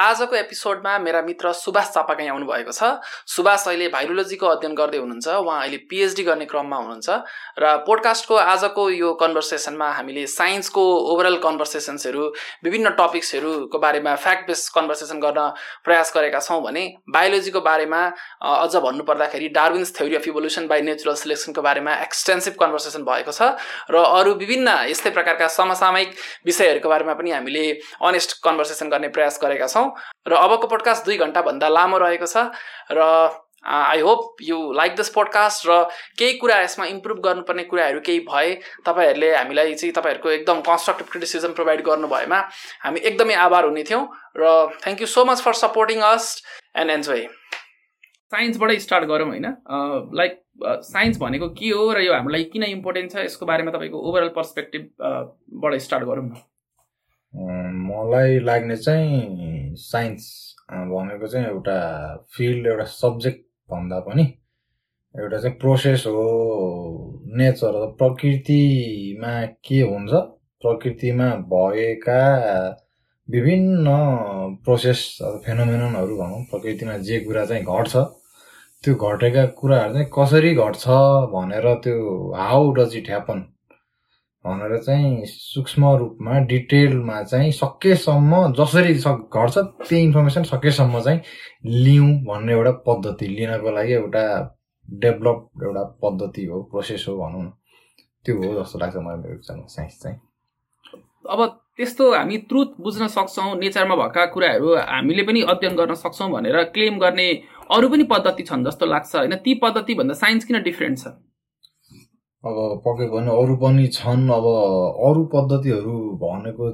आजको एपिसोडमा मेरा मित्र सुभाष चापाकाई आउनुभएको छ। सुभाष अहिले भाइरोलोजीको अध्ययन गर्दै हुनुहुन्छ उहाँ अहिले पिएचडी गर्ने क्रममा हुनुहुन्छ र पोडकास्टको आजको यो कन्भर्सेसनमा हामीले साइन्सको ओभरअल कन्भर्सेसन्सहरू विभिन्न टपिक्सहरूको बारेमा फ्याक्ट बेस कन्भर्सेसन गर्न प्रयास गरेका छौँ भने बायोलोजीको बारेमा अझ भन्नुपर्दाखेरि Darwin's theory of evolution by natural सिलेक्सनको बारेमा एक्सटेन्सिभ कन्भर्सेसन भएको छ र अरू विभिन्न यस्तै प्रकारका समसामयिक विषयहरूको बारेमा पनि हामीले अनेस्ट कन्भर्सेसन गर्ने प्रयास गरेका छौँ। र अबको पोडकास्ट दुई घन्टाभन्दा लामो रहेको छ। र I hope you like this podcast र केही कुरा यसमा इम्प्रुभ गर्नुपर्ने कुराहरू केही भए तपाईँहरूले हामीलाई चाहिँ तपाईँहरूको एकदम कन्स्ट्रक्टिभ क्रिटिसिजम प्रोभाइड गर्नु भएमा हामी एकदमै आभार हुने थियौँ र thank you so much for supporting us and enjoy साइन्सबाटै start गरौँ होइन। लाइक साइन्स भनेको के हो र यो हाम्रो लागि किन इम्पोर्टेन्ट छ यसको बारेमा तपाईँको ओभरअल पर्सपेक्टिभबाट स्टार्ट गरौँ न। मलाई लाग्ने चाहिँ साइन्स भनेको चाहिँ एउटा फिल्ड एउटा सब्जेक्ट भन्दा पनि एउटा चाहिँ प्रोसेस हो नेचर प्रकृतिमा के हुन्छ? प्रकृतिमा भएका विभिन्न प्रोसेस फेनोमेननहरू भनौँ प्रकृतिमा जे कुरा चाहिँ घट्छ त्यो घटेका कुराहरू चाहिँ कसरी घट्छ भनेर त्यो हाउ डज इट ह्यापन? भनेर चाहिँ सूक्ष्म रूपमा डिटेलमा चाहिँ सकेसम्म जसरी सक घट्छ त्यही इन्फर्मेसन सकेसम्म चाहिँ लिउँ भन्ने एउटा पद्धति लिनको लागि एउटा डेभलप एउटा पद्धति हो प्रोसेस हो भनौँ न। त्यो हो जस्तो लाग्छ मलाई मेरो विचारमा साइन्स चाहिँ। अब त्यस्तो हामी ट्रुथ बुझ्न सक्छौँ नेचरमा भएका कुराहरू हामीले पनि अध्ययन गर्न सक्छौँ भनेर क्लेम गर्ने अरू पनि पद्धति छन् जस्तो लाग्छ। होइन ती पद्धतिभन्दा साइन्स किन डिफ्रेन्ट छ? अब पक्कै पनि अरू पनि छन्। अब अरू पद्धतिहरू भनेको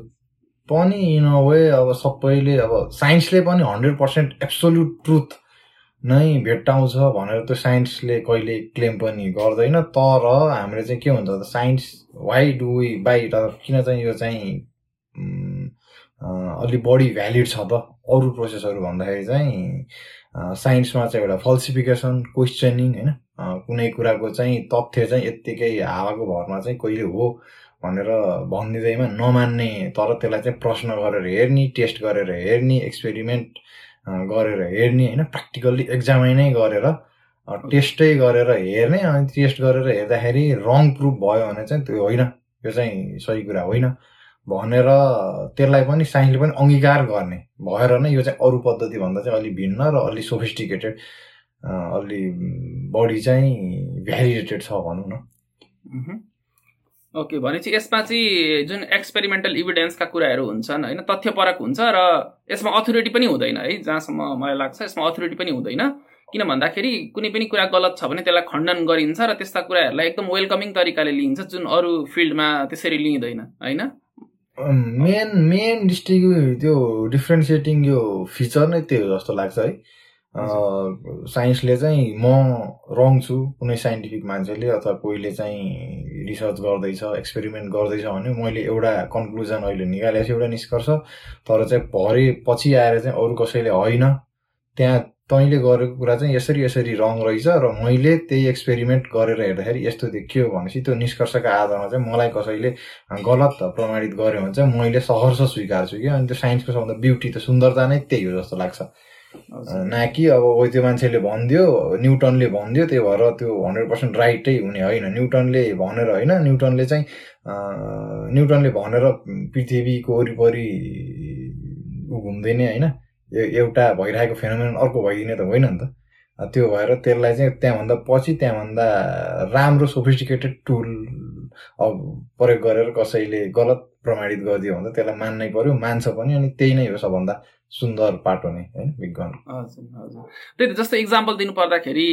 पनि इन अ वे अब सबैले अब साइन्सले पनि हन्ड्रेड पर्सेन्ट एब्सोल्युट ट्रुथ नै भेट्टाउँछ भनेर त्यो साइन्सले कहिले क्लेम पनि गर्दैन। तर हामीले चाहिँ के हुन्छ त science why do we by किन चाहिँ यो चाहिँ अलिक बढी भ्यालिड छ त? अरू प्रोसेसहरू भन्दाखेरि चाहिँ साइन्समा चाहिँ एउटा फल्सिफिकेसन क्वेसनिङ होइन? कुनै कुराको चाहिँ तथ्य चाहिँ यत्तिकै हावाको भरमा चाहिँ कहिले हो भनेर भनिदिँदैमा नमान्ने तर त्यसलाई चाहिँ प्रश्न गरेर हेर्ने टेस्ट गरेर हेर्ने एक्सपेरिमेन्ट गरेर हेर्ने होइन? प्र्याक्टिकल्ली एक्जामिनै गरेर टेस्टै गरेर हेर्ने अनि टेस्ट गरेर हेर्दाखेरि रङ प्रुफ भयो भने चाहिँ त्यो होइन। यो चाहिँ सही कुरा होइन। भनेर त्यसलाई पनि साइन्सले पनि अङ्गीकार गर्ने भएर नै यो चाहिँ अरू पद्धतिभन्दा चाहिँ अलिक भिन्न र अलिक सोफिस्टिकेटेड अलि बढी चाहिँ भ्यालिडेटेड छ भनौँ न। ओके भनेपछि यसमा चाहिँ जुन एक्सपेरिमेन्टल इभिडेन्सका कुराहरू हुन्छन् होइन तथ्यपरक हुन्छ र यसमा अथोरिटी पनि हुँदैन है जहाँसम्म मलाई लाग्छ यसमा अथोरिटी पनि हुँदैन। किन भन्दाखेरि कुनै पनि कुरा गलत छ भने त्यसलाई खण्डन गरिन्छ र त्यस्ता कुराहरूलाई एकदम वेलकमिङ तरिकाले लिइन्छ जुन अरू फिल्डमा त्यसरी लिइँदैन होइन? मेन मेन डिस्ट्रिक्ट त्यो डिफ्रेन्सिएटिङ यो फिचर नै त्यो जस्तो लाग्छ है। साइन्सले चाहिँ म रङ छु कुनै साइन्टिफिक मान्छेले अथवा कोहीले चाहिँ रिसर्च गर्दैछ एक्सपेरिमेन्ट गर्दैछ भने मैले एउटा कन्क्लुजन अहिले निकालेको छु एउटा निष्कर्ष। तर चाहिँ भरे पछि आएर चाहिँ अरू कसैले होइन त्यहाँ तैँले गरेको कुरा चाहिँ यसरी यसरी रङ रहेछ र मैले त्यही एक्सपेरिमेन्ट गरेर हेर्दाखेरि यस्तो देखियो भनेपछि त्यो निष्कर्षका आधारमा चाहिँ मलाई कसैले गलत प्रमाणित गर्यो भने चाहिँ मैले सहर्ष स्वीकार्छु कि। अनि त्यो साइन्सको सबभन्दा ब्युटी त सुन्दरता नै त्यही हो जस्तो लाग्छ। न कि अब त्यो मान्छेले भनिदियो न्युटनले भनिदियो त्यही भएर त्यो हन्ड्रेड पर्सेन्ट राइटै हुने होइन। न्युटनले भनेर होइन न्युटनले चाहिँ न्युटनले भनेर पृथ्वीको वरिपरि घुम्दैन होइन। एउटा भइरहेको फेनोमेन अर्को भइदिने त होइन नि त। त्यो भएर त्यसलाई चाहिँ त्यहाँभन्दा पछि त्यहाँभन्दा राम्रो सोफिस्टिकेटेड टुल अब प्रयोग गरेर कसैले गलत प्रमाणित गरिदियो भने त्यसलाई मान्नै पर्यो मान्छ पनि अनि त्यही नै हो सबभन्दा सुन्दर पाटो नै होइन विज्ञान। हजुर हजुर। त्यही त जस्तो इक्जाम्पल दिनु पर्दाखेरि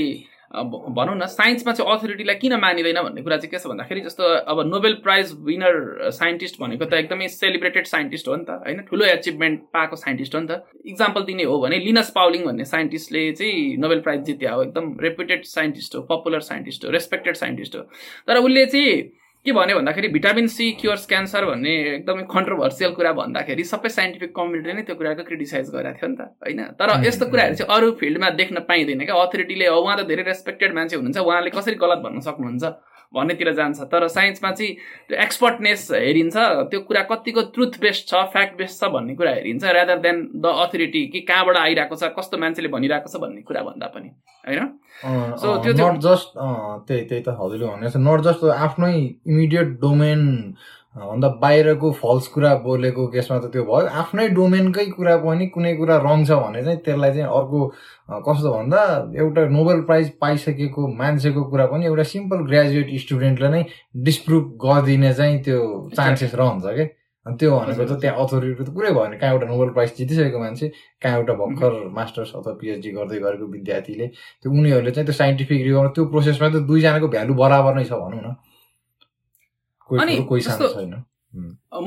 भनौँ न साइन्समा चाहिँ अथोरिटीलाई किन मानिँदैन भन्ने कुरा चाहिँ के छ भन्दाखेरि जस्तो अब नोबेल प्राइज विनर साइन्टिस्ट भनेको त एकदमै सेलिब्रेटेड साइन्टिस्ट हो नि त होइन? ठुलो एचिभमेन्ट पाएको साइन्टिस्ट हो नि त। इक्जाम्पल दिने हो भने लिनस पाउलिङ भन्ने साइन्टिस्टले चाहिँ नोबेल प्राइज जित्या हो। एकदम रेपुटेड साइन्टिस्ट हो पपुलर साइन्टिस्ट हो रेस्पेक्टेड साइन्टिस्ट हो। तर उसले चाहिँ के भन्यो भन्दाखेरि भिटामिन सी क्योर्स क्यान्सर भन्ने एकदमै कन्ट्रोभर्सियल कुरा भन्दाखेरि सबै साइन्टिफिक कम्युनिटीले नै त्यो कुराको क्रिटिसाइज गरेको थियो नि त होइन? तर यस्तो कुराहरू चाहिँ अरू फिल्डमा देख्न पाइँदैन क्या। अथोरिटीले उहाँ त धेरै रेस्पेक्टेड मान्छे हुनुहुन्छ उहाँले कसरी गलत भन्न सक्नुहुन्छ? भन्नेतिर जान्छ। तर साइन्समा चाहिँ त्यो एक्सपर्टनेस हेरिन्छ त्यो कुरा कतिको ट्रुथ बेस्ड छ फ्याक्ट बेस्ड छ भन्ने कुरा हेरिन्छ रादर देन द अथोरिटी कि कहाँबाट आइरहेको छ कस्तो मान्छेले भनिरहेको छ भन्ने कुरा भन्दा पनि होइन? सो त्यो नट जस्ट त्यही त्यही त हजुरले भनेको छ। नट जस्ट आफ्नै इमिडिएट डोमेन भन्दा बाहिरको फल्स कुरा बोलेको केसमा त त्यो भयो। आफ्नै डोमेनकै कुरा पनि कुनै कुरा रङ छ भने चाहिँ त्यसलाई चाहिँ अर्को कस्तो भन्दा एउटा नोबेल प्राइज पाइसकेको मान्छेको कुरा पनि एउटा सिम्पल ग्रेजुएट स्टुडेन्टले नै डिस्प्रुभ गरिदिने चाहिँ त्यो चान्सेस रहन्छ क्या अनि त्यो भनेको त त्यहाँ अथोरिटी त कुरै भयो भने कहाँ एउटा नोबेल प्राइज जितिसकेको मान्छे कहाँ एउटा भर्खर मास्टर्स अथवा पिएचडी गर्दै गरेको विद्यार्थीले त्यो उनीहरूले चाहिँ त्यो साइन्टिफिक त्यो प्रोसेसमा त दुईजनाको भ्यालु बराबर नै छ भनौँ न।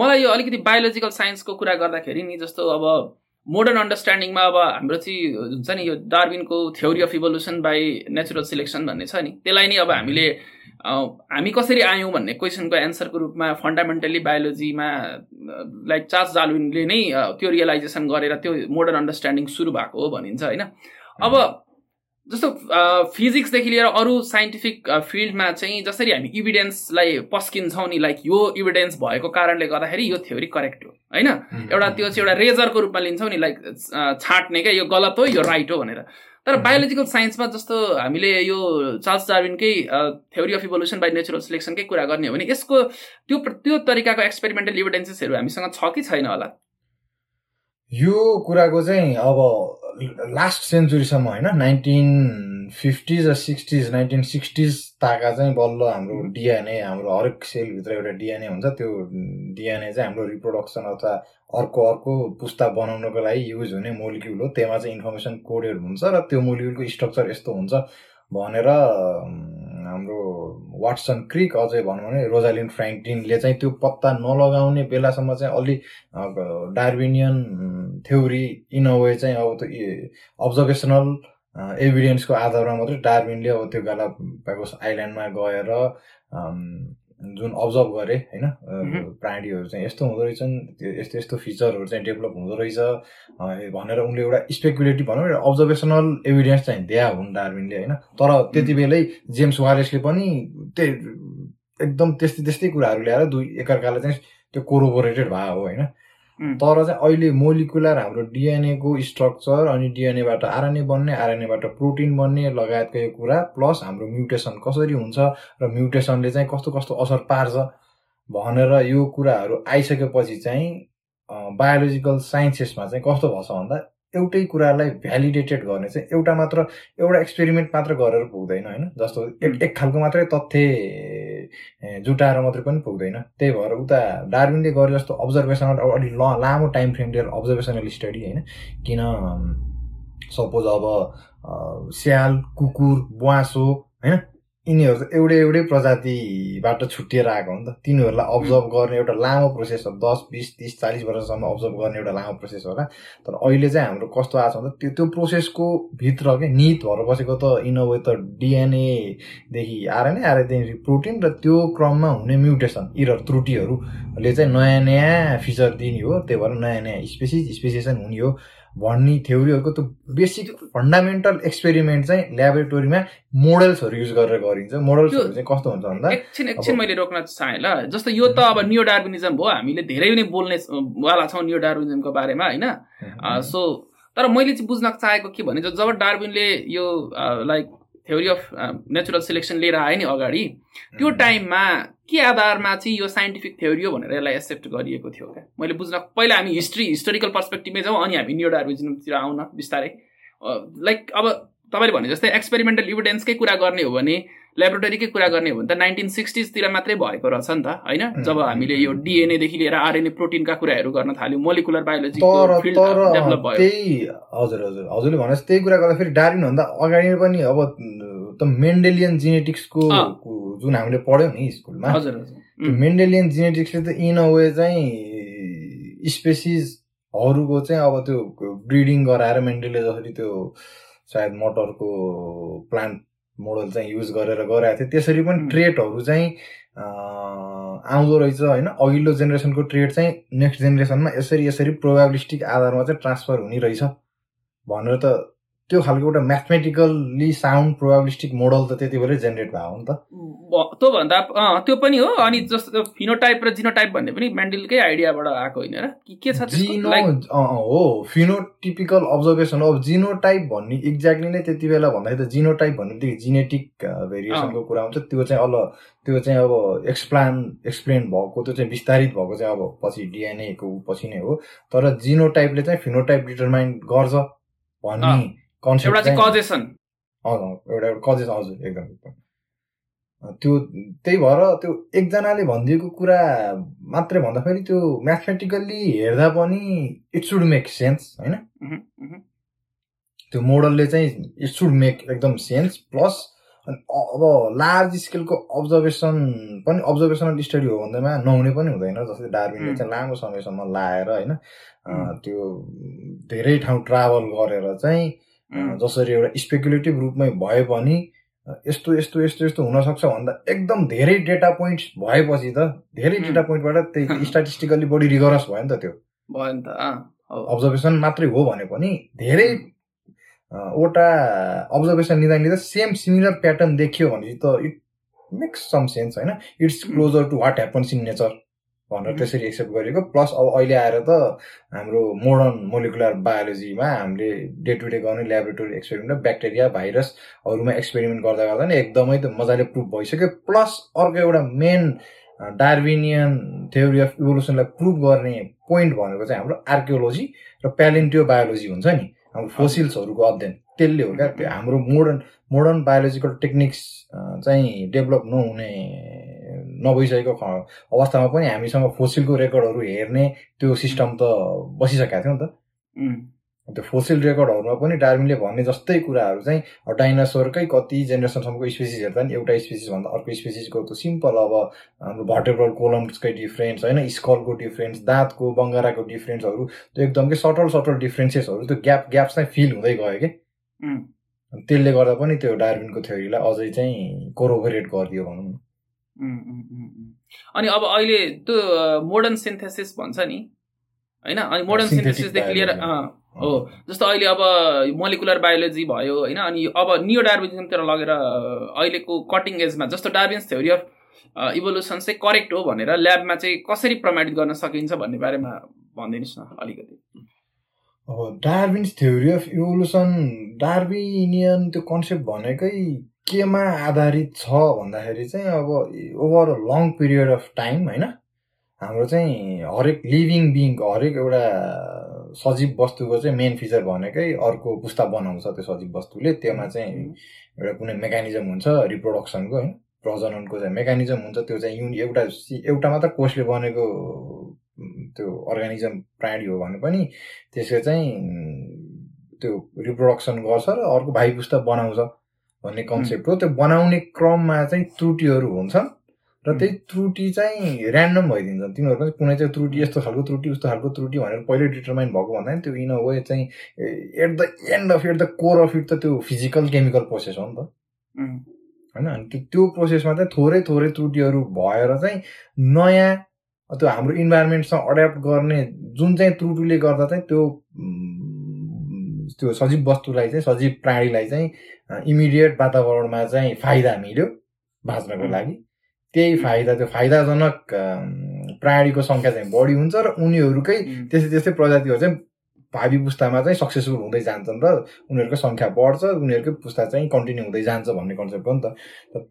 मलाई यो अलिकति बायोलोजिकल साइन्सको कुरा गर्दाखेरि नि जस्तो अब मोडर्न अन्डरस्ट्यान्डिङमा अब हाम्रो चाहिँ हुन्छ नि यो डार्विनको theory of evolution by natural selection भन्ने छ नि। त्यसलाई नै अब हामीले हामी कसरी आयौँ भन्ने क्वेसनको एन्सरको रूपमा फन्डामेन्टल्ली बायोलोजीमा लाइक चार्ज डार्विनले नै त्यो रियलाइजेसन गरेर त्यो मोडर्न अन्डरस्ट्यान्डिङ सुरु भएको हो भनिन्छ होइन? अब जस्तो फिजिक्सदेखि लिएर अरू साइन्टिफिक फिल्डमा चाहिँ जसरी हामी इभिडेन्सलाई पस्किन्छौँ नि लाइक यो इभिडेन्स भएको कारणले गर्दाखेरि यो थ्योरी करेक्ट हो होइन? एउटा त्यो चाहिँ एउटा रेजरको रूपमा लिन्छौँ नि लाइक छाँट्ने क्या यो गलत हो यो राइट हो भनेर। तर बायोलोजिकल साइन्समा जस्तो हामीले यो Charles डार्विनकै theory of evolution by natural सिलेक्सनकै कुरा गर्ने हो भने यसको त्यो त्यो तरिकाको एक्सपेरिमेन्टल इभिडेन्सेसहरू हामीसँग छ कि छैन होला? यो कुराको चाहिँ अब लास्ट सेन्चुरीसम्म होइन नाइन्टिन फिफ्टिज र सिक्सटिज नाइन्टिन सिक्सटिज ताका चाहिँ बल्ल हाम्रो डिएनए हाम्रो हरेक सेलभित्र एउटा डिएनए हुन्छ। त्यो डिएनए चाहिँ हाम्रो रिप्रोडक्सन अथवा अर्को अर्को पुस्ता बनाउनको लागि युज हुने मोलिक्युल हो। त्यसमा चाहिँ इन्फर्मेसन कोडेड हुन्छ र त्यो मोलिक्युलको स्ट्रक्चर यस्तो हुन्छ भनेर हाम्रो वाट्सन क्रिक अझै भनौँ भने रोजालिन फ्रेङ्कलिनले चाहिँ त्यो पत्ता नलगाउने बेलासम्म चाहिँ अलि Darwinian theory in a way चाहिँ अब त्यो अब्जर्भेसनल एभिडेन्सको आधारमा मात्रै डार्बिनले अब त्यो गाला आइल्यान्डमा गएर जुन अब्जर्भ गरेँ होइन? प्राणीहरू चाहिँ यस्तो हुँदो रहेछन् यस्तो यस्तो फिचरहरू चाहिँ डेभलप हुँदो रहेछ। भनेर उनले एउटा स्पेकुलेटिभ भनौँ एउटा अब्जर्भेसनल एभिडेन्स चाहिँ दिया हुन् डार्बिनले होइन? तर त्यति बेलै जेम्स वालेसले पनि त्यही एकदम त्यस्तै त्यस्तै कुराहरू ल्याएर दुई एकअर्कालाई चाहिँ त्यो कोरोबोरेटेड भयो होइन? तर चाहिँ अहिले मोलिकुलर हाम्रो डिएनएको स्ट्रक्चर अनि डिएनएबाट आरएनए बन्ने आरएनएबाट प्रोटिन बन्ने लगायतको यो कुरा प्लस हाम्रो म्युटेसन कसरी हुन्छ र म्युटेसनले चाहिँ कस्तो कस्तो असर पार्छ भनेर यो कुराहरू आइसकेपछि चाहिँ बायोलोजिकल साइन्सेसमा चाहिँ कस्तो भन्छ भन्दा एउटै कुरालाई भ्यालिडेटेड गर्ने चाहिँ एउटा मात्र एउटा एक्सपेरिमेन्ट मात्र गरेर पुग्दैन होइन? जस्तो एक एक खालको मात्रै तथ्य जुटाएर मात्रै पनि पुग्दैन। त्यही भएर उता डार्विनले गरे जस्तो अब्जर्भेसनल अलि ल लामो टाइम फ्रेम लिएर अब्जर्भेसनल स्टडी होइन। किन सपोज अब स्याल कुकुर बुवासो होइन? यिनीहरू एउटै एउटै प्रजातिबाट छुट्टिएर आएको हो नि त। तिनीहरूलाई अब्जर्भ गर्ने एउटा लामो प्रोसेस हो। दस बिस तिस चालिस वर्षसम्म अब्जर्भ गर्ने एउटा लामो प्रोसेस होला। तर अहिले चाहिँ हाम्रो कस्तो आएको छ भन्दा त्यो त्यो प्रोसेसको भित्र के नित भएर बसेको त इन वे त डिएनएदेखि आरएनए आरएनएदेखि प्रोटिन र त्यो क्रममा हुने म्युटेसन इरर त्रुटिहरूले चाहिँ नयाँ नयाँ फिचर दिने हो। त्यही भएर नयाँ नयाँ स्पेसिस स्पेसिएसन हुने हो। भन्ने थ्योरीहरूको त्यो बेसिक फन्डामेन्टल एक्सपेरिमेन्ट चाहिँ ल्याबोरेटोरीमा मोडल्सहरू युज गरेर गरिन्छ। मोडल्सहरू चाहिँ कस्तो हुन्छ भन्दा एकछिन एकछिन मैले रोक्न चाहेँ ल। जस्तो यो त अब नियो डार्बिनिजम हो हामीले धेरै नै बोल्ने वाला छौँ नियो डार्बिनिजमको बारेमा होइन? सो तर मैले चाहिँ बुझ्न चाहेको के भने जब डार्बिनले यो like theory of natural selection लिएर आयो नि अगाडि त्यो टाइममा के आधारमा चाहिँ यो साइन्टिफिक थ्योरी हो भनेर यसलाई एक्सेप्ट गरिएको थियो क्या? मैले बुझ्न पहिला हामी हिस्ट्री हिस्टोरिकल पर्सपेक्टिभमै जाउँ अनि हामी न्यू डार्बिजमतिर आउन बिस्तारै। लाइक अब तपाईँले भने जस्तै एक्सपेरिमेन्टल इभिडेन्सकै कुरा गर्ने हो भने ल्याबोरेटरीकै कुरा गर्ने हो भने त नाइन्टिन सिक्सटिजतिर मात्रै भएको रहेछ नि त होइन? जब हामीले यो डिएनएदेखि लिएर आरएनए प्रोटिनका कुराहरू गर्न थाल्यौँ मोलिकुलर बायोलोजी डेभलप भयो। त्यही हजुर हजुर हजुरले भने त्यही कुरा गर्दाखेरि डार्बिनभन्दा अगाडि पनि अब त मेन्डेलियन जेनेटिक्सको जुन हामीले पढ्यौँ नि स्कुलमा हजुर हजुर। मेन्डेलियन जेनेटिक्सले त इन अ वे चाहिँ स्पेसिसहरूको चाहिँ अब त्यो ब्रिडिङ गराएर मेन्डेलले जसरी त्यो सायद मटरको प्लान्ट मोडल चाहिँ युज गरेर गराएको थियो। त्यसरी पनि ट्रेटहरू चाहिँ आउँदो रहेछ होइन। अघिल्लो जेनेरेसनको ट्रेड चाहिँ नेक्स्ट जेनेरेसनमा यसरी यसरी प्रोभाबिलिस्टिक आधारमा चाहिँ ट्रान्सफर हुने रहेछ। भनेर त त्यो खालको एउटा म्याथमेटिकल्ली साउन्ड प्रोभाबिलिस्टिक मोडल त त्यति बेलै जेनेरेट भयो नि त। त्योभन्दा त्यो पनि हो अनि जस्तो फिनोटाइप र जिनोटाइप भन्ने पनि मेन्डलकै आइडियाबाट आएको होइन र के छ जिनो हो फिनोटिपिकल अब्जर्भेसन अब जिनोटाइप भन्ने एक्ज्याक्टली नै त्यति बेला भन्दाखेरि त जिनोटाइप भन्ने बित्तिकै जिनेटिक भेरिएसनको कुरा हुन्छ। त्यो चाहिँ अल त्यो चाहिँ अब एक्सप्लान एक्सप्लेन भएको त्यो चाहिँ विस्तारित भएको चाहिँ अब पछि डिएनएको पछि नै हो। तर जिनोटाइपले चाहिँ फिनोटाइप डिटरमाइन गर्छ भन्ने कन्सेप्ट चाहिँ कजेसन। एउटा कजेसन हजुर एकदम एकदम। त्यो त्यही भएर त्यो एकजनाले भनिदिएको कुरा मात्रै भन्दाखेरि त्यो म्याथमेटिकल्ली हेर्दा पनि इट सुड मेक सेन्स होइन? त्यो मोडलले चाहिँ इट सुड मेक एकदम सेन्स प्लस अनि अब लार्ज स्केलको अब्जर्भेसन पनि अब्जर्भेसनल स्टडी हो भन्दैमा नहुने पनि हुँदैन जस्तै डार्बिनले चाहिँ लामो समयसम्म लाएर होइन? त्यो धेरै ठाउँ ट्राभल गरेर चाहिँ जसरी एउटा स्पेकुलेटिभ रूपमै भए पनि यस्तो यस्तो यस्तो यस्तो हुनसक्छ भन्दा एकदम धेरै डेटा पोइन्ट्स भएपछि त धेरै डेटा पोइन्टबाट त्यही स्ट्याटिस्टिकल्ली बढी रिगरस भयो नि त त्यो। भयो नि त अब्जर्भेसन मात्रै हो भने पनि धेरै वटा अब्जर्भेसन लिँदा लिँदा सेम सिमिलर प्याटर्न देखियो भने त इट मेक्स सम सेन्स होइन? It's closer to what happens in nature भनेर त्यसरी एक्सेप्ट गरेको प्लस अब अहिले आएर त हाम्रो मोडर्न मोलिकुलर बायोलोजीमा हामीले डे टु डे गर्ने ल्याबोरेटरी एक्सपेरिमेन्ट ब्याक्टेरिया भाइरसहरूमा एक्सपेरिमेन्ट गर्दा गर्दा नै एकदमै त मजाले प्रुभ भइसक्यो। प्लस अर्को एउटा मेन डार्बिनियन थ्योरी अफ इभोल्युसनलाई प्रुभ गर्ने पोइन्ट भनेको चाहिँ हाम्रो आर्कियोलोजी र प्यालेन्टियो बायोलोजी हुन्छ नि। हाम्रो फोसिल्सहरूको अध्ययन। त्यसले हो क्या त्यो हाम्रो मोडर्न मोडर्न बायोलोजिकल टेक्निक्स चाहिँ डेभलप नहुने नभइसकेको अवस्थामा पनि हामीसँग फोसिलको रेकर्डहरू हेर्ने त्यो सिस्टम त बसिसकेको थियो नि त। त्यो फोसिल रेकर्डहरूमा पनि डार्बिनले भन्ने जस्तै कुराहरू चाहिँ डाइनासोरकै कति जेनेरेसनसम्मको स्पेसिस हेर्दा नि एउटा स्पेसिसभन्दा अर्को स्पेसिसको त सिम्पल अब हाम्रो भर्टेब्रल कोलम्सकै डिफ्रेन्स होइन स्कलको डिफ्रेन्स दाँतको बङ्गाराको डिफ्रेन्सहरू त्यो एकदमै सटल सटल डिफ्रेन्सेसहरू त्यो ग्याप ग्याप चाहिँ फिल हुँदै गयो कि। त्यसले गर्दा पनि त्यो डार्बिनको थ्योरीलाई अझै चाहिँ कोरोबोरेट गरिदियो भनौँ न। अनि अब अहिले त्यो मोडर्न सिन्थेसिस भन्छ नि होइन? अनि मोडर्न सिन्थेसिसदेखि लिएर हो। जस्तो अहिले अब मोलिकुलर बायोलोजी भयो होइन? अनि अब नियो डार्बिनिजमतिर लगेर अहिलेको कटिङ एजमा जस्तो डार्बिन्स थ्योरी अफ इभोल्युसन चाहिँ करेक्ट हो भनेर ल्याबमा चाहिँ कसरी प्रमाणित गर्न सकिन्छ भन्ने बारेमा भनिदिनुहोस् न अलिकति। अब Darwin's theory of evolution Darwinian त्यो कन्सेप्ट भनेकै केमा आधारित छ भन्दाखेरि चाहिँ अब over long period of time होइन। हाम्रो चाहिँ हरेक लिभिङ बिङ हरेक एउटा सजीव वस्तुको चाहिँ मेन फिचर भनेकै अर्को पुस्ता बनाउँछ त्यो सजीव वस्तुले। त्योमा चाहिँ एउटा कुनै मेकानिजम हुन्छ रिप्रोडक्सनको होइन। प्रजननको चाहिँ मेकानिजम हुन्छ त्यो चाहिँ युनि एउटा एउटा मात्र कोषले बनेको त्यो अर्गानिजम प्राणी हो भने पनि त्यसले चाहिँ त्यो रिप्रोडक्सन गर्छ र अर्को भाइ पुस्ता बनाउँछ। भन्ने कन्सेप्ट हो। त्यो बनाउने क्रममा चाहिँ त्रुटिहरू हुन्छन् र त्यही त्रुटि चाहिँ ऱ्यान्डम भइदिन्छन् तिनीहरूको कुनै चाहिँ त्रुटि यस्तो खालको त्रुटि उस्तो खालको त्रुटि भनेर पहिले डिटर्माइन भएको भन्दा त्यो इन अ वे चाहिँ at the end of at the core of it त त्यो फिजिकल केमिकल प्रोसेस हो नि त। होइन? अनि त्यो त्यो प्रोसेसमा चाहिँ थोरै थोरै त्रुटिहरू भएर चाहिँ नयाँ त्यो हाम्रो इन्भाइरोमेन्टसँग एड्याप्ट गर्ने जुन चाहिँ त्रुटिले गर्दा चाहिँ त्यो त्यो सजीव वस्तुलाई चाहिँ सजीव प्राणीलाई चाहिँ इमिडिएट वातावरणमा चाहिँ फाइदा मिल्यो बाँच्नको लागि। त्यही फाइदा त्यो फाइदाजनक प्राणीको सङ्ख्या चाहिँ बढी हुन्छ र उनीहरूकै त्यस्तै त्यस्तै प्रजातिहरू चाहिँ भावी पुस्तामा चाहिँ सक्सेसफुल हुँदै जान्छन् र उनीहरूको सङ्ख्या बढ्छ उनीहरूकै पुस्ता चाहिँ कन्टिन्यू हुँदै जान्छ भन्ने कन्सेप्ट हो नि त।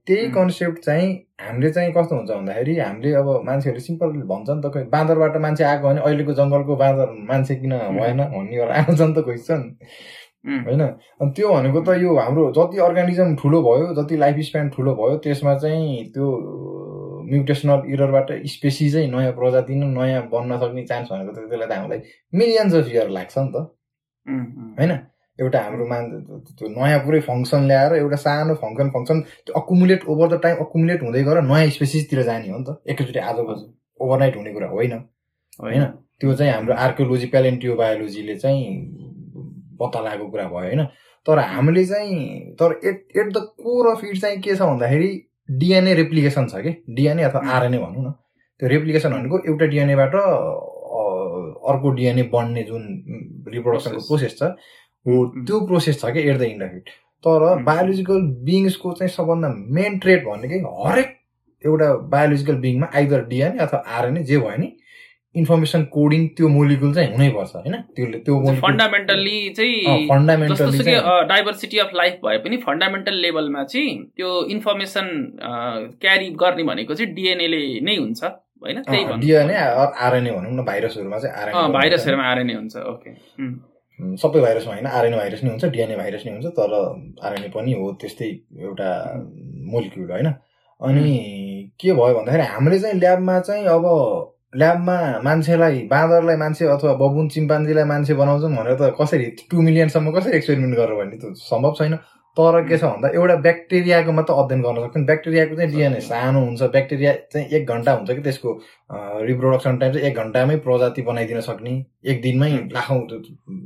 त्यही कन्सेप्ट चाहिँ हामीले चाहिँ कस्तो हुन्छ भन्दाखेरि हामीले अब मान्छेहरूले सिम्पल भन्छ नि त खोइ बाँदरबाट मान्छे आएको भने अहिलेको जङ्गलको बाँदर मान्छे किन भएन भन्नेहरू आउँछ नि त क्वेसन। होइन? अनि त्यो भनेको त यो हाम्रो जति अर्गानिजम ठुलो भयो जति लाइफ स्प्यान ठुलो भयो त्यसमा चाहिँ त्यो म्युटेसनल इररबाट स्पेसिजै नयाँ प्रजाति नै नयाँ बन्न सक्ने चान्स भनेको त त्यसलाई त हामीलाई मिलियन्स अफ इयर लाग्छ नि त। होइन? एउटा हाम्रो मान त्यो नयाँ पुरै फङ्सन ल्याएर एउटा सानो फङ्सन फङ्सन त्यो accumulate over the time accumulate हुँदै गएर नयाँ स्पेसिसतिर जाने हो नि त। एकैचोटि आज ओभरनाइट हुने कुरा होइन। होइन? त्यो चाहिँ हाम्रो आर्कियोलोजी प्यालेन्टियो बायोलोजीले चाहिँ पत्ता लागेको कुरा भयो होइन? तर हामीले चाहिँ तर at at the core of it चाहिँ के छ भन्दाखेरि डिएनए रेप्लिकेसन छ कि? डिएनए अथवा आरएनए भनौँ न। त्यो रेप्लिकेसन भनेको एउटा डिएनएबाट अर्को डिएनए बन्ने जुन रिप्रोडक्सनको प्रोसेस छ हो त्यो प्रोसेस छ क्या एट द इन्ड इट तर बायोलोजिकल बिङ्सको चाहिँ सबभन्दा मेन ट्रेड भनेकै हरेक एउटा बायोलोजिकल बिङमा आइदर डिएनए अथवा आरएनए जे भयो नि इन्फर्मेसन कोडिङ त्यो मोलिकुल चाहिँ हुनैपर्छ होइन? त्यो त्यो फन्डामेन्टल्ली चाहिँ फन्डामेन्टल्ली डाइभर्सिटी अफ लाइफ भए पनि फन्डामेन्टल लेभलमा चाहिँ त्यो इन्फर्मेसन क्यारी गर्ने भनेको चाहिँ डिएनएले नै हुन्छ होइन? त्यही डिएनए आरएनए भनौँ न भाइरसहरूमा चाहिँ आरएनए भाइरसहरूमा आरएनए हुन्छ ओके सबै भाइरसमा होइन आरएनए भाइरस नै हुन्छ डिएनए भाइरस नै हुन्छ तर आरएनए पनि हो त्यस्तै एउटा मोलिक्युल होइन? अनि के भयो भन्दाखेरि हामीले चाहिँ ल्याबमा चाहिँ अब ल्याबमा मान्छेलाई बाँदरलाई मान्छे अथवा बबुन चिम्पान्जीलाई मान्छे बनाउँछौँ भनेर त कसरी टु मिलियनसम्म कसरी एक्सपेरिमेन्ट गरेर भन्ने त सम्भव छैन। तर के छ भन्दा एउटा ब्याक्टेरियाको मात्र अध्ययन गर्न सक्छ। ब्याक्टेरियाको चाहिँ डिएनए सानो हुन्छ। ब्याक्टेरिया चाहिँ एक घन्टा हुन्छ कि त्यसको रिप्रोडक्सन टाइम चाहिँ एक घन्टामै प्रजाति बनाइदिन सक्ने। एक दिनमै लाखौँ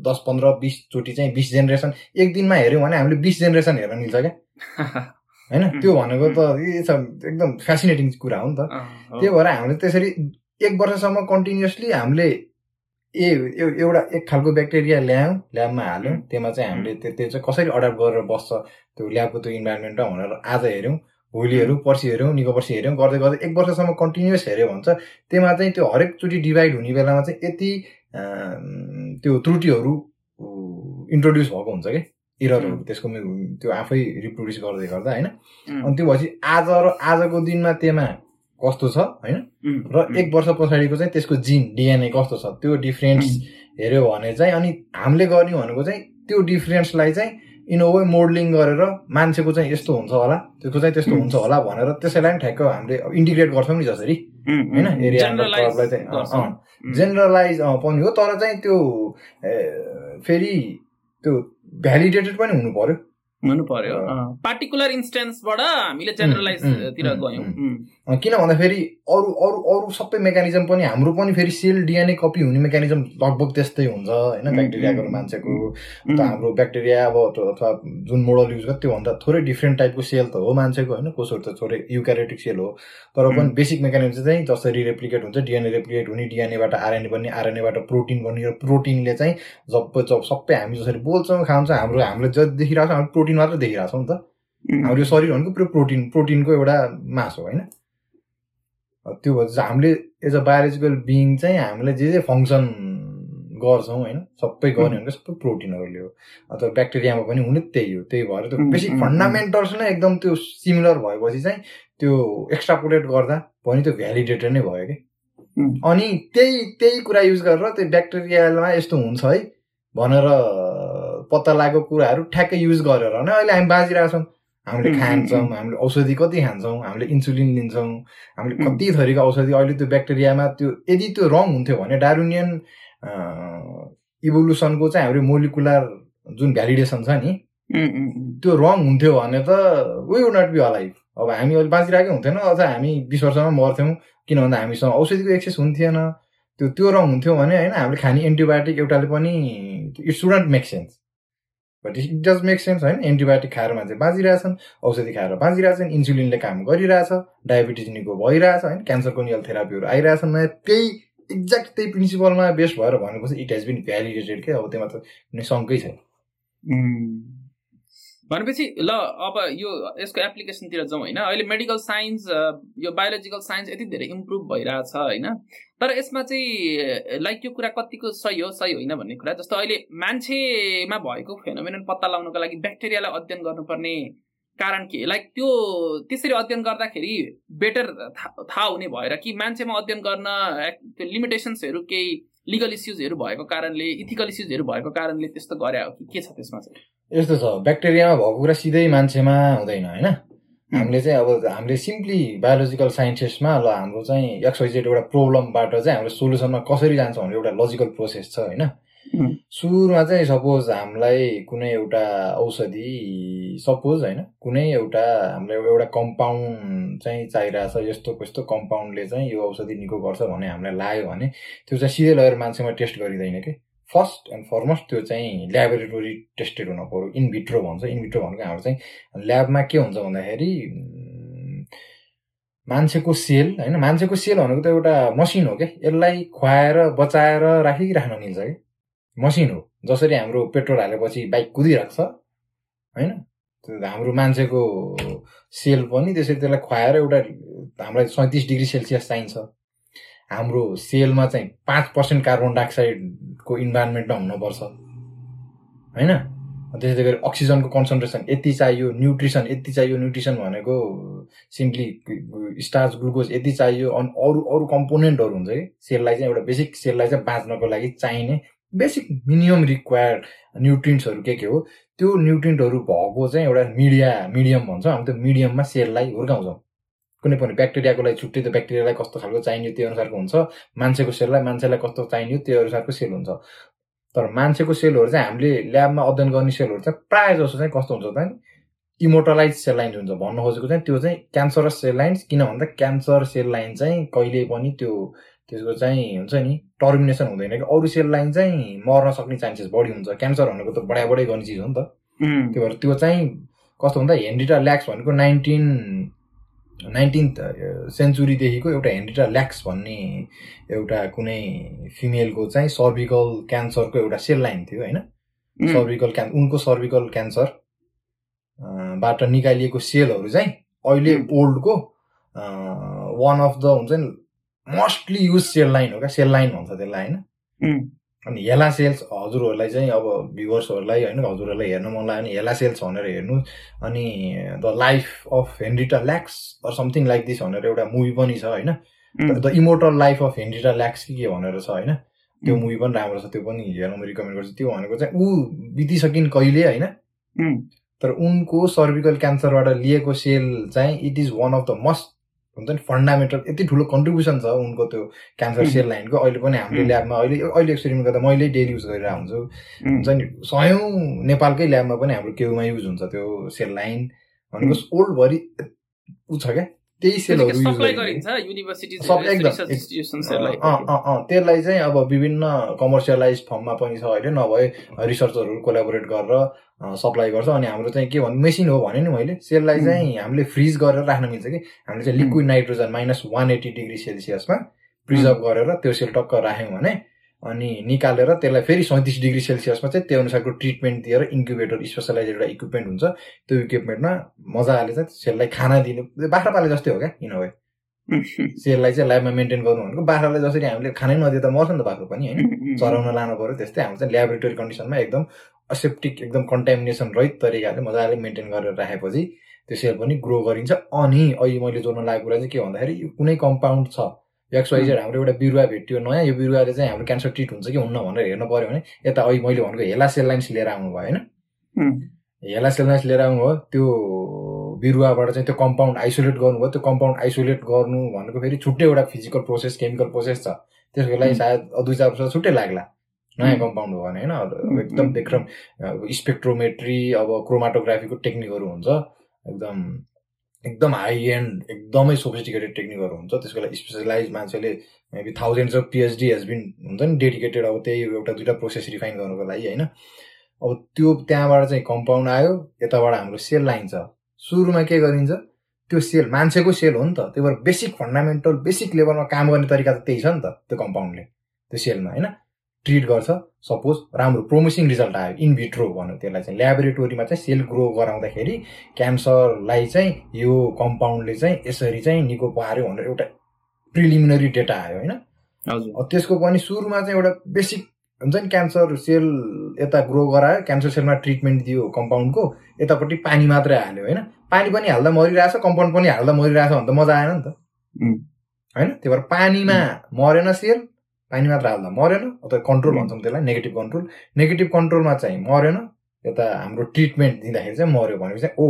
दस पन्ध्र बिसचोटि चाहिँ बिस जेनेरेसन एक दिनमा हेऱ्यौँ भने हामीले बिस जेनेरेसन हेर्न मिल्छ क्या। होइन? त्यो भनेको त एकदम फेसिनेटिङ कुरा हो नि त। त्यही भएर हामीले त्यसरी एक वर्षसम्म कन्टिन्युसली हामीले ए एउटा एक खालको ब्याक्टेरिया ल्यायौँ ल्याबमा हाल्यौँ। त्यसमा चाहिँ हामीले त्यो त्यो चाहिँ कसरी अडाप्ट गरेर बस्छ त्यो ल्याबको त्यो इन्भाइरोमेन्टमा भनेर आज हेऱ्यौँ भोलि हेऱ्यौँ पर्सि हेऱ्यौँ निको पर्सि हेऱ्यौँ गर्दै गर्दै एक वर्षसम्म कन्टिन्युस हेऱ्यो भने चाहिँ त्यसमा चाहिँ त्यो हरेकचोटि डिभाइड हुने बेलामा चाहिँ यति त्यो त्रुटिहरू इन्ट्रोड्युस भएको हुन्छ कि? इररहरू त्यसको त्यो आफै रिप्रोड्युस गर्दै गर्दा होइन? अनि त्यो भएपछि आज र आजको दिनमा त्यसमा कस्तो छ होइन? र एक वर्ष पछाडिको चाहिँ त्यसको जिन डिएनए कस्तो छ? त्यो डिफ्रेन्स हेऱ्यो भने चाहिँ अनि हामीले गर्ने भनेको चाहिँ त्यो डिफ्रेन्सलाई चाहिँ इन वे मोडलिङ गरेर मान्छेको चाहिँ यस्तो हुन्छ होला त्यसको चाहिँ त्यस्तो हुन्छ होला भनेर त्यसैलाई पनि ठ्याक्क हामीले इन्टिग्रेट गर्छौँ नि जसरी। होइन? एरिया चाहिँ जेनरलाइज पनि हो तर चाहिँ त्यो फेरि त्यो भ्यालिडेटेड पनि हुनु पर्यो। हुनु पर्यो। पार्टिकुलर इन्स्टेन्सबाट हामीले जेनरलाइजतिर गयौँ। किन भन्दाखेरि अरू अरू अरू सबै मेकानिजम पनि हाम्रो पनि फेरि सेल डिएनए कपी हुने मेकानिजम लगभग त्यस्तै हुन्छ होइन ब्याक्टेरियाको मान्छेको। त हाम्रो ब्याक्टेरिया अब अथवा जुन मोडल युज गर्छ त्योभन्दा थोरै डिफ्रेन्ट टाइपको सेल त हो मान्छेको होइन कसोहरू त थोरै युक्यारेटिक सेल हो। तर पनि बेसिक मेकानिजम चाहिँ जसरी रेप्लिकेट हुन्छ डिएनए रेप्लिकेट हुने डिएनएबाट आरएनए बन्ने आरएनएबाट प्रोटिन बन्ने र प्रोटिनले चाहिँ जब सबै हामी जसरी बोल्छौँ खान्छौँ हाम्रो हामीले जति देखिरहेको छ हाम्रो प्रोटिन मात्र देखिरहेको छौँ नि त। हाम्रो शरीर भनेको पुरो प्रोटिन प्रोटिनको एउटा मास हो होइन? त्यो भएर हामीले एज अ बायोलोजिकल बिङ चाहिँ हामीले जे जे फङ्सन गर्छौँ होइन? सबै गर्ने भनेको सबै प्रोटिनहरूले हो। अथवा ब्याक्टेरियामा पनि हुने त्यही हो। त्यही भएर त्यो बेसिक फन्डामेन्टल्स नै एकदम त्यो सिमिलर भएपछि चाहिँ त्यो एक्स्ट्रापोलेट गर्दा पनि त्यो भ्यालिडेटेड नै भयो कि? अनि त्यही त्यही कुरा युज गरेर त्यो ब्याक्टेरियामा यस्तो हुन्छ है भनेर पत्ता लागेको कुराहरू ठ्याक्कै युज गरेर नै अहिले हामी बाँचिरहेको छौँ। हामीले खान्छौँ हामीले औषधि कति खान्छौँ हामीले इन्सुलिन लिन्छौँ हामीले कति थरीको औषधि अहिले त्यो ब्याक्टेरियामा त्यो यदि त्यो रङ हुन्थ्यो भने डारुनियन इभोल्युसनको चाहिँ हाम्रो मोलिकुलर जुन भ्यालिडेसन छ नि त्यो रङ हुन्थ्यो भने त we would not be alive अब हामी अहिले बाँचिरहेकै हुन्थेन अथवा हामी बिस वर्षमा मर्थ्यौँ किन भन्दा हामीसँग औषधिको एक्सेस हुन्थेन। त्यो त्यो रङ हुन्थ्यो भने होइन हामीले खाने एन्टिबायोटिक एउटाले पनि it shouldn't make sense but it does make sense होइन एन्टिबायोटिक खाएर मान्छे बाँचिरहेछन् औषधि खाएर बाँचिरहेछन् इन्सुलिनले काम गरिरहेछ डायबिटिज निको भइरहेछ होइन? क्यान्सरको नियल थेरापीहरू आइरहेछन् नयाँ त्यही एक्ज्याक्ट त्यही प्रिन्सिपलमा बेस भएर भनेपछि इट हेज बिन भ्यालिडेटेड के अब त्यसमा त कुनै शङ्कै छैन। भनेपछि ल अब यो यसको एप्लिकेसनतिर जाउँ होइन? अहिले मेडिकल साइन्स यो बायोलोजिकल साइन्स यति धेरै इम्प्रुभ भइरहेछ होइन? तर यसमा चाहिँ लाइक यो कुरा कतिको सही हो सही होइन भन्ने कुरा? जस्तो अहिले मान्छेमा भएको फेनोमेनन पत्ता लगाउनको लागि ब्याक्टेरियालाई अध्ययन गर्नुपर्ने कारण के? लाइक त्यो त्यसरी अध्ययन गर्दाखेरि बेटर थाहा हुने भएर कि मान्छेमा अध्ययन गर्न त्यो लिमिटेसन्सहरू केही लिगल इस्युजहरू भएको कारणले इथिकल इस्युजहरू भएको कारणले त्यस्तो गरे हो कि? के छ त्यसमा चाहिँ? यस्तो छ ब्याक्टेरियामा भएको कुरा सिधै मान्छेमा हुँदैन होइन? हामीले चाहिँ अब हामीले सिम्पली बायोलोजिकल साइन्सेसमा ल हाम्रो चाहिँ एक्सवाइजेड एउटा प्रोब्लमबाट चाहिँ हाम्रो सोल्युसनमा कसरी जान्छ भन्ने एउटा लजिकल प्रोसेस छ होइन? सुरुमा चाहिँ सपोज हामीलाई कुनै एउटा औषधि सपोज होइन? कुनै एउटा हामीलाई एउटा कम्पाउन्ड चाहिँ चाहिरहेछ यस्तो कस्तो कम्पाउन्डले चाहिँ यो औषधि निको गर्छ भन्ने हामीलाई लाग्यो भने त्यो चाहिँ सिधै लगेर मान्छेमा टेस्ट गरिँदैन कि? फर्स्ट एन्ड फरमोस्ट त्यो चाहिँ ल्याबोरेटोरी टेस्टेड हुनु पऱ्यो। इनभिट्रो भन्छ। इनभिट्रो भनेको हाम्रो चाहिँ ल्याबमा के हुन्छ भन्दाखेरि मान्छेको सेल होइन? मान्छेको सेल भनेको त एउटा मसिन हो क्या यसलाई खुवाएर बचाएर राखिराख्न मिल्छ कि? मसिन हो। जसरी हाम्रो पेट्रोल हालेपछि बाइक कुदिरहेको छ होइन? हाम्रो मान्छेको सेल पनि त्यसरी त्यसलाई खुवाएर एउटा हामीलाई सैँतिस डिग्री सेल्सियस चाहिन्छ। हाम्रो सेलमा चाहिँ पाँच पर्सेन्ट कार्बन डाइअक्साइडको इन्भाइरोमेन्टमा हुनुपर्छ। होइन? त्यसै गरी अक्सिजनको कन्सन्ट्रेसन यति चाहियो न्युट्रिसन यति चाहियो न्युट्रिसन भनेको सिम्पली स्टार्च ग्लुकोज यति चाहियो अनि अरू अरू कम्पोनेन्टहरू हुन्छ कि? सेललाई चाहिँ एउटा बेसिक सेललाई चाहिँ बाँच्नको लागि चाहिने बेसिक मिनिमम रिक्वायर्ड न्युट्रिन्ट्सहरू के के हो? त्यो न्युट्रिन्टहरू भएको चाहिँ एउटा मिडिया मिडियम भन्छ। हामी त्यो मिडियममा सेललाई हुर्काउँछौँ। कुनै पनि ब्याक्टेरियाको लागि छुट्टै त्यो ब्याक्टेरियालाई कस्तो खालको चाहिने त्यो अनुसारको हुन्छ। मान्छेको सेललाई मान्छेलाई कस्तो चाहिने त्यो अनुसारको सेल हुन्छ। तर मान्छेको सेलहरू चाहिँ हामीले ल्याबमा अध्ययन गर्ने सेलहरू चाहिँ प्रायः जसो चाहिँ कस्तो हुन्छ त इमोटलाइज सेल लाइन हुन्छ। भन्नु खोजेको चाहिँ त्यो चाहिँ क्यान्सरस सेल लाइन्स किन भन्दा क्यान्सर सेल लाइन चाहिँ कहिले पनि त्यो त्यसको चाहिँ हुन्छ नि टर्मिनेसन हुँदैन कि। अरू सेल लाइन चाहिँ मर्न सक्ने चान्सेस बढी हुन्छ। क्यान्सर भनेको त बढा गर्ने चिज हो नि त। त्यो भएर त्यो चाहिँ कस्तो भन्दा हेन्ड्रिटा ल्याक्स भनेको नाइन्टिन नाइन्टिन्थ सेन्चुरीदेखिको एउटा हेन्ड्रिटा ल्याक्स भन्ने एउटा कुनै फिमेलको चाहिँ सर्भिकल क्यान्सरको एउटा सेल लाइन थियो होइन? सर्भिकल क्यान् उनको सर्भिकल क्यान्सर बाट निकालिएको सेलहरू चाहिँ अहिले ओल्डको वान अफ द हुन्छ नि मोस्टली युज सेल लाइन हो क्या? सेल लाइन भन्छ त्यसलाई होइन? अनि हेला सेल्स हजुरहरूलाई चाहिँ अब भ्युवर्सहरूलाई होइन हजुरहरूलाई हेर्नु मन लाग्यो भने हेला सेल्स भनेर हेर्नु अनि the life of Henrietta Lacks or something like this भनेर एउटा मुभी पनि छ होइन। The immortal life of Henrietta Lacks कि के भनेर छ होइन त्यो मुभी पनि राम्रो छ त्यो पनि हेर्नु म रिकमेन्ड गर्छु। त्यो भनेको चाहिँ ऊ बितिसकिन् कहिले होइन। तर उनको सर्भिकल क्यान्सरबाट लिएको सेल चाहिँ it is one of the most हुन्छ नि फन्डामेन्टल यति ठुलो कन्ट्रिब्युसन छ उनको त्यो क्यान्सर सेल लाइनको अहिले पनि हाम्रो ल्याबमा अहिले अहिले एक्सपेरिमेन्ट गर्दा मैले डेली युज गरेर हुन्छु हुन्छ नि सयौँ नेपालकै ल्याबमा पनि हाम्रो केउमा युज हुन्छ त्यो सेल लाइन भनेको ओल्डभरि ऊ छ क्या? त्यही सेलहरू त्यसलाई चाहिँ अब विभिन्न कमर्सियलाइज फर्ममा पनि छ अहिले नभए रिसर्चरहरू कोलाबोरेट गरेर सप्लाई गर्छ। अनि हाम्रो चाहिँ के भन्नु मेसिन हो भने नि मैले सेललाई चाहिँ हामीले फ्रिज गरेर राख्न मिल्छ कि? हामीले चाहिँ liquid nitrogen minus one eighty degree सेल्सियसमा preserve गरेर त्यो सेल टक्क राख्यौँ भने अनि निकालेर त्यसलाई फेरि सैँतिस डिग्री सेल्सियसमा चाहिँ त्यो अनुसारको ट्रिटमेन्ट दिएर इन्क्युबेटर स्पेसलाइज एउटा इक्विपमेन्ट हुन्छ। त्यो इक्विपमेन्टमा मजाले चाहिँ सेललाई खाना दिनु बाख्रा पाले जस्तै हो क्या वे सेललाई चाहिँ ल्याबमा मेन्टेन गर्नु भनेको बाख्रालाई जसरी हामीले खानै नदिए त मर्छ नि त बाख्रो पनि होइन? चराउन लानु पऱ्यो त्यस्तै हाम्रो चाहिँ ल्याबोरेटरी कन्डिसनमा एकदम असेप्टिक एकदम कन्टामिनेसन रहित तरिकाले मजाले मेन्टेन गरेर राखेपछि त्यो सेल पनि ग्रो गरिन्छ। अनि अहिले मैले जोड्न लागेको कुरा चाहिँ के भन्दाखेरि कुनै कम्पाउन्ड छ एक्सवाइजेड हाम्रो एउटा बिरुवा भेट्यो। नयाँ यो बिरुवाले चाहिँ हाम्रो क्यान्सर ट्रिट हुन्छ कि हुन्न भनेर हेर्नु पऱ्यो भने यता अहिले मैले भनेको हेला सेल लाइन्स लिएर आउनु भयो होइन हेला सेल लाइन्स लिएर आउनु भयो त्यो बिरुवाबाट चाहिँ त्यो कम्पाउन्ड आइसोलेट गर्नुभयो। त्यो कम्पाउन्ड आइसोलेट गर्नु भनेको फेरि छुट्टै एउटा फिजिकल प्रोसेस केमिकल प्रोसेस छ। त्यसको लागि सायद दुई चार वर्ष छुट्टै लाग्ला। नयाँ कम्पाउन्ड हो भने होइन? एकदम विक्रम स्पेक्ट्रोमेट्री अब क्रोमाटोग्राफीको टेक्निकहरू हुन्छ। एकदम एकदम हाई एन्ड एकदमै सोफिस्टिकेटेड टेक्निकहरू हुन्छ। त्यसको लागि स्पेसलाइज मान्छेले maybe thousands of PhD has been हुन्छ नि डेडिकेटेड अब त्यही एउटा दुइटा प्रोसेस रिफाइन गर्नुको लागि होइन? अब त्यो त्यहाँबाट चाहिँ कम्पाउन्ड आयो यताबाट हाम्रो सेल लाइन छ। सुरुमा के गरिन्छ? त्यो सेल मान्छेको सेल हो नि त। त्यही भएर बेसिक फन्डामेन्टल बेसिक लेभलमा काम गर्ने तरिका त त्यही छ नि त त्यो कम्पाउन्डले त्यो सेलमा होइन? ट्रिट गर्छ सपोज राम्रो प्रोमिसिङ रिजल्ट आयो इन भिट्रो भन्यो त्यसलाई चाहिँ ल्याबोरेटोरीमा चाहिँ सेल ग्रो गराउँदाखेरि क्यान्सरलाई चाहिँ यो कम्पाउन्डले चाहिँ यसरी चाहिँ निको पार्यो भनेर एउटा प्रिलिमिनरी डेटा आयो होइन? त्यसको पनि सुरुमा चाहिँ एउटा बेसिक हुन्छ नि क्यान्सर सेल यता ग्रो गरायो क्यान्सर सेलमा ट्रिटमेन्ट दियो कम्पाउन्डको यतापट्टि पानी मात्रै हाल्यो होइन? पानी पनि हाल्दा मरिरहेछ कम्पाउन्ड पनि हाल्दा मरिरहेछ भने त मजा आएन नि त। होइन? त्यही भएर पानीमा मरेन सेल पानी मात्र हाल्दा मरेन अथवा कन्ट्रोल भन्छौँ त्यसलाई नेगेटिभ कन्ट्रोल नेगेटिभ कन्ट्रोलमा चाहिँ मरेन यता हाम्रो ट्रिटमेन्ट दिँदाखेरि चाहिँ मऱ्यो भनेपछि चाहिँ ओ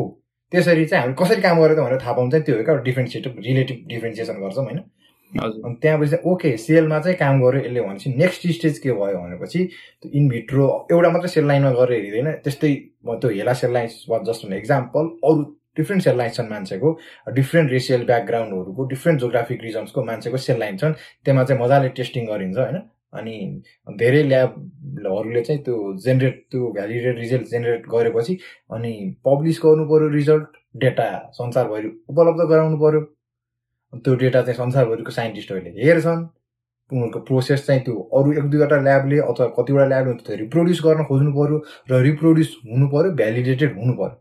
त्यसरी चाहिँ हामी कसरी काम गरेको भनेर थाहा चाहिँ त्यो हो क्या डिफ्रेन्सिएटिभ रिलेटिभ डिफ्रेन्सिएसन गर्छौँ होइन? अनि त्यहाँपछि चाहिँ ओके सेलमा चाहिँ काम गर्यो यसले भनेपछि नेक्स्ट स्टेज के भयो? भनेपछि इनभिट्रो एउटा मात्रै सेल लाइनमा गरेर हेरिँदैन त्यस्तै त्यो HeLa cell line was just an example अरू डिफ्रेन्ट सेल लाइन छन् मान्छेको डिफ्रेन्ट रेसियल ब्याकग्राउन्डहरूको डिफ्रेन्ट जोग्राफिक रिजन्सको मान्छेको सेल लाइन छन्। त्यसमा चाहिँ मजाले टेस्टिङ गरिन्छ होइन? अनि धेरै ल्याबहरूले चाहिँ त्यो जेनेरेट त्यो भ्यालिडेड रिजल्ट जेनेरेट गरेपछि अनि पब्लिस गर्नु पऱ्यो रिजल्ट डेटा संसारभरि उपलब्ध गराउनु पऱ्यो त्यो डेटा चाहिँ संसारभरिको साइन्टिस्टहरूले हेर्छन्। उनीहरूको प्रोसेस चाहिँ त्यो अरू एक दुईवटा ल्याबले अथवा कतिवटा ल्याबले त्यो रिप्रोड्युस गर्न खोज्नु पऱ्यो र रिप्रोड्युस हुनु पऱ्यो भ्यालिडेटेड हुनु पऱ्यो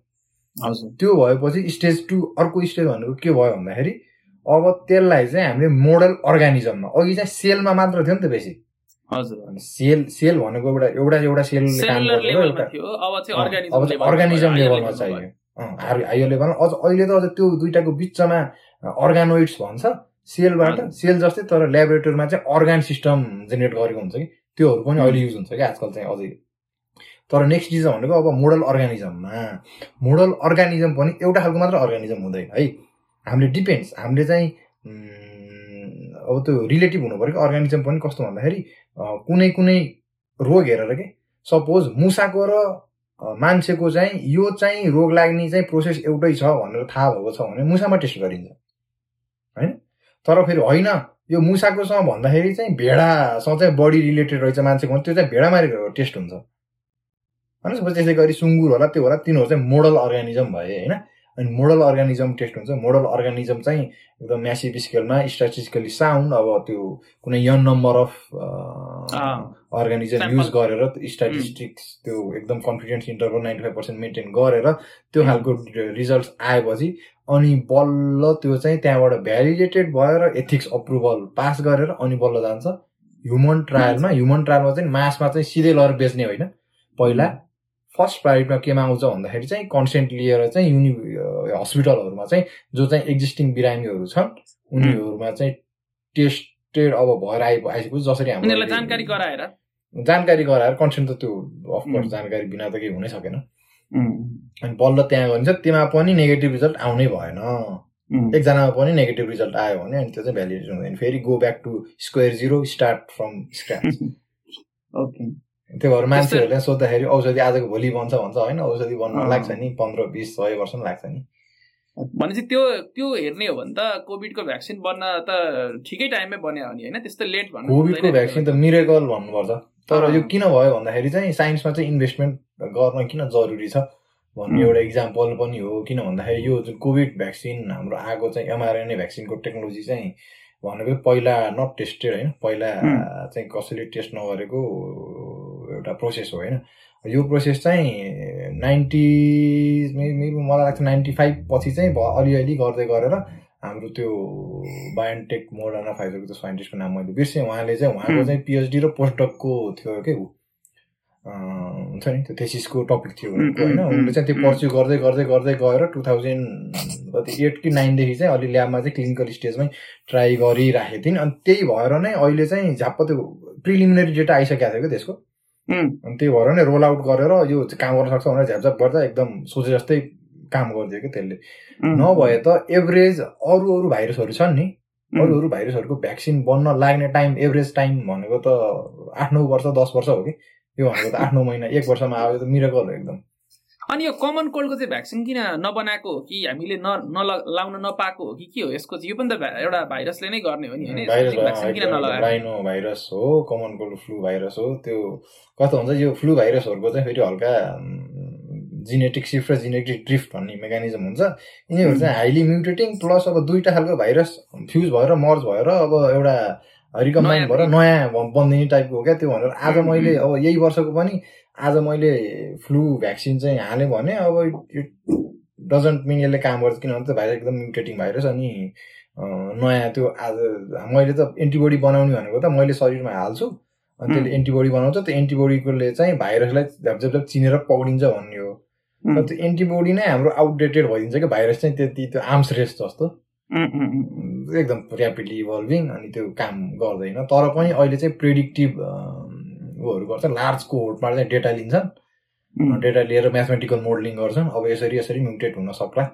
हजुर। त्यो भएपछि स्टेज टू अर्को स्टेज भनेको के भयो भन्दाखेरि अब त्यसलाई चाहिँ हामीले मोडल अर्गानिजममा अघि चाहिँ सेलमा मात्र थियो नि त बेसी। हजुर। सेल सेल भनेको एउटा एउटा एउटा थियो अब चाहिँ अर्गानिजम लेभलमा चाहियो। हायर लेभलमा। अझ अहिले त अझ त्यो दुइटाको बिचमा अर्गानोइड्स भन्छ सेलबाट। सेल जस्तै तर ल्याबोरेटरीमा चाहिँ अर्गान सिस्टम जेनेरेट गरेको हुन्छ कि त्योहरू पनि अहिले युज हुन्छ कि आजकल चाहिँ अझै। तर नेक्स्ट चिज भनेको अब मोडल अर्गानिजममा मोडल अर्गानिजम पनि एउटा खालको मात्र अर्गानिजम हुँदैन है। हामीले डिपेन्ड्स हामीले चाहिँ अब त्यो रिलेटिभ हुनु पऱ्यो कि अर्गानिजम पनि कस्तो भन्दाखेरि कुनै कुनै रोग हेरेर के सपोज मुसाको र मान्छेको चाहिँ यो चाहिँ रोग लाग्ने चाहिँ प्रोसेस एउटै छ भनेर थाहा भएको छ भने मुसामा टेस्ट गरिन्छ होइन। तर फेरि होइन यो मुसाकोसँग भन्दाखेरि चाहिँ भेडासँग चाहिँ बडी रिलेटेड रहेछ मान्छेको त्यो चाहिँ भेडामा टेस्ट हुन्छ। होइन? त्यसै गरी सुँगुर होला त्यो होला तिनीहरू चाहिँ मोडल अर्गानिजम भए होइन? अनि मोडल अर्गानिजम टेस्ट हुन्छ। मोडल अर्गानिजम चाहिँ एकदम म्यासिभ स्केलमा स्ट्याटिस्टिकली साउन्ड अब त्यो कुनै n number of organism Sample. Use गरेर स्ट्याटिस्टिक्स त्यो एकदम confidence interval ninety five percent maintain गरेर त्यो खालको रिजल्ट आएपछि अनि बल्ल त्यो चाहिँ त्यहाँबाट भ्यालिडेटेड भएर एथिक्स अप्रुभल पास गरेर अनि बल्ल जान्छ। ह्युमन ट्रायलमा ह्युमन ट्रायलमा चाहिँ मासमा चाहिँ सिधै लगेर बेच्ने होइन। पहिला फर्स्ट प्रायोरिटीमा केमा आउँछ भन्दाखेरि चाहिँ कन्सेन्ट लिएर चाहिँ युनि हस्पिटलहरूमा चाहिँ जो चाहिँ एक्जिस्टिङ बिरामीहरू छन् उनीहरूमा चाहिँ टेस्टेड अब भएर आइ आइसकेपछि जसरी हाम्रो अहिले- जानकारी गराएर? जानकारी गराएर कन्सेन्ट त त्यो अफकोर्स. जानकारी बिना त केही हुनै सकेन। अनि बल्ल त्यहाँ गरिन्छ त्यसमा पनि नेगेटिभ रिजल्ट आउनै भएन। एकजनामा पनि नेगेटिभ रिजल्ट आयो भने अनि त्यो चाहिँ भ्यालिडेसन हुँदैन। फेरि go back to square zero start from scratch okay त्यो भएर मान्छेहरूले सोद्धाखेरि औषधि आजको भोलि बन्छ भन्छ होइन औषधि बन्न। लाग्छ नि पन्ध्र बिस सय वर्ष पनि लाग्छ नि भनेपछि त्यो त्यो हेर्ने हो भने त कोभिडको भ्याक्सिन बन्न त ठिकै टाइममै बन्यो हो नि होइन त्यस्तो लेट भन्नु कोभिडको भ्याक्सिन त मिरेकल भन्नुपर्छ तर। यो किन भयो भन्दाखेरि चाहिँ साइन्समा चाहिँ इन्भेस्टमेन्ट गर्न किन जरुरी छ भन्ने. एउटा इक्जाम्पल पनि हो किन भन्दाखेरि यो जुन कोभिड भ्याक्सिन हाम्रो आएको चाहिँ एमआरएनए भ्याक्सिनको टेक्नोलोजी चाहिँ भनेको पहिला नट टेस्टेड होइन पहिला. चाहिँ कसैले टेस्ट नगरेको एउटा प्रोसेस हो होइन? यो प्रोसेस चाहिँ नाइन्टी मेबी मलाई लाग्छ नाइन्टी फाइभ पछि चाहिँ अलिअलि गर्दै गरेर हाम्रो त्यो बायोन्टेक मोडर्ना फाइजरको त्यो साइन्टिस्टको नाम मैले बिर्सेँ। उहाँले चाहिँ उहाँको. चाहिँ पिएचडी र पोस्टडकको थियो के हुन्छ नि त्यो थेसिसको टपिक थियो होइन? उनले चाहिँ त्यो. पर्स्यु गर्दै गर्दै गर्दै गएर टु थाउजन्ड कति एट कि नाइनदेखि चाहिँ अलि ल्याबमा चाहिँ क्लिनिकल स्टेजमै ट्राई गरिराखेको थिइन्। अनि त्यही भएर नै अहिले चाहिँ झ्याप्प त्यो प्रिलिमिनरी डेटा आइसकेको थियो क्या त्यसको? अनि त्यही भएर नै रोल आउट गरेर यो काम गर्न सक्छ भनेर झ्यापझ्याप गर्दा एकदम सोचे जस्तै काम गरिदियो क्या त्यसले. नभए त एभरेज अरू अरू भाइरसहरू छन् नि. अरू अरू भाइरसहरूको भ्याक्सिन बन्न लाग्ने टाइम एभरेज टाइम भनेको त आठ नौ वर्ष दस वर्ष हो कि यो भनेको त आठ नौ महिना एक वर्षमा आयो त मिरेकल हो एकदम अनि यो कमन कोल्डको चाहिँ भ्याक्सिन किन नबनाएको हो कि हामीले न नल- लाउन नपाएको हो कि के हो? यसको चाहिँ यो पनि त एउटा भाइरसले नै गर्ने हो नि होइन? भ्याक्सिन किन नलगाएको? राइनो भाइरस हो कमन कोल्ड फ्लू भाइरस हो त्यो कस्तो हुन्छ यो फ्लू भाइरसहरूको चाहिँ फेरि हल्का जिनेटिक सिफ्ट र जिनेटिक ड्रिफ्ट भन्ने मेकानिजम हुन्छ। यिनीहरू चाहिँ हाइली म्युटेटिङ प्लस अब दुईवटा खालको भाइरस फ्युज भएर मर्ज भएर अब एउटा रिकम्बाइन भएर नयाँ ब- बनिने टाइपको हो क्या? त्यो भनेर आज मैले. अब यही वर्षको पनि आज मैले फ्लू भ्याक्सिन चाहिँ हालेँ भने अब इट डजन्ट मिन यसले काम गर्छ किनभने त्यो भाइरस एकदम म्युटेटिङ भाइरस अनि नयाँ त्यो आज मैले त एन्टिबडी बनाउने भनेको त मैले शरीरमा हाल्छु अनि त्यसले. एन्टिबडी बनाउँछ त्यो एन्टिबडीकोले चाहिँ भाइरसलाई झ्याप झ्याप झ्याप चिनेर पक्रिन्छ भन्ने हो र त्यो एन्टिबडी नै हाम्रो आउटडेटेड भइदिन्छ कि भाइरस चाहिँ त्यति त्यो आर्म्स रेस जस्तो. एकदम ऱ्यापिडली इभल्भिङ अनि त्यो काम गर्दैन तर पनि अहिले चाहिँ प्रेडिक्टिभ उहरू गर्छ लार्ज कोहोर्टमा चाहिँ डेटा लिन्छन्। डेटा लिएर म्याथमेटिकल मोडलिङ गर्छन्। अब यसरी यसरी म्युटेट हुन सक्ला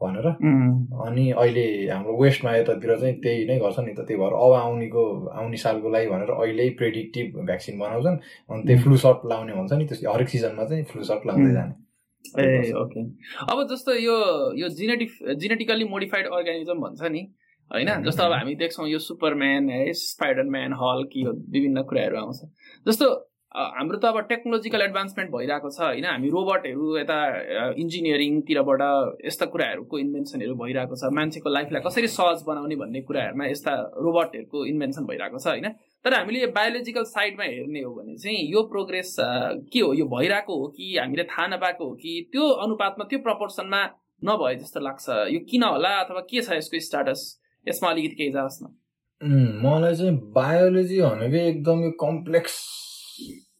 भनेर. अनि अहिले हाम्रो वेस्टमा यतातिर चाहिँ त्यही नै गर्छ नि त त्यही भएर अब आउनेको आउने सालको लागि भनेर अहिले प्रेडिक्टिभ भ्याक्सिन बनाउँछन्। अनि त्यही उम्. फ्लु सर्ट लाउने भन्छ नि त्यस हरेक सिजनमा चाहिँ फ्लु सर्ट लाउँदै. जाने। ए ओके अब जस्तो यो यो जिनेटिक जेनेटिकली मोडिफाइड अर्गानिजम भन्छ नि होइन. जस्तो अब हामी देख्छौँ यो सुपरम्यान है स्पाइडरम्यान हल कि यो विभिन्न कुराहरू आउँछ। जस्तो हाम्रो त अब टेक्नोलोजिकल एडभान्समेन्ट भइरहेको छ होइन? हामी रोबोटहरू यता इन्जिनियरिङतिरबाट यस्ता कुराहरूको इन्भेन्सनहरू भइरहेको छ। मान्छेको लाइफलाई कसरी सहज बनाउने भन्ने कुराहरूमा यस्ता रोबोटहरूको इन्भेन्सन भइरहेको छ होइन? तर हामीले बायोलोजिकल साइडमा हेर्ने हो भने चाहिँ यो प्रोग्रेस के हो? यो भइरहेको हो कि हामीले थाहा नपाएको हो कि त्यो अनुपातमा त्यो प्रपोर्सनमा नभए जस्तो लाग्छ। यो किन होला अथवा के छ यसको स्टाटस यसमा अलिकति केही जाओस् न। मलाई चाहिँ बायोलोजी भनेको एकदम कम्प्लेक्स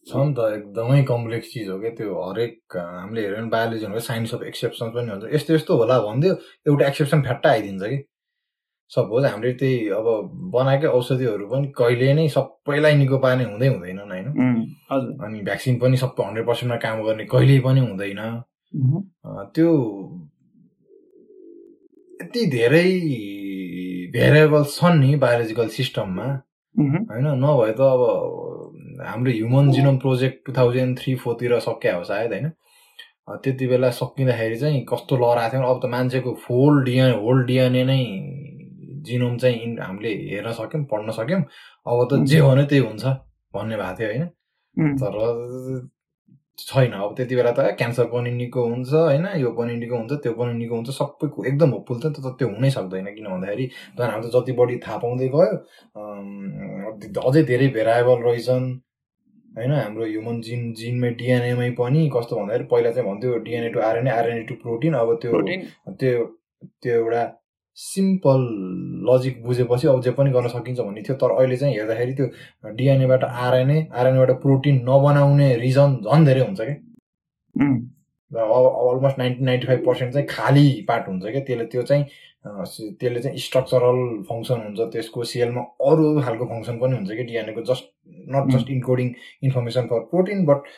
छ नि त एकदमै कम्प्लेक्स चिज हो क्या त्यो हरेक हामीले हेऱ्यो भने बायोलोजी भनेको साइन्स अफ एक्सेप्सन पनि हुन्छ। यस्तो यस्तो होला भनिदियो एउटा एक्सेप्सन फ्याट्टा आइदिन्छ कि। सपोज हामीले त्यही अब बनाएकै औषधिहरू पनि कहिले नै सबैलाई निको पार्ने हुँदै हुँदैनन् होइन। अनि भ्याक्सिन पनि सबै हन्ड्रेड पर्सेन्टमा काम गर्ने कहिल्यै पनि हुँदैन। त्यो यति धेरै भेरिएबल छन् नि बायोलोजिकल सिस्टममा होइन नभए त अब हाम्रो human genome project two thousand three फोरतिर सकिया हो सायद होइन? त्यति बेला सकिँदाखेरि चाहिँ कस्तो लहराएको थियो अब त मान्छेको फोल डिएनए होल डिएनए नै जिनोम चाहिँ हामीले हेर्न सक्यौँ पढ्न सक्यौँ। अब त जे हो नै त्यही हुन्छ भन्ने भएको थियो होइन? तर छैन। अब त्यति बेला त क्यान्सर पनि निको हुन्छ होइन? यो पनि निको हुन्छ त्यो पनि निको हुन्छ सबैको एकदम होपफुल तर त्यो हुनै सक्दैन किन भन्दाखेरि झन् हामी त जति बढी थाहा पाउँदै गयो अझै धेरै भेराएबल रहेछन् होइन? हाम्रो ह्युमन जिन जिनमै डिएनएमै पनि कस्तो भन्दाखेरि पहिला चाहिँ भन्थ्यो DNA to RNA RNA to protein अब त्यो त्यो त्यो एउटा सिम्पल लजिक बुझेपछि अब जे पनि गर्न सकिन्छ भन्ने थियो तर अहिले चाहिँ हेर्दाखेरि त्यो डिएनएबाट आरएनए आरएनएबाट प्रोटिन नबनाउने रिजन झन् धेरै हुन्छ क्या अब almost ninety ninety five percent चाहिँ खाली पार्ट हुन्छ क्या त्यसले त्यो चाहिँ त्यसले चाहिँ स्ट्रक्चरल फङ्सन हुन्छ त्यसको सेलमा अरू खालको फङ्सन पनि हुन्छ कि? डिएनएको just not just encoding information for protein but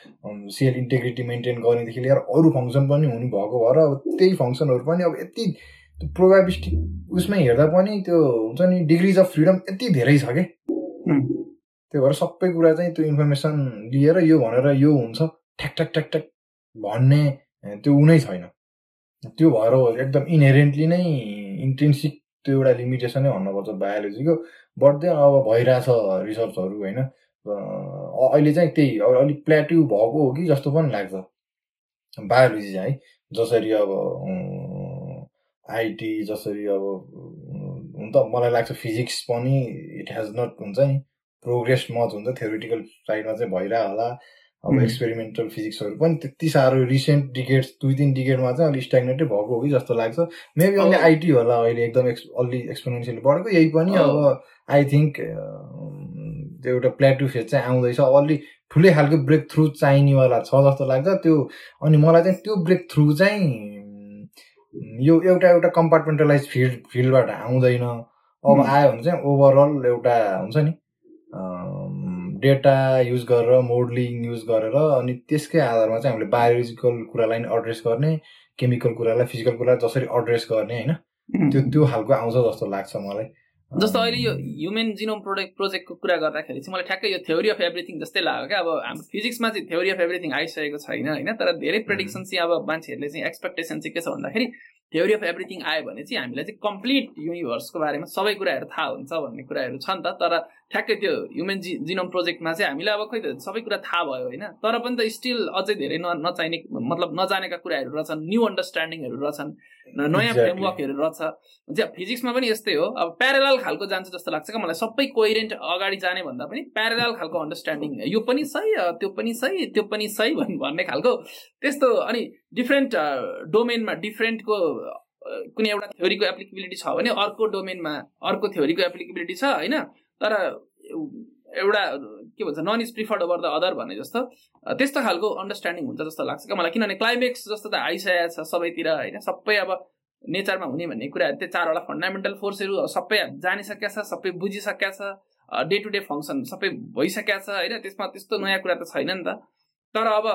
cell integrity maintain गर्नेदेखि लिएर अरू फङ्सन पनि हुनु भएको भएर अब त्यही फङ्सनहरू पनि अब यति प्रोभाबिस्टिक उसमै हेर्दा पनि त्यो हुन्छ नि डिग्रिज अफ फ्रिडम यति धेरै छ कि? त्यही भएर सबै कुरा चाहिँ त्यो इन्फर्मेसन लिएर यो भनेर यो हुन्छ ठ्याक ठ्याक ठ्याक ठ्याक भन्ने त्यो उनै छैन। त्यो भएर एकदम इनहेरेन्टली नै इन्टेन्सिक त्यो एउटा लिमिटेसनै भन्नुपर्छ बायोलोजीको बढ्दै अब भइरहेछ रिसर्चहरू होइन? अहिले चाहिँ त्यही अब अलिक प्लेट्यु भएको हो कि जस्तो पनि लाग्छ। बायोलोजी चाहिँ है जसरी अब आइटी जसरी अब हुन त मलाई लाग्छ फिजिक्स पनि इट हेज नट हुन्छ नि प्रोग्रेस मच हुन्छ थ्योरिटिकल साइडमा चाहिँ भइरह होला अब एक्सपेरिमेन्टल फिजिक्सहरू पनि त्यति साह्रो रिसेन्ट डिकेट्स दुई तिन डिकेटमा चाहिँ अलिक स्ट्याग्नेटै भएको हो कि जस्तो लाग्छ। मेबी अहिले आइटी होला अहिले एकदम एक्स अलि एक्सपेरिमेन्सियल बढेको। यही पनि अब आई थिङ्क त्यो एउटा प्लेटु फेज चाहिँ आउँदैछ। अलि ठुलै खालको ब्रेक थ्रु चाहिनेवाला छ जस्तो लाग्छ। त्यो अनि मलाई चाहिँ त्यो ब्रेक थ्रु चाहिँ यो एउटा एउटा कम्पार्टमेन्टलाइज फिल्ड फिल्डबाट आउँदैन। अब आयो भने चाहिँ ओभरअल एउटा हुन्छ नि डेटा युज गरेर मोडलिङ युज गरेर अनि त्यसकै आधारमा चाहिँ हामीले बायोलोजिकल कुरालाई एड्रेस गर्ने केमिकल कुरालाई फिजिकल कुरालाई जसरी एड्रेस गर्ने होइन? त्यो त्यो खालको आउँछ जस्तो लाग्छ मलाई। जस्तो अहिले यो ह्युमन जिनोम प्रोडक्ट प्रोजेक्टको कुरा गर्दाखेरि चाहिँ मलाई ठ्याक्कै यो थ्योरी अफ एभ्रिथिङ जस्तै लाग्यो क्या। अब हाम्रो फिजिक्समा चाहिँ थ्योरी अफ एभ्रिथिङ आइसकेको छैन होइन तर धेरै प्रेडिक्सन चाहिँ अब मान्छेहरूले चाहिँ एक्सपेक्टेसन चाहिँ के छ भन्दाखेरि थ्योरी अफ एभ्रिथिङ आयो भने चाहिँ हामीलाई चाहिँ कम्प्लिट युनिभर्सको बारेमा सबै कुराहरू थाहा हुन्छ भन्ने कुराहरू छ नि त तर ठ्याक्कै त्यो ह्युमन जि जिनोम प्रोजेक्टमा चाहिँ हामीलाई अब खोइ त सबै कुरा थाहा भयो होइन। तर पनि त स्टिल अझै धेरै न नचाहिने मतलब नजानेका कुराहरू रहेछन् न्यू अन्डरस्ट्यान्डिङहरू रहेछन् नयाँ फ्रेमवर्कहरू रहेछ फिजिक्समा पनि यस्तै हो। अब प्यारेलाल खालको जान्छ जस्तो लाग्छ क्या मलाई। सबै कोइरेन्ट अगाडि जाने भन्दा पनि प्यारेलाल खालको अन्डरस्ट्यान्डिङ यो पनि सही त्यो पनि सही त्यो पनि सही भन्ने खालको त्यस्तो अनि डिफ्रेन्ट डोमेनमा डिफ्रेन्टको कुनै एउटा थ्योरीको एप्लिकेबिलिटी छ भने अर्को डोमेनमा अर्को थ्योरीको एप्लिकेबिलिटी छ होइन? तर एउटा के भन्छ none is preferred over the other भने जस्तो त्यस्तो खालको अन्डरस्ट्यान्डिङ हुन्छ जस्तो लाग्छ क्या मलाई। किनभने क्लाइमेक्स जस्तो त आइसकेको छ सबैतिर होइन? सबै अब नेचरमा हुने भन्ने कुराहरू त्यो चारवटा फन्डामेन्टल फोर्सहरू सबै जानिसकेका छ सबै बुझिसकेका छ डे टु डे फङ्सन सबै भइसकेका छ होइन? त्यसमा त्यस्तो नयाँ कुरा त छैन नि त। तर अब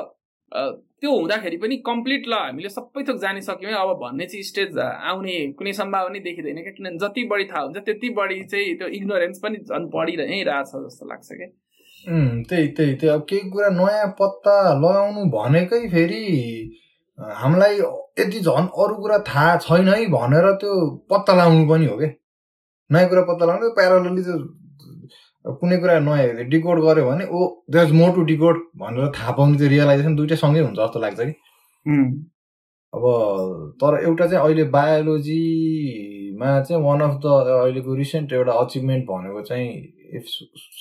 त्यो हुँदाखेरि पनि कम्प्लिट ल हामीले सबै थोक जानिसक्यौँ अब भन्ने चाहिँ स्टेज आउने कुनै सम्भावना देखिँदैन क्या। किनभने जति बढी थाहा हुन्छ त्यति बढी चाहिँ त्यो इग्नोरेन्स पनि झन् बढिरहै रहेछ जस्तो लाग्छ क्या। त्यही त्यही त्यही। अब केही कुरा नयाँ पत्ता लगाउनु भनेकै फेरि हामीलाई यति झन् अरू कुरा थाहा छैन है भनेर त्यो पत्ता लगाउनु पनि हो क्या। नयाँ कुरा पत्ता लगाउनु प्यारालली त्यो कुनै कुरा नयाँ डिकोड गर्यो भने oh there more to decode भनेर थाहा पाउने त्यो रियलाइजेसन दुइटै सँगै हुन्छ जस्तो लाग्छ कि। अब तर एउटा चाहिँ अहिले बायोलोजीमा चाहिँ वान अफ द अहिलेको रिसेन्ट एउटा अचिभमेन्ट भनेको चाहिँ इफ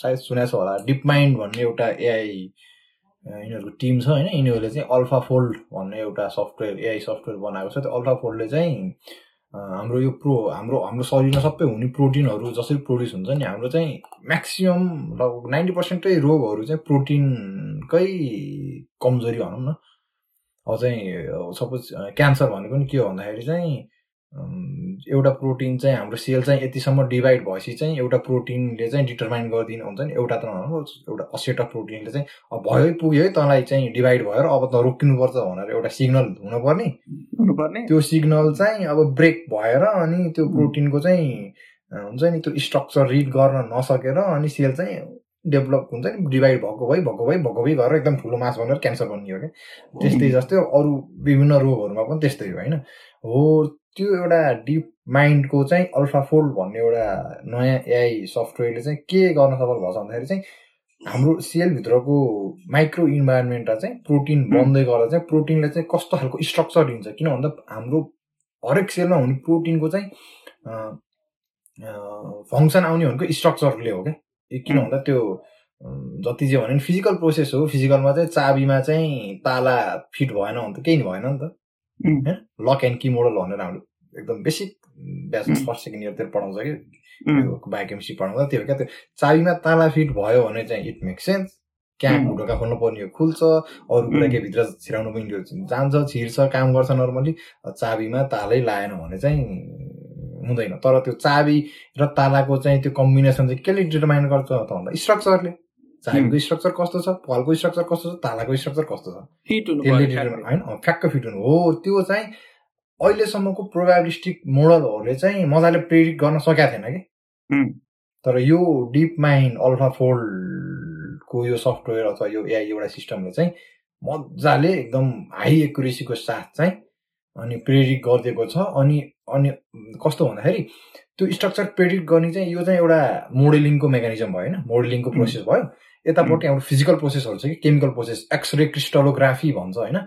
सायद सुनेको छ होला डिप माइन्ड भन्ने एउटा एआई यिनीहरूको टिम छ होइन यिनीहरूले चाहिँ अल्फा फोल्ड भन्ने एउटा सफ्टवेयर एआई सफ्टवेयर बनाएको छ। त्यो अल्फा फोल्डले चाहिँ हाम्रो यो प्रो हाम्रो हाम्रो शरीरमा सबै हुने प्रोटिनहरू जसरी प्रड्युस हुन्छ नि हाम्रो चाहिँ म्याक्सिमम् लगभग नाइन्टी पर्सेन्टै रोगहरू चाहिँ प्रोटिनकै कमजोरी भनौँ न। अब चाहिँ सपोज क्यान्सर भनेको नि के हो भन्दाखेरि चाहिँ एउटा प्रोटिन चाहिँ हाम्रो सेल चाहिँ यतिसम्म डिभाइड भएपछि चाहिँ एउटा प्रोटिनले चाहिँ डिटर्माइन गरिदिनु हुन्छ नि। एउटा त नभनौँ एउटा अस्सीवटा प्रोटिनले चाहिँ अब भयो पुग्यो है तँलाई चाहिँ डिभाइड भएर अब त रोकिनुपर्छ भनेर एउटा सिग्नल हुनुपर्ने। हुनुपर्ने। त्यो सिग्नल चाहिँ अब ब्रेक भएर अनि त्यो प्रोटिनको चाहिँ हुन्छ नि त्यो स्ट्रक्चर रिड गर्न नसकेर अनि सेल चाहिँ डेभलप हुन्छ नि डिभाइड भएको भइ भएको भइ भएको भइ गरेर एकदम ठुलो मास भनेर क्यान्सर बनियो क्या। त्यस्तै जस्तै अरू विभिन्न रोगहरूमा पनि त्यस्तै हो होइन? हो त्यो एउटा डिप माइन्डको चाहिँ अल्फाफोल्ड भन्ने एउटा नयाँ एआई सफ्टवेयरले चाहिँ के गर्न सफल भएछ भन्दाखेरि चाहिँ हाम्रो सेलभित्रको माइक्रो इन्भाइरोमेन्टलाई चाहिँ प्रोटिन बन्दै गर्दा चाहिँ प्रोटिनले चाहिँ कस्तो खालको स्ट्रक्चर दिन्छ। किन भन्दा हाम्रो हरेक सेलमा हुने प्रोटिनको चाहिँ फङ्सन आउने भनेको स्ट्रक्चरले हो क्या। किन भन्दा त्यो जति जे भने फिजिकल प्रोसेस हो। फिजिकलमा चाहिँ चाबीमा चाहिँ ताला फिट भएन भने त केही भएन नि त। होइन लक एन्ड की मोडल भनेर हाम्रो एकदम बेसिक ब्याच फर्स्ट सेकेन्ड इयरतिर पढाउँछ कि? बायोकेमिस्ट्री पढाउँदा त्यो क्या त्यो चाबीमा ताला फिट भयो भने चाहिँ इट मेक सेन्स कहाँ ढुढोका खोल्नु पर्ने हो खुल्छ अरू कुरा के भित्र छिराउनु पनि जान्छ छिर्छ काम गर्छ नर्मली चाबीमा तालै लाएन भने चाहिँ हुँदैन। तर त्यो चाबी र तालाको चाहिँ त्यो कम्बिनेसन चाहिँ केले डिटर्माइन गर्छ त भन्दा स्ट्रक्चरले चाबीको स्ट्रक्चर कस्तो छ फलको स्ट्रक्चर कस्तो छ तालाको स्ट्रक्चर कस्तो छ। त्यसले होइन फ्याक्क फिट हुनु हो। त्यो चाहिँ अहिलेसम्मको प्रोभाबिलिस्टिक मोडलहरूले चाहिँ मजाले प्रेरित गर्न सकेका थिएन कि। तर यो डिप माइन्ड अल्फा फोल्डको यो सफ्टवेयर अथवा यो एआई एउटा सिस्टमले चाहिँ मजाले एकदम हाई एकुरेसीको साथ चाहिँ अनि प्रेरित गरिदिएको छ। अनि अनि कस्तो भन्दाखेरि त्यो स्ट्रक्चर प्रेडिक्ट गर्ने चाहिँ यो चाहिँ एउटा मोडेलिङको मेकानिजम भयो होइन। मोडेलिङको प्रोसेस भयो। यतापट्टि हाम्रो फिजिकल प्रोसेसहरू छ कि केमिकल प्रोसेस एक्सरे क्रिस्टलोग्राफी भन्छ होइन?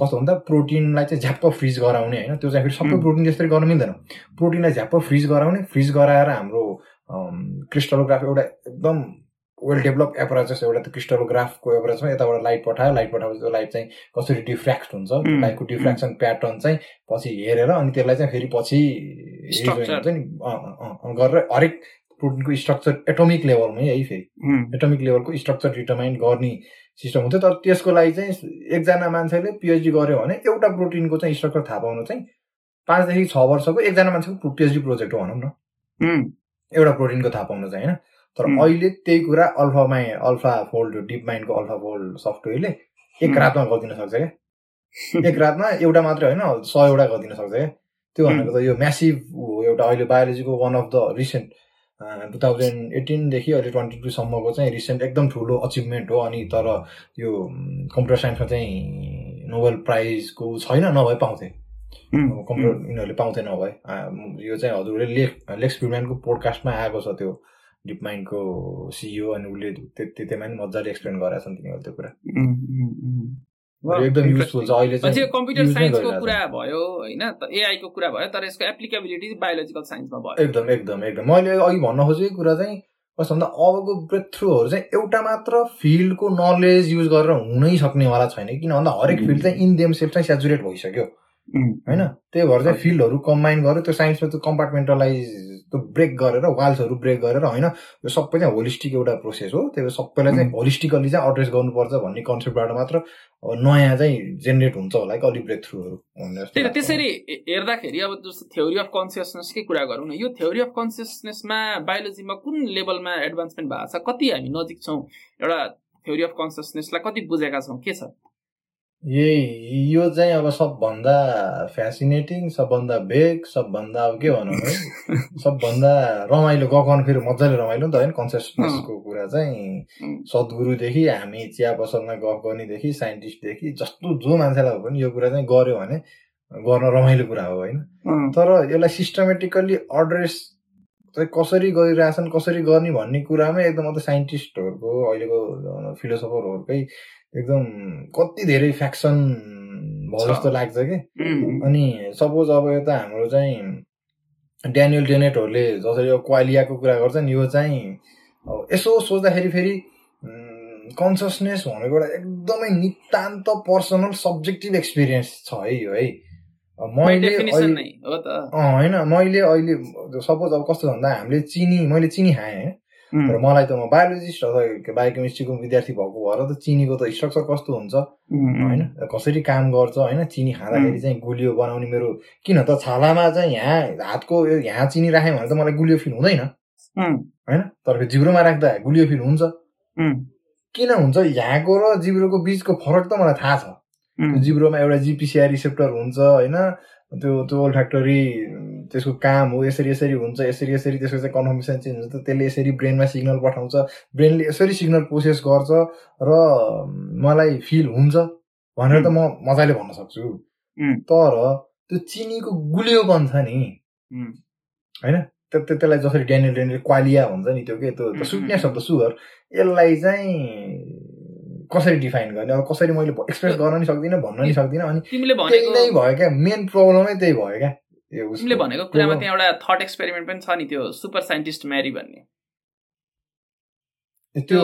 कस्तो भन्दा प्रोटिनलाई चाहिँ झ्याप्प फ्रिज गराउने होइन? त्यो चाहिँ फेरि सबै प्रोटिन त्यसरी गर्न मिल्दैन। प्रोटिनलाई झ्याप्प फ्रिज गराउने फ्रिज गराएर हाम्रो क्रिस्टलोग्राफ एउटा एकदम वेल डेभलप एपराचस एउटा त्यो क्रिस्टलोग्राफको एपराचमा यताबाट लाइट पठायो लाइट पठाएपछि त्यो लाइट चाहिँ कसरी डिफ्रेक्ट हुन्छ लाइटको डिफ्रेक्सन प्याटर्न चाहिँ पछि हेरेर अनि त्यसलाई चाहिँ फेरि पछि हुन्छ नि गरेर हरेक प्रोटिनको स्ट्रक्चर एटोमिक लेभलमै है फेरि। एटोमिक लेभलको स्ट्रक्चर डिटर्माइन गर्ने सिस्टम हुन्थ्यो तर त्यसको लागि चाहिँ एकजना मान्छेले पिएचडी गर्यो भने एउटा प्रोटिनको चाहिँ स्ट्रक्चर थाहा पाउनु चाहिँ पाँचदेखि छ वर्षको एकजना मान्छेको पिएचडी प्रोजेक्ट हो भनौँ न। एउटा प्रोटिनको थाहा पाउनु चाहिँ होइन? तर अहिले त्यही कुरा अल्फामा अल्फा फोल्ड डिप माइन्डको अल्फा फोल्ड सफ्टवेयरले एक रातमा गरिदिन सक्छ क्या? एक रातमा एउटा मात्रै होइन सयवटा गरिदिन सक्छ क्या? त्यो भनेको त यो म्यासिभ एउटा अहिले बायोलोजीको one of the recent two thousand एटिनदेखि अहिले ट्वेन्टी टूसम्मको चाहिँ रिसेन्ट एकदम ठुलो अचिभमेन्ट हो। अनि तर यो कम्प्युटर साइन्समा चाहिँ नोबेल प्राइजको छैन नभए पाउँथे। कम्प्युटर यिनीहरूले पाउँथे नभए। यो चाहिँ हजुरले लेख लेक्स फ्रिडम्यानको पोडकास्टमा आएको छ त्यो डिप माइन्डको सिइओ अनि उसले त्यतिमा पनि मजाले एक्सप्लेन गरेका छन् तिनीहरूले त्यो कुरा। एकदम युजफुल छ अहिले चाहिँ कम्प्युटर साइन्सको कुरा भयो होइन? एआईको कुरा भयो तर यसको एप्लिकेबिलिटी बायोलोजिकल साइन्समा भयो। एकदम एकदम एकदम। मैले अघि भन्न खोजेको कुरा चाहिँ कस्तो भन्दा अबको ब्रेक थ्रुहरू चाहिँ एउटा मात्र फिल्डको नलेज युज गरेर हुनै सक्नेवाला छैन। किन भन्दा हरेक फिल्ड चाहिँ इन देम सेल्फ चाहिँ सेचुरेट भइसक्यो। होइन? त्यही भएर चाहिँ फिल्डहरू कम्बाइन गरेर त्यो साइन्समा त्यो कम्पार्टमेन्टलाइज त्यो ब्रेक गरेर वाल्सहरू ब्रेक गरेर होइन? यो सबै चाहिँ होलिस्टिक एउटा प्रोसेस हो। त्यही भएर सबैलाई चाहिँ होलिस्टिकली चाहिँ एड्रेस गर्नुपर्छ भन्ने कन्सेप्टबाट मात्र नयाँ चाहिँ जेनेरेट हुन्छ होला कि अलिक ब्रेक थ्रुहरू त्यसरी हेर्दाखेरि अब जस्तो थ्योरी अफ कन्सियसनेसकै कुरा गरौँ न? यो थ्योरी अफ कन्सियसनेसमा बायोलोजीमा कुन लेभलमा एडभान्समेन्ट भएको छ? कति हामी नजिक छौँ? एउटा थ्योरी अफ कन्सियसनेसलाई कति बुझेका छौँ? के छ? यही यो चाहिँ अब सबभन्दा फेसिनेटिङ सबभन्दा बेग सबभन्दा अब के भनौँ है? सबभन्दा रमाइलो गगन फेरि मजाले रमाइलो नि त होइन? कन्सियसनेसको कुरा चाहिँ सद्गुरुदेखि हामी चिया पसलमा गफ गर्नेदेखि साइन्टिस्टदेखि जस्तो जो मान्छेलाई पनि यो कुरा चाहिँ गर्यो भने गर्न रमाइलो कुरा हो होइन? तर यसलाई सिस्टमेटिकल्ली एड्रेस चाहिँ कसरी गरिरहेछन् कसरी गर्ने भन्ने कुरामै एकदम अब साइन्टिस्टहरूको अहिलेको फिलोसफरहरूकै एकदम कति धेरै फ्याक्सन भयो। जस्तो लाग्छ कि? अनि सपोज अब यता हाम्रो चाहिँ ड्यानियल डेनेटहरूले जसरी अब क्वालियाको कुरा गर्छन् यो चाहिँ अब यसो सोच्दाखेरि फेरि कन्सियसनेस भनेको एउटा एकदमै नितान्त पर्सनल सब्जेक्टिभ एक्सपिरियन्स छ है यो है। मैले नै होइन मैले अहिले सपोज अब कस्तो भन्दा हामीले चिनी मैले चिनी खाएँ होइन उम्, र मलाई त म बायोलोजिस्ट अथवा बायोकेमिस्ट्रीको विद्यार्थी भएको भएर त चिनीको त स्ट्रक्चर कस्तो हुन्छ? उम्, होइन? कसरी काम गर्छ? होइन? चिनी खाँदाखेरि चाहिँ गुलियो बनाउने मेरो किन त छालामा चाहिँ यहाँ हातको यहाँ चिनी राखेँ भने त मलाई गुलियो फिल हुँदैन। होइन? तर जिब्रोमा राख्दा गुलियो फिल हुन्छ। किन हुन्छ? यहाँको र जिब्रोको बिचको फरक त मलाई थाहा छ। जिब्रोमा एउटा जिपिसिआर रिसेप्टर हुन्छ होइन? त्यो त्यो फ्याक्टरी त्यसको काम हो यसरी यसरी हुन्छ यसरी यसरी त्यसको चाहिँ कन्फर्मेसन चेन्ज हुन्छ त्यसले यसरी ब्रेनमा सिग्नल पठाउँछ ब्रेनले यसरी सिग्नल प्रोसेस गर्छ र मलाई फिल हुन्छ भनेर त म मजाले भन्न सक्छु। तर त्यो चिनीको गुलियोपन छ नि। होइन? त्यो त्यो- त्यसलाई जसरी ड्यानियल ड्यानियल क्वालिया हुन्छ नि त्यो के? त्यो उम्, स्विटनेस अफ द सुगर। यसलाई चाहिँ कसरी डिफाइन गर्ने अब कसरी मैले एक्सप्रेस गर्न नि सक्दिनँ भन्न नि सक्दिनँ अनि तिमीले त्यही भनेको नै भयो क्या मेन प्रब्लमै त्यही भयो क्या। तिमीले भनेको कुरामा त्यो- त्यहाँ एउटा थट एक्सपेरिमेन्ट पनि छ नि त्यो सुपर साइन्टिस्ट म्यारी भन्ने त्यो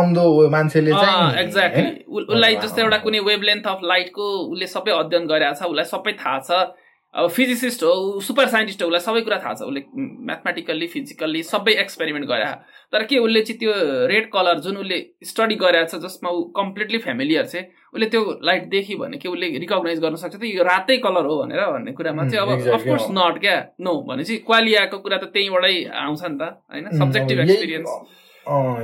अन्धो मान्छेले चाहिँ एक्ज्याक्टली? उसलाई जस्तै एउटा। कुनै वेभ लेन्थ अफ लाइटको उसले सबै अध्ययन गरेको छ उसलाई सबै थाहा छ अब फिजिसिस्ट हो सुपर साइन्टिस्ट हो उसलाई सबै कुरा थाहा छ। उसले म्याथमेटिकल्ली फिजिकल्ली सबै एक्सपेरिमेन्ट गरे। तर के उसले चाहिँ त्यो रेड कलर जुन उसले स्टडी गरेको छ जसमा ऊ कम्प्लिटली फेमिलियर छ उसले त्यो लाइट देखि भने के उसले रिकगनाइज गर्न सक्छ त यो रातै कलर हो भनेर भन्ने कुरामा चाहिँ अब अफकोर्स। नट क्या? नो भनेपछि क्वालियाको कुरा त त्यहीँबाटै आउँछ नि त होइन? सब्जेक्टिभ एक्सपिरियन्स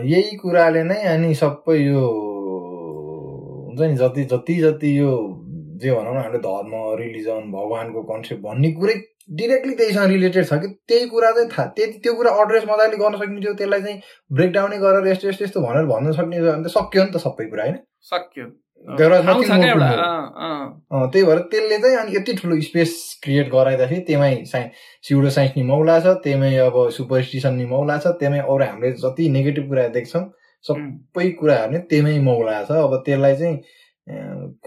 यही कुराले नै अनि सबै यो हुन्छ नि जति जति जति यो जे भनौँ न हामीले धर्म रिलिजन भगवान्को कन्सेप्ट भन्ने कुरै डिरेक्टली त्यहीसँग रिलेटेड छ कि त्यही कुरा चाहिँ थाहा त्यति त्यो कुरा अड्रेस मजाले गर्न सक्ने थियो त्यसलाई चाहिँ ब्रेकडाउनै गरेर यस्तो यस्तो यस्तो भनेर भन्न सक्ने थियो भने त सक्यो नि त सबै कुरा होइन? सक्यो। त्यही भएर त्यसले चाहिँ अनि यति ठुलो स्पेस क्रिएट गराइदाखेरि त्यहीमै साइ सिउडो साइन्स नि मौला छ त्यहीमै अब सुपरस्टिसन नि मौला छ त्यहीमै अरू हामीले जति नेगेटिभ कुरा देख्छौँ सबै कुराहरू नै त्यहीमै मौला छ। अब त्यसलाई चाहिँ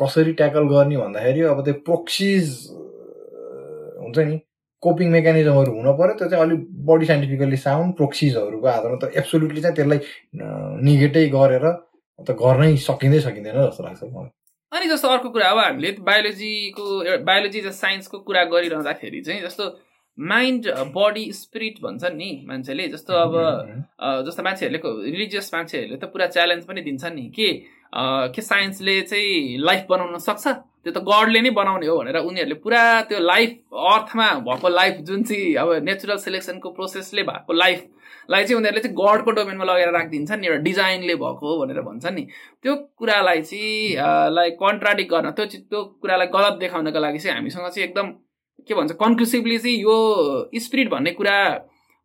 कसरी ट्याकल गर्ने भन्दाखेरि अब त्यो प्रोक्सिज हुन्छ नि कोपिङ मेकानिजमहरू हुन पर्यो त्यो चाहिँ अलिक बडी साइन्टिफिकल्ली साउन्ड प्रोक्सिजहरूको आधारमा त एब्सोल्युटली चाहिँ त्यसलाई निगेटै गरेर त गर्नै सकिँदै सकिँदैन जस्तो लाग्छ मलाई। अनि जस्तो अर्को कुरा अब हामीले बायोलोजीको बायोलोजी साइन्सको कुरा गरिरहँदाखेरि चाहिँ जस्तो माइन्ड बडी स्पिरिट भन्छन् नि मान्छेले जस्तो अब जस्तो मान्छेहरूले रिलिजियस मान्छेहरूले त पुरा च्यालेन्ज पनि दिन्छन् नि के के साइन्सले चाहिँ लाइफ बनाउन सक्छ? त्यो त गडले नै बनाउने हो भनेर उनीहरूले पुरा त्यो लाइफ अर्थमा भएको लाइफ जुन चाहिँ अब नेचुरल सिलेक्सनको प्रोसेसले भएको लाइफलाई चाहिँ उनीहरूले चाहिँ गडको डोमेनमा लगेर राखिदिन्छन् एउटा डिजाइनले भएको हो भनेर भन्छन् नि। त्यो कुरालाई चाहिँ लाई कन्ट्राडिक्ट गर्न त्यो त्यो कुरालाई गलत देखाउनको लागि चाहिँ हामीसँग चाहिँ एकदम के भन्छ कन्क्लुसिभली चाहिँ यो स्पिरिट भन्ने कुरा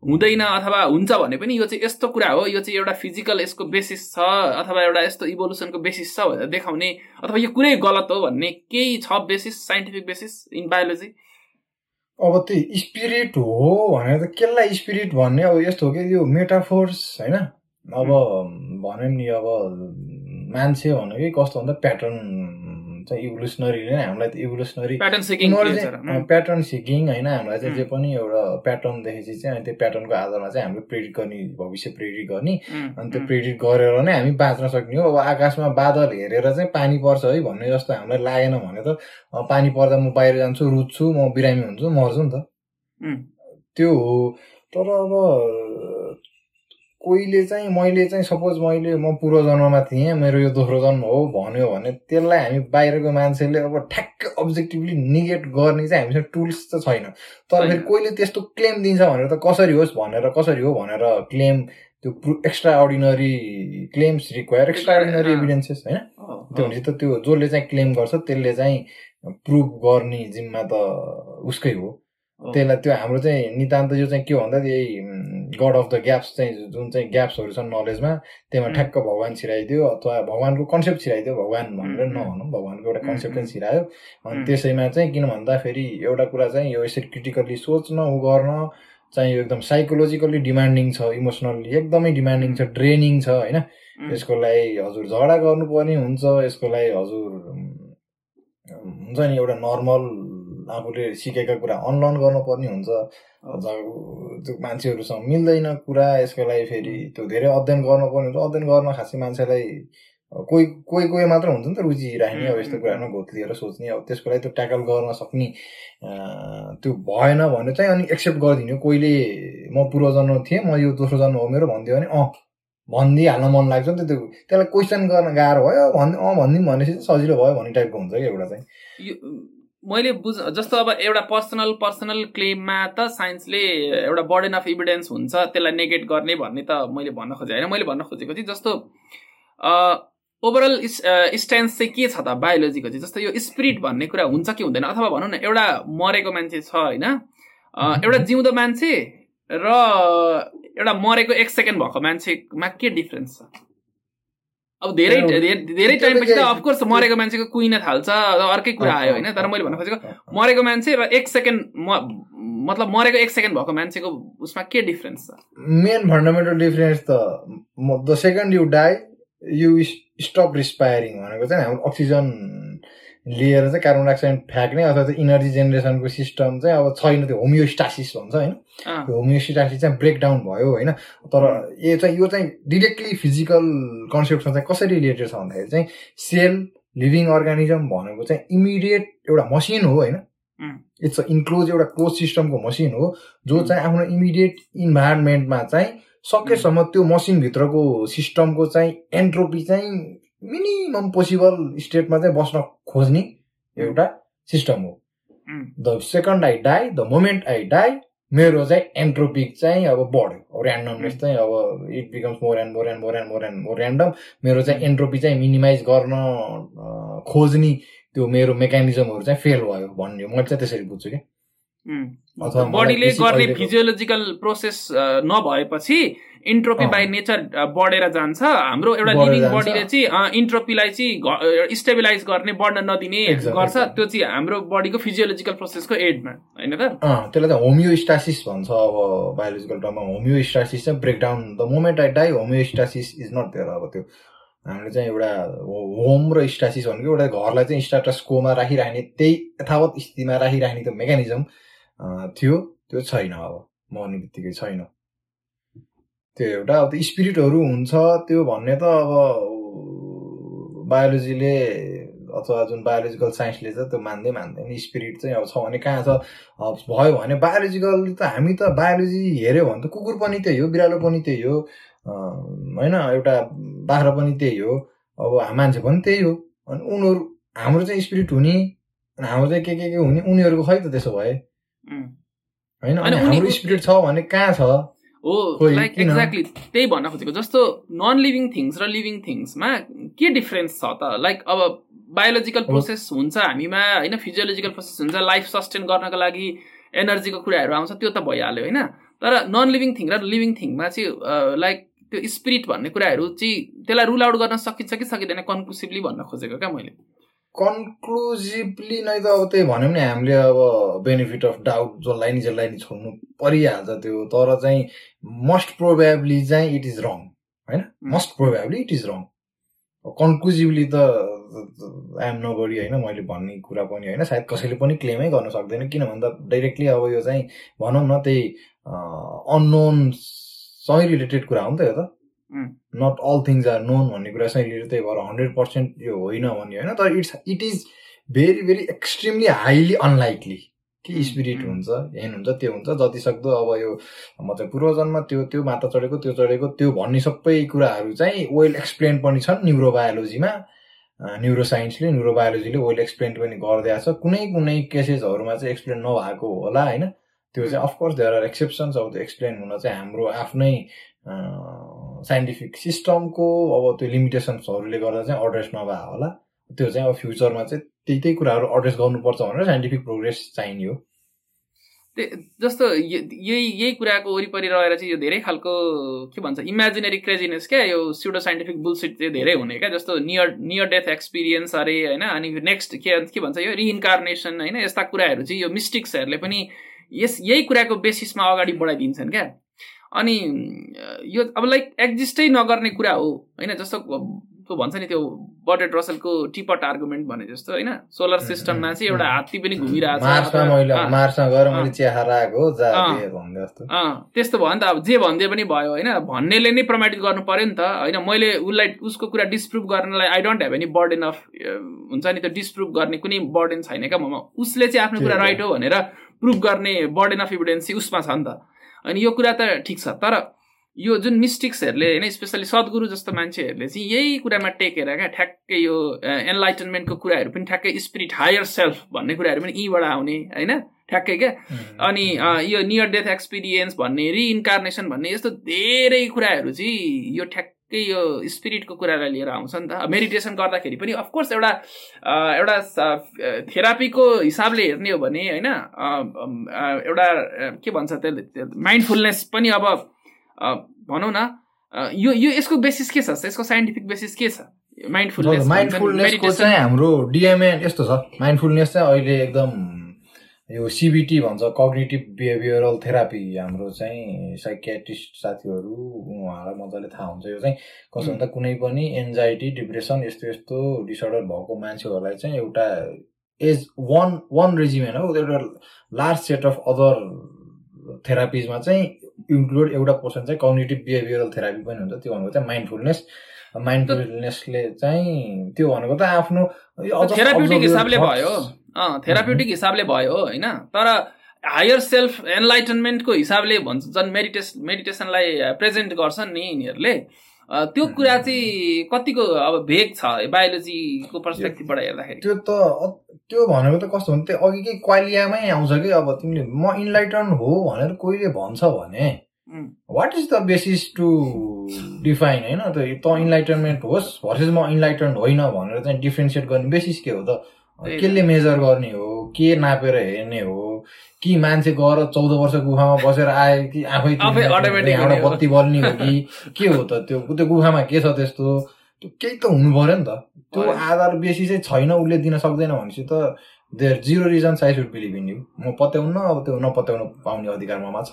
हुँदैन अथवा हुन्छ भने पनि यो चाहिँ यस्तो कुरा हो यो चाहिँ एउटा फिजिकल यसको बेसिस छ अथवा एउटा यस्तो इभोल्युसनको बेसिस छ भनेर देखाउने अथवा यो कुरै गलत हो भन्ने केही छ basis scientific basis in biology अब त्यो स्पिरिट हो भनेर त केलाई स्पिरिट भन्ने? अब यस्तो हो कि यो मेटाफोर्स होइन? अब भन्यो नि अब मान्छे भनेकै कस्तो भन्दा प्याटर्न चाहिँ इभोल्युसनरीले नै हामीलाई त evolutionary pattern seeking pattern seeking होइन हामीलाई चाहिँ जे. पनि एउटा प्याटर्न देखेपछि चाहिँ अनि त्यो प्याटर्नको आधारमा चाहिँ हामीले प्रेडिक्ट गर्ने भविष्य प्रेडिक्ट गर्ने। अनि त्यो प्रेडिक्ट गरेर नै हामी बाँच्न सक्ने हो। अब आकाशमा बादल हेरेर चाहिँ पानी पर्छ है भन्ने जस्तो हामीलाई लागेन भने त पानी पर्दा म बाहिर जान्छु रुच्छु म बिरामी हुन्छु मर्छु नि त। त्यो हो। तर अब कोहीले चाहिँ मैले चाहिँ सपोज मैले म पूर्व जन्ममा थिएँ मेरो यो दोस्रो जन्म हो भन्यो भने त्यसलाई हामी बाहिरको मान्छेले अब ठ्याक्क अब्जेक्टिभली निगेट गर्ने चाहिँ हामीसँग टुल्स त छैन तर फेरि। कोहीले त्यस्तो क्लेम दिन्छ भनेर त कसरी होस् भनेर कसरी हो भनेर क्लेम त्यो extraordinary claims require extraordinary अँ। इभिडेन्सेस होइन त्यो भनेपछि त त्यो जसले चाहिँ क्लेम गर्छ त्यसले चाहिँ प्रुभ गर्ने जिम्मा त उसकै हो। त्यसलाई त्यो हाम्रो चाहिँ नितान्त यो चाहिँ के भन्दा यही गड अफ द ग्याप्स चाहिँ जुन चाहिँ ग्याप्सहरू छन् नलेजमा त्यसमा उम्. ठ्याक्क भगवान् छिराइदियो अथवा भगवान्को कन्सेप्ट छिराइदियो भगवान् भनेर. नभनौँ भगवान्को एउटा कन्सेप्ट चाहिँ. छिरायो अनि. त्यसैमा चाहिँ किन भन्दाखेरि एउटा कुरा चाहिँ यो यसरी क्रिटिकल्ली सोच्न उ गर्न चाहिँ यो एकदम साइकोलोजिकल्ली डिमान्डिङ छ इमोसनल्ली एकदमै डिमान्डिङ छ ड्रेनिङ छ होइन यसको लागि हजुर झगडा गर्नुपर्ने हुन्छ यसको लागि हजुर हुन्छ नि एउटा नर्मल आफूले सिकेका कुरा अनलर्न गर्नुपर्ने हुन्छ। त्यो मान्छेहरूसँग मिल्दैन कुरा यसको लागि फेरि त्यो धेरै अध्ययन गर्नुपर्ने हुन्छ। अध्ययन गर्न खासै मान्छेलाई कोही कोही कोही मात्र हुन्छ नि त रुचि राख्ने अब यस्तो कुराहरूमा घोत्लिएर सोच्ने। अब त्यसको लागि त्यो ट्याकल गर्न सक्ने त्यो भएन भने चाहिँ अनि एक्सेप्ट गरिदिने कोहीले म पूर्व जन्म थिएँ म यो दोस्रो जन्म हो मेरो भनिदियो भने अँ भनिदिइहाल्न मन लाग्छ नि त त्यो। त्यसलाई क्वेसन गर्न गाह्रो भयो भन् अँ भनिदिउँ भनेपछि सजिलो भयो भन्ने टाइपको हुन्छ कि एउटा चाहिँ। मैले बुझ जस्तो अब एउटा पर्सनल पर्सनल क्लेममा त साइन्सले एउटा बर्डन अफ इभिडेन्स हुन्छ त्यसलाई नेगेट गर्ने भन्ने त मैले भन्न खोजेँ होइन। मैले भन्न खोजेको चाहिँ जस्तो ओभरअल स्ट्यान्स चाहिँ के छ त बायोलोजीको चाहिँ? जस्तो यो स्पिरिट भन्ने कुरा हुन्छ कि हुँदैन? अथवा भनौँ न एउटा मरेको मान्छे छ होइन एउटा जिउँदो मान्छे र एउटा मरेको एक सेकेन्ड भएको मान्छेमा के डिफ्रेन्स छ? अब धेरै धेरै- त्यो टाइमपछि त अफकोर्स मरेको मान्छेको कुहिन थाल्छ अर्कै कुरा आयो होइन तर मैले भन्न खोजेको मरेको मान्छे र एक सेकेन्ड म मतलब मरेको एक सेकेन्ड भएको मान्छेको उसमा के डिफ्रेन्स छ? मेन फन्डामेन्टल डिफरेन्स त the second you die you stop रिस्पायरिङ भनेको चाहिँ हाम्रो अक्सिजन लिएर चाहिँ कार्बन डाइअक्साइड फ्याँक्ने अथवा त्यो इनर्जी जेनेरेसनको सिस्टम चाहिँ अब छैन त्यो होमियोस्टासिस भन्छ होइन। अँ, त्यो होमियोस्टासिस चाहिँ ब्रेकडाउन भयो होइन। तर यो चाहिँ यो चाहिँ डिरेक्टली फिजिकल कन्सेप्टसँग चाहिँ कसरी रिलेटेड छ भन्दाखेरि चाहिँ सेल लिभिङ अर्गानिजम भनेको चाहिँ इमिडिएट एउटा मसिन हो होइन. इट्स इन्क्लोज एउटा क्लोज सिस्टमको मसिन हो जो चाहिँ आफ्नो इमिडिएट इन्भाइरोमेन्टमा चाहिँ सकेसम्म त्यो मसिनभित्रको सिस्टमको चाहिँ एन्ट्रोपी चाहिँ मिनिमम पोसिबल स्टेटमा चाहिँ बस्न खोज्ने एउटा सिस्टम हो। The second I die the moment I die मेरो चाहिँ एन्ट्रोपिक चाहिँ अब बढ्यो। ऱ्यान्डमनेस चाहिँ अब it becomes more and more and more and more and more random मेरो चाहिँ एन्ट्रोपी चाहिँ मिनिमाइज गर्न खोज्ने त्यो मेरो मेकानिजमहरू चाहिँ फेल भयो भन्ने मैले चाहिँ त्यसरी बुझ्छु कि। उम्. अथवा मलाई बडीले गर्ने फिजियोलोजिकल प्रोसेस नभएपछि इन्ट्रोपी। बाई नेचर बढेर जान्छ हाम्रो एउटा लिभिङ। बडीले चाहिँ इन्ट्रोपीलाई चाहिँ स्टेबिलाइज गर्ने बढ्न नदिने गर्छ. त्यो चाहिँ हाम्रो बडीको फिजियोलोजिकल प्रोसेसको एडमा होइन त त्यसलाई चाहिँ होमियोस्टासिस भन्छ अब बायोलोजिकल टर्ममा होमियोस्टासिस चाहिँ breakdown the moment I die homeostasis is not there अब त्यो हामीले चाहिँ एउटा होम र स्टासिस भनेको एउटा घरलाई चाहिँ स्टाटस कोमा राखिराख्ने त्यही यथावत स्थितिमा राखिराख्ने त्यो मेकानिजम थियो त्यो छैन अब मर्ने बित्तिकै छैन त्यो एउटा अब त्यो स्पिरिटहरू हुन्छ त्यो भन्ने त अब बायोलोजीले अथवा जुन बायोलोजिकल साइन्सले चाहिँ त्यो मान्दै मान्दैन स्पिरिट चाहिँ अब छ भने कहाँ छ भयो भने बायोलोजिकल त हामी त बायोलोजी हेऱ्यो भने त कुकुर पनि त्यही हो बिरालो पनि त्यही हो होइन एउटा बाख्रा पनि त्यही हो अब मान्छे पनि त्यही हो अनि उनीहरू हाम्रो चाहिँ स्पिरिट हुने हाम्रो चाहिँ के के के हुने उनीहरूको खै त त्यसो भए. होइन अनि अनि हाम्रो स्पिरिट छ भने कहाँ छ? हो लाइक? एक्ज्याक्टली त्यही भन्न खोजेको जस्तो नन लिभिङ थिङ्स र लिभिङ थिङ्समा के डिफरेन्स छ त? लाइक अब बायोलोजिकल प्रोसेस हुन्छ हामीमा होइन? फिजियोलोजिकल प्रोसेस हुन्छ लाइफ सस्टेन गर्नको लागि एनर्जीको कुराहरू आउँछ त्यो त भइहाल्यो होइन? तर नन लिभिङ थिङ र लिभिङ थिङमा चाहिँ लाइक त्यो स्पिरिट भन्ने कुराहरू चाहिँ त्यसलाई रुल आउट गर्न सकिन्छ कि सकिँदैन कन्क्लुसिभली भन्न खोजेको क्या मैले। कन्क्लुजिभली नै त अब त्यही भन्यो भने हामीले अब बेनिफिट अफ डाउट जसलाई नि जसलाई नि छोड्नु परिहाल्छ त्यो तर चाहिँ मस्ट प्रोभेबली चाहिँ इट इज रङ होइन? Most probably it is wrong conclusively त आइएम नो बडी होइन? मैले भन्ने कुरा पनि होइन सायद कसैले पनि क्लेमै गर्न सक्दैन किन भन्दा डाइरेक्टली अब यो चाहिँ भनौँ न त्यही अननोनसँगै रिलेटेड कुरा हो नि त यो त. Not all things are known भन्ने कुरासँग रिलेटेड त्यही भएर हन्ड्रेड पर्सेन्ट यो होइन भन्ने होइन तर it's it is very very extremely highly unlikely कि स्पिरिट. हुन्छ हेन हुन्छ त्यो हुन्छ जति सक्दो अब यो म चाहिँ पूर्वजन्म त्यो त्यो माता चढेको त्यो चढेको त्यो भन्ने सबै कुराहरू चाहिँ वेल एक्सप्लेन पनि छन् न्युरोबायोलोजीमा न्युरो साइन्सले न्युरोबायोलोजीले वेल एक्सप्लेन पनि गरिदिएको छ। कुनै कुनै केसेसहरूमा चाहिँ एक्सप्लेन नभएको होला होइन? त्यो चाहिँ अफकोर्स देयर आर एक्सेप्सन्स अब त्यो एक्सप्लेन हुन चाहिँ हाम्रो आफ्नै साइन्टिफिक सिस्टमको अब त्यो लिमिटेसन्सहरूले गर्दा चाहिँ एड्रेस नभए होला। त्यो चाहिँ अब फ्युचरमा चाहिँ त्यही त्यही कुराहरू एड्रेस गर्नुपर्छ भनेर साइन्टिफिक प्रोग्रेस चाहिने हो। जस्तो यही यही कुराको वरिपरि रहेर चाहिँ यो धेरै खालको के भन्छ इमेजिनेरी क्रेजिनेस क्या? यो स्युडो साइन्टिफिक बुलसिट चाहिँ धेरै हुने क्या? जस्तो नियर नियर डेथ एक्सपिरियन्स अरे होइन अनि नेक्स्ट के के भन्छ यो रिइन्कार्नेसन होइन यस्ता कुराहरू चाहिँ यो मिस्टिक्सहरूले पनि यस यही कुराको बेसिसमा अगाडि बढाइदिन्छन् क्या? अनि यो अब लाइक एक्जिस्टै नगर्ने कुरा हो होइन? जस्तो को भन्छ नि त्यो बटेड रसलको टिपट आर्गुमेन्ट भने जस्तो होइन? सोलर सिस्टममा चाहिँ एउटा हात्ती पनि घुमिरहेको त्यस्तो भयो नि त अब जे भन्दै पनि भयो होइन? भन्नेले नै प्रमाणित गर्नु पर्यो नि त होइन? मैले उसलाई उसको कुरा डिस्प्रुभ गर्नलाई I don't have any burden of हुन्छ नि त्यो डिस्प्रुभ गर्ने कुनै बर्डन छैन क्या ममा। उसले चाहिँ आफ्नो कुरा राइट हो भनेर प्रुभ गर्ने बर्डन अफ इभिडेन्स चाहिँ उसमा छ नि त। अनि यो कुरा त ठिक छ तर यो जुन मिस्टिक्सहरूले होइन स्पेसली सद्गुरु जस्तो मान्छेहरूले चाहिँ यही कुरामा टेकेर क्या ठ्याक्कै यो एनलाइटनमेन्टको कुराहरू पनि ठ्याक्कै स्पिरिट हायर सेल्फ भन्ने कुराहरू पनि यहीँबाट आउने होइन? ठ्याक्कै क्या? अनि यो नियर डेथ एक्सपिरियन्स भन्ने रिइन्कार्नेसन भन्ने यस्तो धेरै कुराहरू चाहिँ यो ठ्याक्कै यो स्पिरिटको कुरालाई लिएर आउँछ नि त। मेडिटेसन गर्दाखेरि पनि अफकोर्स एउटा एउटा थेरापीको हिसाबले हेर्ने हो भने होइन एउटा के भन्छ त्यसले माइन्डफुलनेस पनि अब भनौँ न यो यो यसको बेसिस के छ? यसको साइन्टिफिक बेसिस के छ? माइन्डफुलनेस माइन्डफुलनेसको चाहिँ हाम्रो डिएमए यस्तो छ। माइन्डफुलनेस चाहिँ अहिले एकदम यो सिबिटी भन्छ कग्नेटिभ बिहेभियरल थेरापी हाम्रो चाहिँ साइकेट्रिस्ट साथीहरू उहाँलाई मजाले थाहा हुन्छ। यो चाहिँ कसो भन्दा कुनै पनि एन्जाइटी डिप्रेसन यस्तो यस्तो डिसअर्डर भएको मान्छेहरूलाई चाहिँ एउटा एज वान वान रेजिमेन्ट हो एउटा लार्ज सेट अफ अदर थेरापिजमा चाहिँ इन्क्लुड एउटा पोर्सन चाहिँ कग्नेटिभ बिहेभियरल थेरापी पनि हुन्छ। त्यो भनेको चाहिँ माइन्डफुलनेस माइन्डफुलनेसले चाहिँ त्यो भनेको त आफ्नो थेराप्युटिक हिसाबले भयो थेराप्युटिक हिसाबले भयो होइन? तर हायर सेल्फ एनलाइटनमेन्टको हिसाबले भन्छ झन् मेडिटेस मेडिटेसनलाई प्रेजेन्ट गर्छन् नि यिनीहरूले। त्यो कुरा चाहिँ कतिको अब भेग छ बायोलोजीको पर्सपेक्टिभबाट हेर्दाखेरि? त्यो त त्यो भनेको त कस्तो हुन्छ त्यो अघिकै क्वालियामै आउँछ कि अब तिमीले म इन्लाइटन हो भनेर कोहीले भन्छ भने what is the basis to define होइन? त इन्लाइटनमेन्ट होस् भर्सेस म इन्लाइटन होइन भनेर चाहिँ डिफ्रेन्सिएट गर्ने बेसिस के हो त? केले मेजर गर्ने हो? के नापेर हेर्ने हो? कि मान्छे गएर चौध वर्ष गुफामा बसेर आयो कि आफै बत्ती बल्ने हो कि? के हो त त्यो? त्यो गुफामा के छ त्यस्तो? त्यो केही त हुनु पऱ्यो नि त। त्यो आधार बेसी चाहिँ छैन उसले दिन सक्दैन भनेपछि त there zero reason I should believe in you म पत्याउन अब त्यो नपत्याउन पाउने अधिकार ममा छ।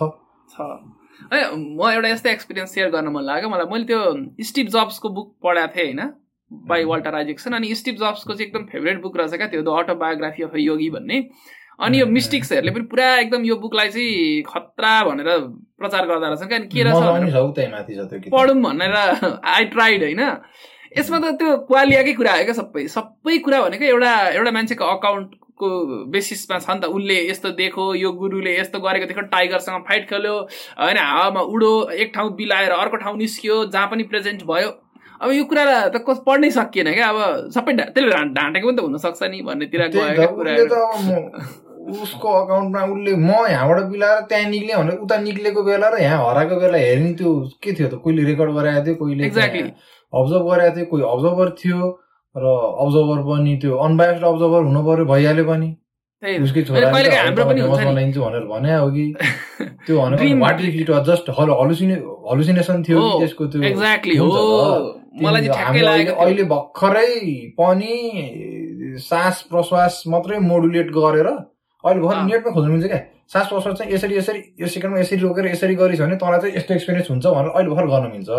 है म एउटा यस्तै एक्सपिरियन्स सेयर गर्न मन लाग्यो। मलाई मैले त्यो स्टिभ जब्सको बुक पढाएको थिएँ होइन? बाई वाल्टर आइजेक्सन अनि स्टिभ जब्सको चाहिँ एकदम फेभरेट बुक रहेछ क्या? त्यो द अटोबायोग्राफी अफ योगी भन्ने। अनि यो मिस्टिक्सहरूले पनि पुरा एकदम यो बुकलाई चाहिँ खतरा भनेर प्रचार गर्दा रहेछन् क्या। के रहेछ पढौँ भनेर आई ट्राइड होइन। यसमा त त्यो क्वालियाकै कुरा आयो क्या सबै। सबै कुरा भनेको एउटा एउटा मान्छेको अकाउन्टको बेसिसमा छ नि त। उसले यस्तो देखो यो गुरुले यस्तो गरेको देखो टाइगरसँग फाइट खेल्यो होइन हावामा उडो एक ठाउँ बिलाएर अर्को ठाउँ निस्कियो जहाँ पनि प्रेजेन्ट भयो। अब यो कुरा त कस पढ्नै सकिएन क्या? अब सबै त्यसले ढाँटेको पनि त हुनसक्छ नि भन्नेतिर गएको कुरा उसको अकाउन्टमा उसले म यहाँबाट बिलाएर त्यहाँ निक्ले भने उता निक्लेको बेला र यहाँ हराएको बेला हेर्ने त्यो के थियो त? कोहीले रेकर्ड गराएको थियो कोहीले अब्जर्भ गराएको थियो कोही अब्जर्भर थियो र अब्जर्भर पनि त्यो अनबायस्ड अब्जर्भर हुनु पर्यो भइहाल्यो पनि। उसकै छोरा भनेर भने हो कि। त्यो जस्ट हलुसिने हलुसिनेसन थियो त्यसको त्यो अहिले भर्खरै पनि सास प्रश्वास मात्रै मोडुलेट गरेर अहिले भर्खर नेटमा खोज्नु मिल्छ क्या। सास प्रश्वास चाहिँ यसरी यसरी यो सेकेन्डमा यसरी रोकेर यसरी गरिस् भने तँलाई चाहिँ यस्तो एक्सपिरियन्स हुन्छ भनेर अहिले भर्खर गर्न मिल्छ।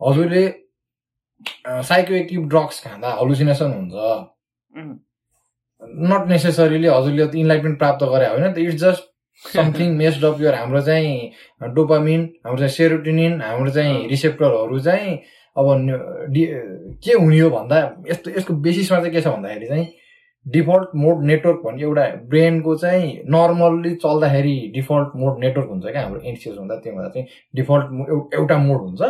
हजुरले साइकोएक्टिभ ड्रग्स खाँदा हलुसिनेसन हुन्छ। नट नेसेसरीली हजुरले इन्लाइटमेन्ट प्राप्त गरे होइन त it's just something messed off your हाम्रो चाहिँ डोपामिन हाम्रो चाहिँ सेरोटिनिन हाम्रो चाहिँ रिसेप्टरहरू चाहिँ अब के हुने हो भन्दा यस्तो यसको बेसिसमा चाहिँ के छ भन्दाखेरि चाहिँ डिफल्ट मोड नेटवर्क भन्ने एउटा ब्रेनको चाहिँ नर्मल्ली चल्दाखेरि डिफल्ट मोड नेटवर्क हुन्छ क्या हाम्रो एनसिएस हुँदा त्यो हुँदा चाहिँ डिफल्ट एउटा मोड हुन्छ।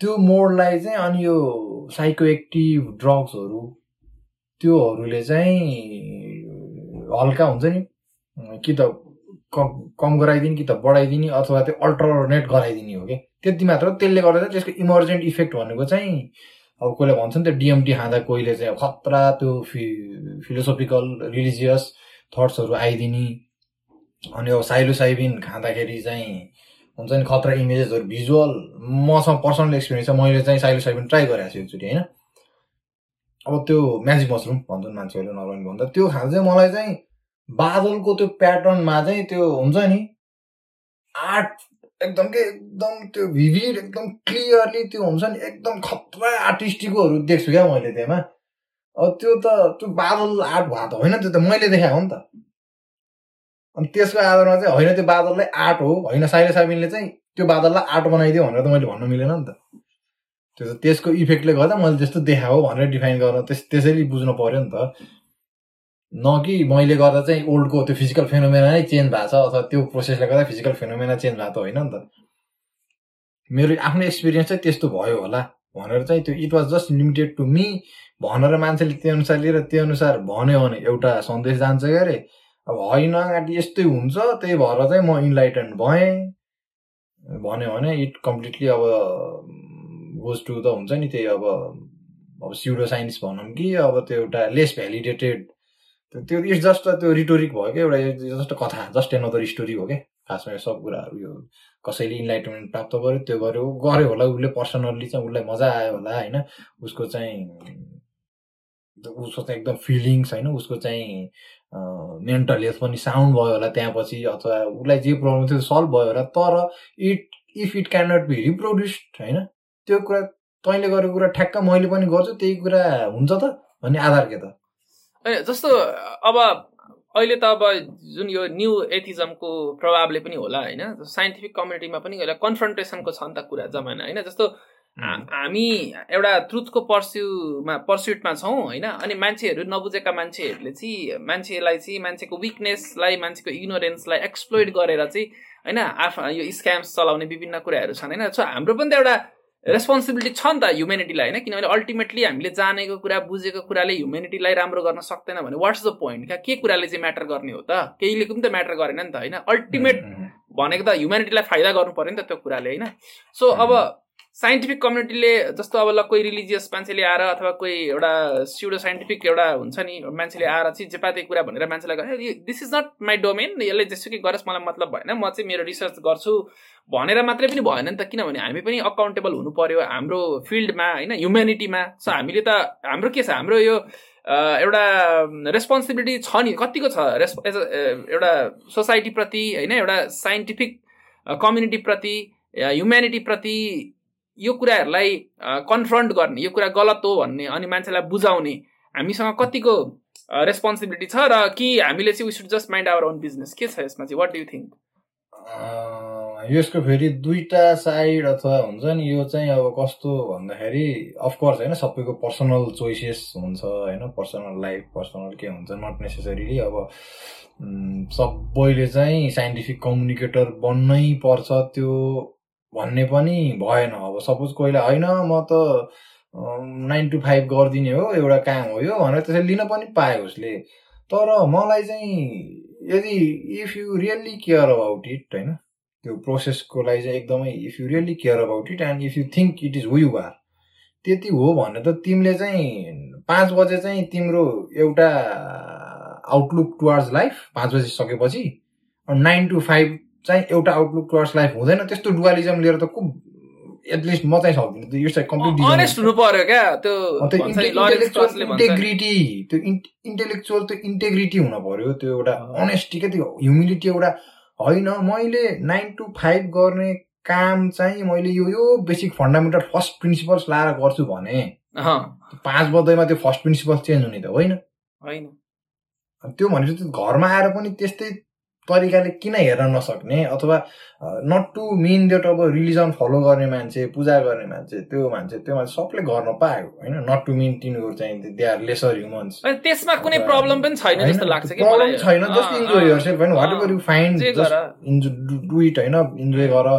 त्यो मोडलाई चाहिँ अनि यो साइको एक्टिभ ड्रग्सहरू त्योहरूले चाहिँ हल्का हुन्छ नि कि त कम कम गराइदिने कि त बढाइदिने अथवा त्यो अल्टरनेट गराइदिने हो कि। त्यति मात्र त्यसले गर्दा चाहिँ त्यसको इमर्जेन्ट इफेक्ट भनेको चाहिँ अब कोहीले भन्छ नि त्यो डिएमटी खाँदा कोहीले चाहिँ खतरा त्यो फि फिलोसोफिकल रिलिजियस थट्सहरू आइदिने। अनि अब साइलोसाइबिन खाँदाखेरि चाहिँ हुन्छ नि खतरा इमेजेसहरू भिजुअल मसँग पर्सनल एक्सपिरियन्स छ। मैले चाहिँ साइलोसाइबिन ट्राई गरेको छु एकचोटि होइन। अब त्यो म्याजिक मसरुम भन्छन् मान्छेहरूले नर्मली भन्दा त्यो खाँदा चाहिँ मलाई चाहिँ बादलको त्यो प्याटर्नमा चाहिँ त्यो हुन्छ नि आर्ट एकदम के एकदम त्यो भिभिड एकदम क्लियरली त्यो हुन्छ नि एकदम खतरा आर्टिस्टिकहरू देख्छु क्या मैले त्यहाँ अब त्यो त त्यो बादल आर्ट भयो त होइन त्यो त मैले देखाएको हो नि त। अनि त्यसको आधारमा चाहिँ होइन त्यो बादललाई आर्ट हो होइन साइले साबिनले चाहिँ त्यो बादललाई आर्ट बनाइदियो भनेर त मैले भन्न मिलेन नि त। त्यो त्यसको इफेक्टले गर्दा मैले त्यस्तो देखाएको भनेर डिफाइन गर्न त्यस त्यसरी बुझ्नु पऱ्यो नि त। न कि मैले गर्दा चाहिँ ओल्डको त्यो फिजिकल फेनोमेना नै चेन्ज भएको छ अथवा त्यो प्रोसेसले गर्दा फिजिकल फेनोमेना चेन्ज भएको त होइन नि त। मेरो आफ्नो एक्सपिरियन्स चाहिँ त्यस्तो भयो होला भनेर चाहिँ त्यो it was just limited to me भनेर मान्छेले त्यो अनुसार लिएर त्यो अनुसार भन्यो भने एउटा सन्देश जान्छ क्या अरे अब होइन आँटी यस्तै हुन्छ त्यही भएर चाहिँ म इन्लाइटेन्ड भएँ। भन्यो भने इट कम्प्लिटली अब गोज टु त हुन्छ नि त्यही अब अब सिउडो साइन्स भनौँ कि अब त्यो एउटा लेस भ्यालिडेटेड त्यो इट्स जस्ट त्यो रिटोरिक भयो क्या एउटा जस्ट कथा जस्ट एनदर स्टोरी हो क्या। खासमा यो सब कुराहरू यो कसैले इन्लाइटमेन्ट प्राप्त गर्यो त्यो गर्यो गर्यो होला उसले पर्सनल्ली चाहिँ उसलाई मजा आयो होला होइन। उसको चाहिँ उसको चाहिँ एकदम फिलिङ्स होइन। उसको चाहिँ मेन्टल हेल्थ पनि साउन्ड भयो होला त्यहाँपछि अथवा उसलाई जे प्रब्लम थियो सल्भ भयो होला तर it if it can not be reproduced होइन। त्यो कुरा तैँले गरेको कुरा ठ्याक्क मैले पनि गर्छु त्यही कुरा हुन्छ त भन्ने आधार के त? जस्तो अब अहिले त अब जुन यो न्यू एथिजमको प्रभावले पनि होला होइन साइन्टिफिक कम्युनिटीमा पनि कन्फ्रन्टेसनको छ नि त कुरा जमाना होइन जस्तो हामी एउटा ट्रुथको पर्स्युमा पर्स्युटमा छौँ होइन अनि मान्छेहरू नबुझेका मान्छेहरूले चाहिँ मान्छेलाई चाहिँ मान्छेको विकनेसलाई मान्छेको इग्नोरेन्सलाई एक्सप्लोइड गरेर चाहिँ होइन आफ यो स्क्याम्स चलाउने विभिन्न कुराहरू छन् होइन सो हाम्रो पनि त एउटा रेस्पोन्सिबिलिटी छ नि त ह्युमेनिटीलाई होइन? किनभने अल्टिमेटली हामीले जानेको कुरा बुझेको कुराले ह्युमेनिटीलाई राम्रो गर्न सक्दैन भने वाट्स द पोइन्ट क्या के कुराले चाहिँ म्याटर गर्ने हो त? केहीले पनि त म्याटर गरेन नि त होइन? अल्टिमेट भनेको त ह्युमेनिटीलाई फाइदा गर्नु पऱ्यो नि त त्यो कुराले होइन? सो अब साइन्टिफिक कम्युनिटीले जस्तो अब ल कोही रिलिजियस मान्छेले आएर अथवा कोही एउटा सिउडो साइन्टिफिक एउटा हुन्छ नि मान्छेले आएर चाहिँ जेपाते कुरा भनेर मान्छेलाई this is not my domain यसले जेसुकै गरोस् मलाई मतलब भएन म चाहिँ मेरो रिसर्च गर्छु भनेर मात्रै पनि भएन नि त किनभने हामी पनि अकाउन्टेबल हुनु पर्यो हाम्रो फिल्डमा होइन ह्युमेनिटीमा सो हामीले त हाम्रो के छ हाम्रो यो एउटा रेस्पोन्सिबिलिटी छ नि कतिको छ? रेस् एज एउटा सोसाइटीप्रति होइन एउटा साइन्टिफिक कम्युनिटीप्रति ह्युमेनिटीप्रति यो कुराहरूलाई कन्फ्रन्ट गर्ने यो कुरा गलत हो भन्ने अनि मान्छेलाई बुझाउने हामीसँग कतिको रेस्पोन्सिबिलिटी छ र कि हामीले चाहिँ should just mind our own business के छ यसमा चाहिँ? वाट डु थिङ्क यसको फेरि दुईवटा साइड अथवा हुन्छ नि यो चाहिँ अब कस्तो भन्दाखेरि अफकोर्स होइन सबैको पर्सनल चोइसेस हुन्छ होइन पर्सनल लाइफ पर्सनल के हुन्छ नट नेसेसरीली अब सबैले चाहिँ साइन्टिफिक कम्युनिकेटर बन्नै पर्छ त्यो भन्ने पनि भएन। अब सपोज कोहीले होइन म त नाइन टु फाइभ गरिदिने हो एउटा काम हो यो भनेर त्यसरी लिन पनि पायो उसले। तर मलाई चाहिँ यदि if you really care about it होइन त्यो प्रोसेसको लागि चाहिँ एकदमै if you really care about it and if you think it is you are त्यति हो भने त तिमीले चाहिँ पाँच बजे चाहिँ तिम्रो एउटा आउटलुक टुवार्ड्स लाइफ पाँच बजी सकेपछि नाइन टु फाइभ चाहिँ एउटा आउटलुक टुवर्ड्स लाइफ हुँदैन त्यस्तो डुवालिजम लिएर त को एटलिस्ट म चाहिँ सक्दिनँ। यो चाहिँ कम्प्लिट हुनु पर्यो क्या त्यो इन्टेग्रिटी त्यो इन्टेलेक्चुअल त्यो इन्टेग्रिटी हुन पर्यो त्यो एउटा अनेस्टी क्या त्यो ह्युमिलिटी एउटा होइन। मैले नाइन टु फाइभ गर्ने काम चाहिँ मैले यो यो बेसिक फन्डामेन्टल फर्स्ट प्रिन्सिपल्स लाएर गर्छु भने पाँच बजेमा त्यो फर्स्ट प्रिन्सिपल्स चेन्ज हुने त होइन। त्यो भनेपछि घरमा आएर पनि त्यस्तै तरिकाले किन हेर्न नसक्ने अथवा नट टु मिन द्याट अब रिलिजन फलो गर्ने मान्छे पूजा गर्ने मान्छे त्यो मान्छे त्यो मान्छे सबले गर्न पायो होइन? नट टु मिन तिनीहरू चाहिँ दे आर लेसर ह्युमन्स त्यसमा कुनै प्रब्लम पनि छैन जस्तो लाग्छ कि प्रब्लम छैन जस्ट इन्जोय यर सेल्फ होइन? Whatever you find do it होइन? इन्जोय गर।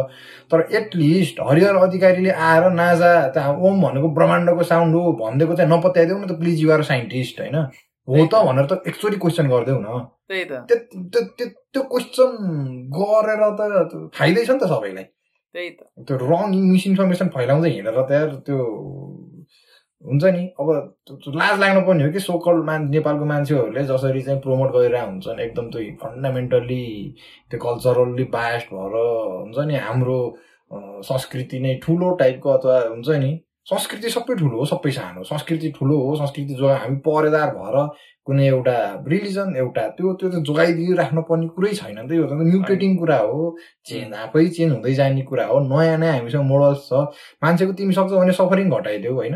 तर एटलिस्ट हरिहर अधिकारीले आएर नाजा त्यहाँ ओम भनेको ब्रह्माण्डको साउन्ड हो भनिदिएको चाहिँ नपत्याइदेऊ न त प्लिज युआर साइन्टिस्ट होइन? हो त भनेर त एकचोटि क्वेसन गरिदेऊ न त्यही त त्यो क्वेसन गरेर त फाइदै छ नि त सबैलाई त्यही त त्यो रङ मिसइन्फर्मेसन फैलाउँदै हिँडेर त त्यो हुन्छ नि अब लाज लाग्नु पर्ने हो कि सोकल मान नेपालको मान्छेहरूले जसरी चाहिँ प्रमोट गरिरहेको हुन्छन् एकदम त्यो फन्डामेन्टल्ली त्यो कल्चरल्ली बायस्ड भएर हुन्छ नि हाम्रो संस्कृति नै ठुलो टाइपको अथवा हुन्छ नि संस्कृति सबै ठुलो हो सबै सानो संस्कृति ठुलो हो संस्कृति जो हामी परेदार भएर कुनै एउटा रिलिजन एउटा त्यो त्यो त जोगाइदिइराख्नु पर्ने कुरै छैन नि त। यो त म्युटेटिङ कुरा हो चेन्ज आफै चेन्ज हुँदै जाने कुरा हो। नयाँ नयाँ हामीसँग मोडल्स छ। मान्छेको तिमी सक्छौ भने सफरिङ घटाइदेऊ होइन?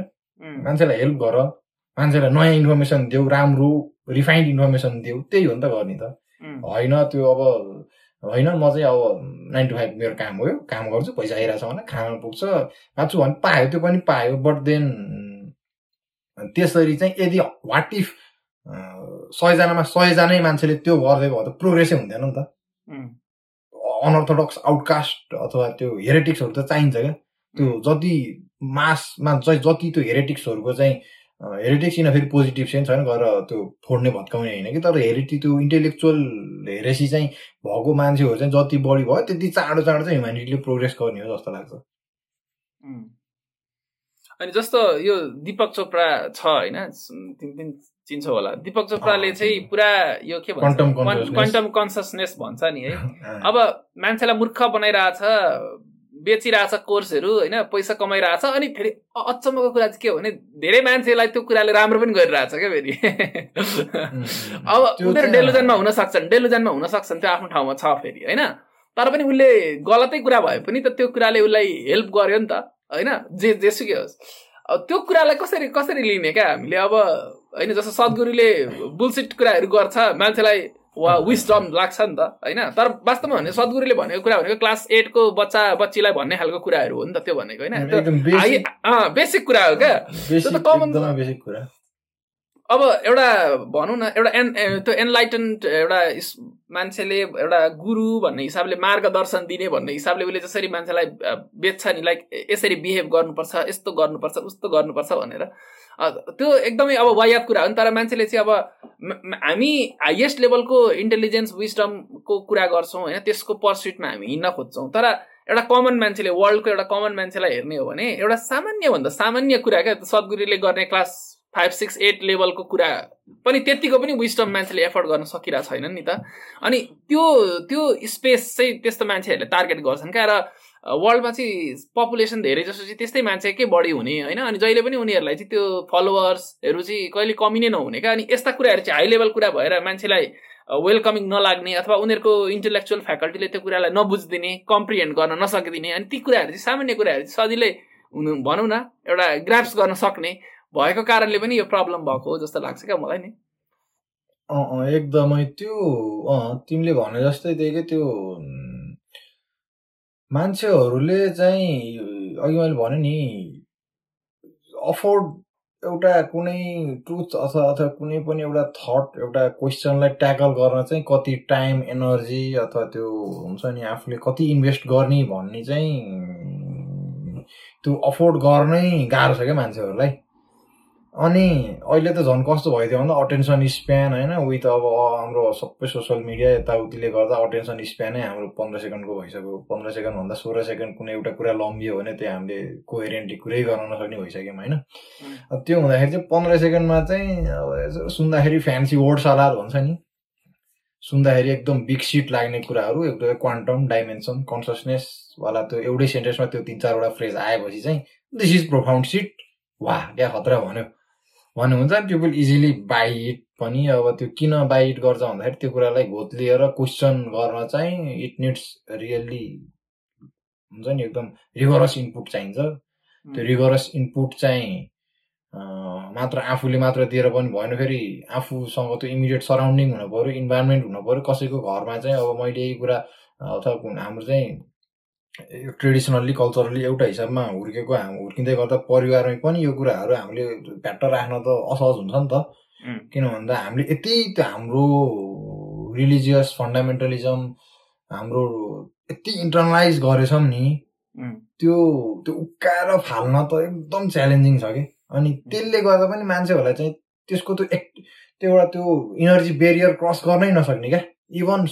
मान्छेलाई हेल्प गर। मान्छेलाई नयाँ इन्फर्मेसन देऊ राम्रो रिफाइन्ड इन्फर्मेसन देऊ। त्यही हो नि त गर्ने त। होइन त्यो अब होइन म चाहिँ अब नाइन टु फाइभ मेरो काम हो काम गर्छु पैसा आइरहेको छ भने खाना पुग्छ। खान्छु भने पायो त्यो पनि पायो बट देन त्यसरी चाहिँ यदि वाट इफ सयजनामा सयजनै मान्छेले त्यो गर्दै भयो त प्रोग्रेसै हुँदैन नि त। अनअर्थोडक्स आउटकास्ट अथवा त्यो हेरेटिक्सहरू त चाहिन्छ क्या। त्यो जति मासमा चाहिँ जति त्यो हेरेटिक्सहरूको चाहिँ हेरिटिक्स किन फेरि पोजिटिभ सेन्स होइन गएर त्यो फोड्ने भत्काउने होइन कि? तर हेरिटी त्यो इन्टेलेक्चुअल हेरेसी चाहिँ भएको मान्छेहरू चाहिँ जति बढी भयो त्यति चाँडो चाँडो चाहिँ ह्युमेनिटीले प्रोग्रेस गर्ने हो जस्तो लाग्छ। अनि जस्तो यो दिपक चोपडा छ होइन तिमी पनि चिन्छौ होला। दिपक चोपडाले चाहिँ पुरा यो के भन्छ? क्वान्टम कन्सियसनेस भन्छ नि है। अब मान्छेलाई मूर्ख बनाइरहेछ बेचिरहेछ कोर्सहरू होइन? पैसा कमाइरहेछ अनि फेरि अचम्मको कुरा चाहिँ के हो भने धेरै मान्छेलाई त्यो कुराले राम्रो पनि गरिरहेछ क्या फेरि। अब उनीहरू डेलुजनमा हुन सक्छन् डेलुजनमा हुन सक्छन् त्यो आफ्नो ठाउँमा छ फेरि होइन? तर पनि उसले गलतै कुरा भए पनि त त्यो कुराले उसलाई हेल्प गर्यो नि त होइन? जे जेसुकै होस्। त्यो कुरालाई कसरी कसरी लिने क्या हामीले? अब होइन जस्तो सद्गुरुले बुलसिट कुराहरू गर्छ मान्छेलाई वा विस्डम लाग्छ नि त होइन? तर वास्तवमा भने सद्गुरुले भनेको कुरा भनेको क्लास एटको बच्चा बच्चीलाई भन्ने खालको कुराहरू हो नि त त्यो भनेको होइन? बेसिक कुरा हो क्या? कमन बेसिक कुरा। अब एउटा भनौँ न एउटा एन त्यो एनलाइटन्ड एउटा मान्छेले एउटा गुरु भन्ने हिसाबले मार्गदर्शन दिने भन्ने हिसाबले उसले जसरी मान्छेलाई बेच्छ नि लाइक यसरी बिहेभ गर्नुपर्छ यस्तो गर्नुपर्छ उस्तो गर्नुपर्छ भनेर। त्यो एकदमै अब वायात कुरा हो नि तर मान्छेले चाहिँ अब हामी हाइएस्ट लेभलको इन्टेलिजेन्स विस्डमको कुरा गर्छौँ होइन त्यसको पर्सुटमा हामी हिँड्न खोज्छौँ। तर एउटा कमन मान्छेले वर्ल्डको एउटा कमन मान्छेलाई हेर्ने हो भने एउटा सामान्यभन्दा सामान्य कुरा क्या सद्गुरुले गर्ने क्लास फाइभ सिक्स एट लेभलको कुरा पनि त्यत्तिको पनि विस्टम मान्छेले एफोर्ड गर्न सकिरहेको छैनन् नि त। अनि त्यो त्यो स्पेस चाहिँ त्यस्तो मान्छेहरूले टार्गेट गर्छन् क्या। र वर्ल्डमा चाहिँ पपुलेसन धेरै जसो चाहिँ त्यस्तै मान्छे के बढी हुने होइन? अनि जहिले पनि उनीहरूलाई चाहिँ त्यो फलोवर्सहरू चाहिँ कहिले कमी नै नहुने क्या। अनि यस्ता कुराहरू चाहिँ हाई लेभल कुरा भएर मान्छेलाई वेलकमिङ नलाग्ने अथवा उनीहरूको इन्टेलेक्चुअल फ्याकल्टीले त्यो कुरालाई नबुझिदिने कम्प्रिहेन्ड गर्न नसकिदिने अनि ती कुराहरू चाहिँ सामान्य कुराहरू चाहिँ सजिलै हुनु भनौँ न एउटा ग्राफ्स गर्न सक्ने। भएको कारणले पनि यो प्रब्लम भएको हो जस्तो लाग्छ क्या मलाई नि। एकदमै त्यो तिमीले भने जस्तै त्यही क्या त्यो मान्छेहरूले चाहिँ अघि मैले भने नि अफोर्ड एउटा कुनै ट्रुथ अथवा अथवा कुनै पनि एउटा थट एउटा क्वेसनलाई ट्याकल गर्न चाहिँ कति टाइम एनर्जी अथवा त्यो हुन्छ नि आफूले कति इन्भेस्ट गर्ने भन्ने चाहिँ त्यो अफोर्ड गर्नै गाह्रो छ क्या मान्छेहरूलाई। अनि अहिले त झन् कस्तो भइदियो भन्दा अटेन्सन स्प्यान होइन त अब हाम्रो सबै सोसियल मिडिया यताउतिले गर्दा अटेन्सन स्प्यानै हाम्रो पन्ध्र सेकेन्डको भइसक्यो। पन्ध्र सेकेन्डभन्दा सोह्र सेकेन्ड कुनै एउटा कुरा लम्बियो भने त्यो हामीले कोहेरेन्टली कुरै गर्न नसक्ने भइसक्यौँ होइन। त्यो हुँदाखेरि चाहिँ पन्ध्र सेकेन्डमा चाहिँ अब सुन्दाखेरि फ्यान्सी वर्ड सलाद भन्छ नि। सुन्दाखेरि एकदम बिग सिट लाग्ने कुराहरू एकदमै क्वान्टम डाइमेन्सन कन्सियसनेसवाला त्यो एउटै सेन्टेन्समा त्यो तिन चारवटा फ्रेज आएपछि चाहिँ दिस इज प्रोफाउन्ड सिट वा क्या खतरा भन्यो। भन्नुहुन्छ नि त्यो इजिली बाइट पनि अब त्यो किन बाइट गर्छ भन्दाखेरि त्यो कुरालाई घोत्लिएर क्वेसन गर्न चाहिँ इट निड्स रियल्ली हुन्छ नि एकदम रिगरस इनपुट चाहिन्छ। त्यो रिगरस इनपुट चाहिँ मात्र आफूले मात्र दिएर पनि भएन फेरि आफूसँग त्यो इमिडिएट सराउन्डिङ हुनु पऱ्यो इन्भाइरोमेन्ट हुनु पऱ्यो कसैको घरमा चाहिँ अब मैले यही कुरा अथवा हाम्रो चाहिँ ट्रेडिसनल्ली कल्चरली एउटा हिसाबमा हुर्केको हामी हुर्किँदै गर्दा परिवारमै पनि यो कुराहरू हामीले भ्याट्ट राख्न त असहज हुन्छ नि त। किन भन्दा हामीले यति त्यो हाम्रो रिलिजियस फन्डामेन्टलिजम हाम्रो यति इन्टरनलाइज गरेछौँ नि त्यो त्यो उक्काएर फाल्न त एकदम च्यालेन्जिङ छ कि। अनि त्यसले गर्दा पनि मान्छेहरूलाई चाहिँ त्यसको त्यो एक त्यो एउटा त्यो इनर्जी बेरियर क्रस गर्नै नसक्ने क्या। इभन